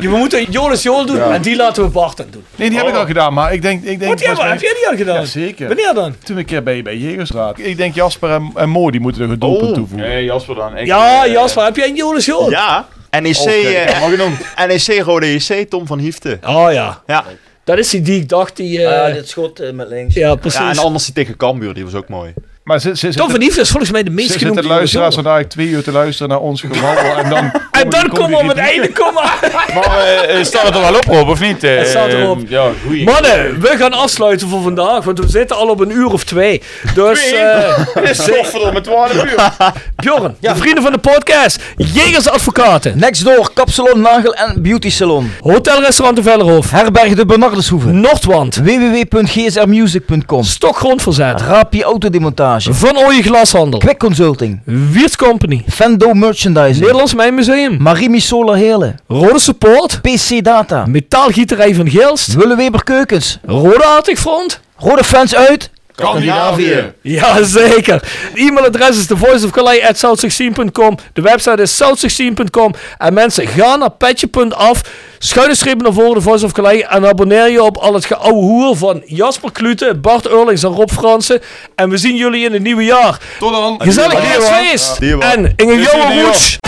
[SPEAKER 9] We moeten Jonas Jool doen en die laten we Bart dan doen.
[SPEAKER 5] Nee, die heb ik al gedaan, maar ik denk... Ik denk
[SPEAKER 9] Wat, die hebben- heb jij die al gedaan?
[SPEAKER 5] Ja, zeker.
[SPEAKER 9] Wanneer dan?
[SPEAKER 5] Toen een keer bij, bij Jegersraad. Ik denk Jasper en, en Mo, die moeten er een doelpunt toevoegen.
[SPEAKER 7] Nee, Jasper dan. Ik,
[SPEAKER 9] Ja,
[SPEAKER 7] eh,
[SPEAKER 9] Jasper, heb jij een Jonas Jool?
[SPEAKER 8] Ja. NEC,
[SPEAKER 7] genoemd.
[SPEAKER 8] NEC Rode JC, Tom van Hiefte.
[SPEAKER 9] Oh ja.
[SPEAKER 8] Ja.
[SPEAKER 9] Dat is die die ik dacht die... eh,
[SPEAKER 6] Ah, dit schot eh, met links.
[SPEAKER 9] ja, precies.
[SPEAKER 8] ja, en anders die tegen Cambuur, die was ook mooi.
[SPEAKER 5] Maar ze, ze,
[SPEAKER 9] Tom van Liefde is volgens mij de meest
[SPEAKER 5] Ze
[SPEAKER 9] genoemde
[SPEAKER 5] zitten luisteraars vandaag twee uur te luisteren naar ons gewabbel en dan...
[SPEAKER 9] En dan komen we op het einde komen.
[SPEAKER 7] Maar eh, eh, staat het er wel op, Rob, of niet? Eh,
[SPEAKER 9] Het staat erop.
[SPEAKER 7] Ja, goeie.
[SPEAKER 9] Mannen, we gaan afsluiten voor vandaag, want we zitten al op een uur of twee. Dus, eh
[SPEAKER 7] Stoffen met 12 uur.
[SPEAKER 9] Bjorn, de vrienden van de podcast, Jegers Advocaten,
[SPEAKER 6] Next door, kapsalon, nagel en beauty salon.
[SPEAKER 9] Hotelrestaurant de Vellerhof,
[SPEAKER 6] Herberg de Bernardeshoeve.
[SPEAKER 9] Noordwand,
[SPEAKER 6] www.gsrmusic.com.
[SPEAKER 9] Stokgrondverzet,
[SPEAKER 6] Rapi autodemontage.
[SPEAKER 9] Van Ooyen Glashandel,
[SPEAKER 6] Quick Consulting.
[SPEAKER 9] Wiert Company,
[SPEAKER 6] Fendo Merchandising.
[SPEAKER 9] Nederlands Mijnmuseum,
[SPEAKER 6] Marimi Solar Heerlen.
[SPEAKER 9] Rode Support,
[SPEAKER 6] PC Data.
[SPEAKER 9] Metaalgieterij van Geelst,
[SPEAKER 6] Willeweber Keukens.
[SPEAKER 9] Rode Artigfront.
[SPEAKER 6] Rode fans uit.
[SPEAKER 8] Scandinavië.
[SPEAKER 9] Jazeker. Het e-mailadres is thevoiceofcalais.south16.com. De website is south16.com. En mensen, ga naar petje.af. Schuine streep naar voren, de Voice of Calais. En abonneer je op al het geouwe hoer van Jasper Klute, Bart Eurlings en Rob Fransen. En we zien jullie in het nieuwe jaar.
[SPEAKER 5] Tot dan.
[SPEAKER 9] Gezellig
[SPEAKER 8] was.
[SPEAKER 9] En in een jonge roets.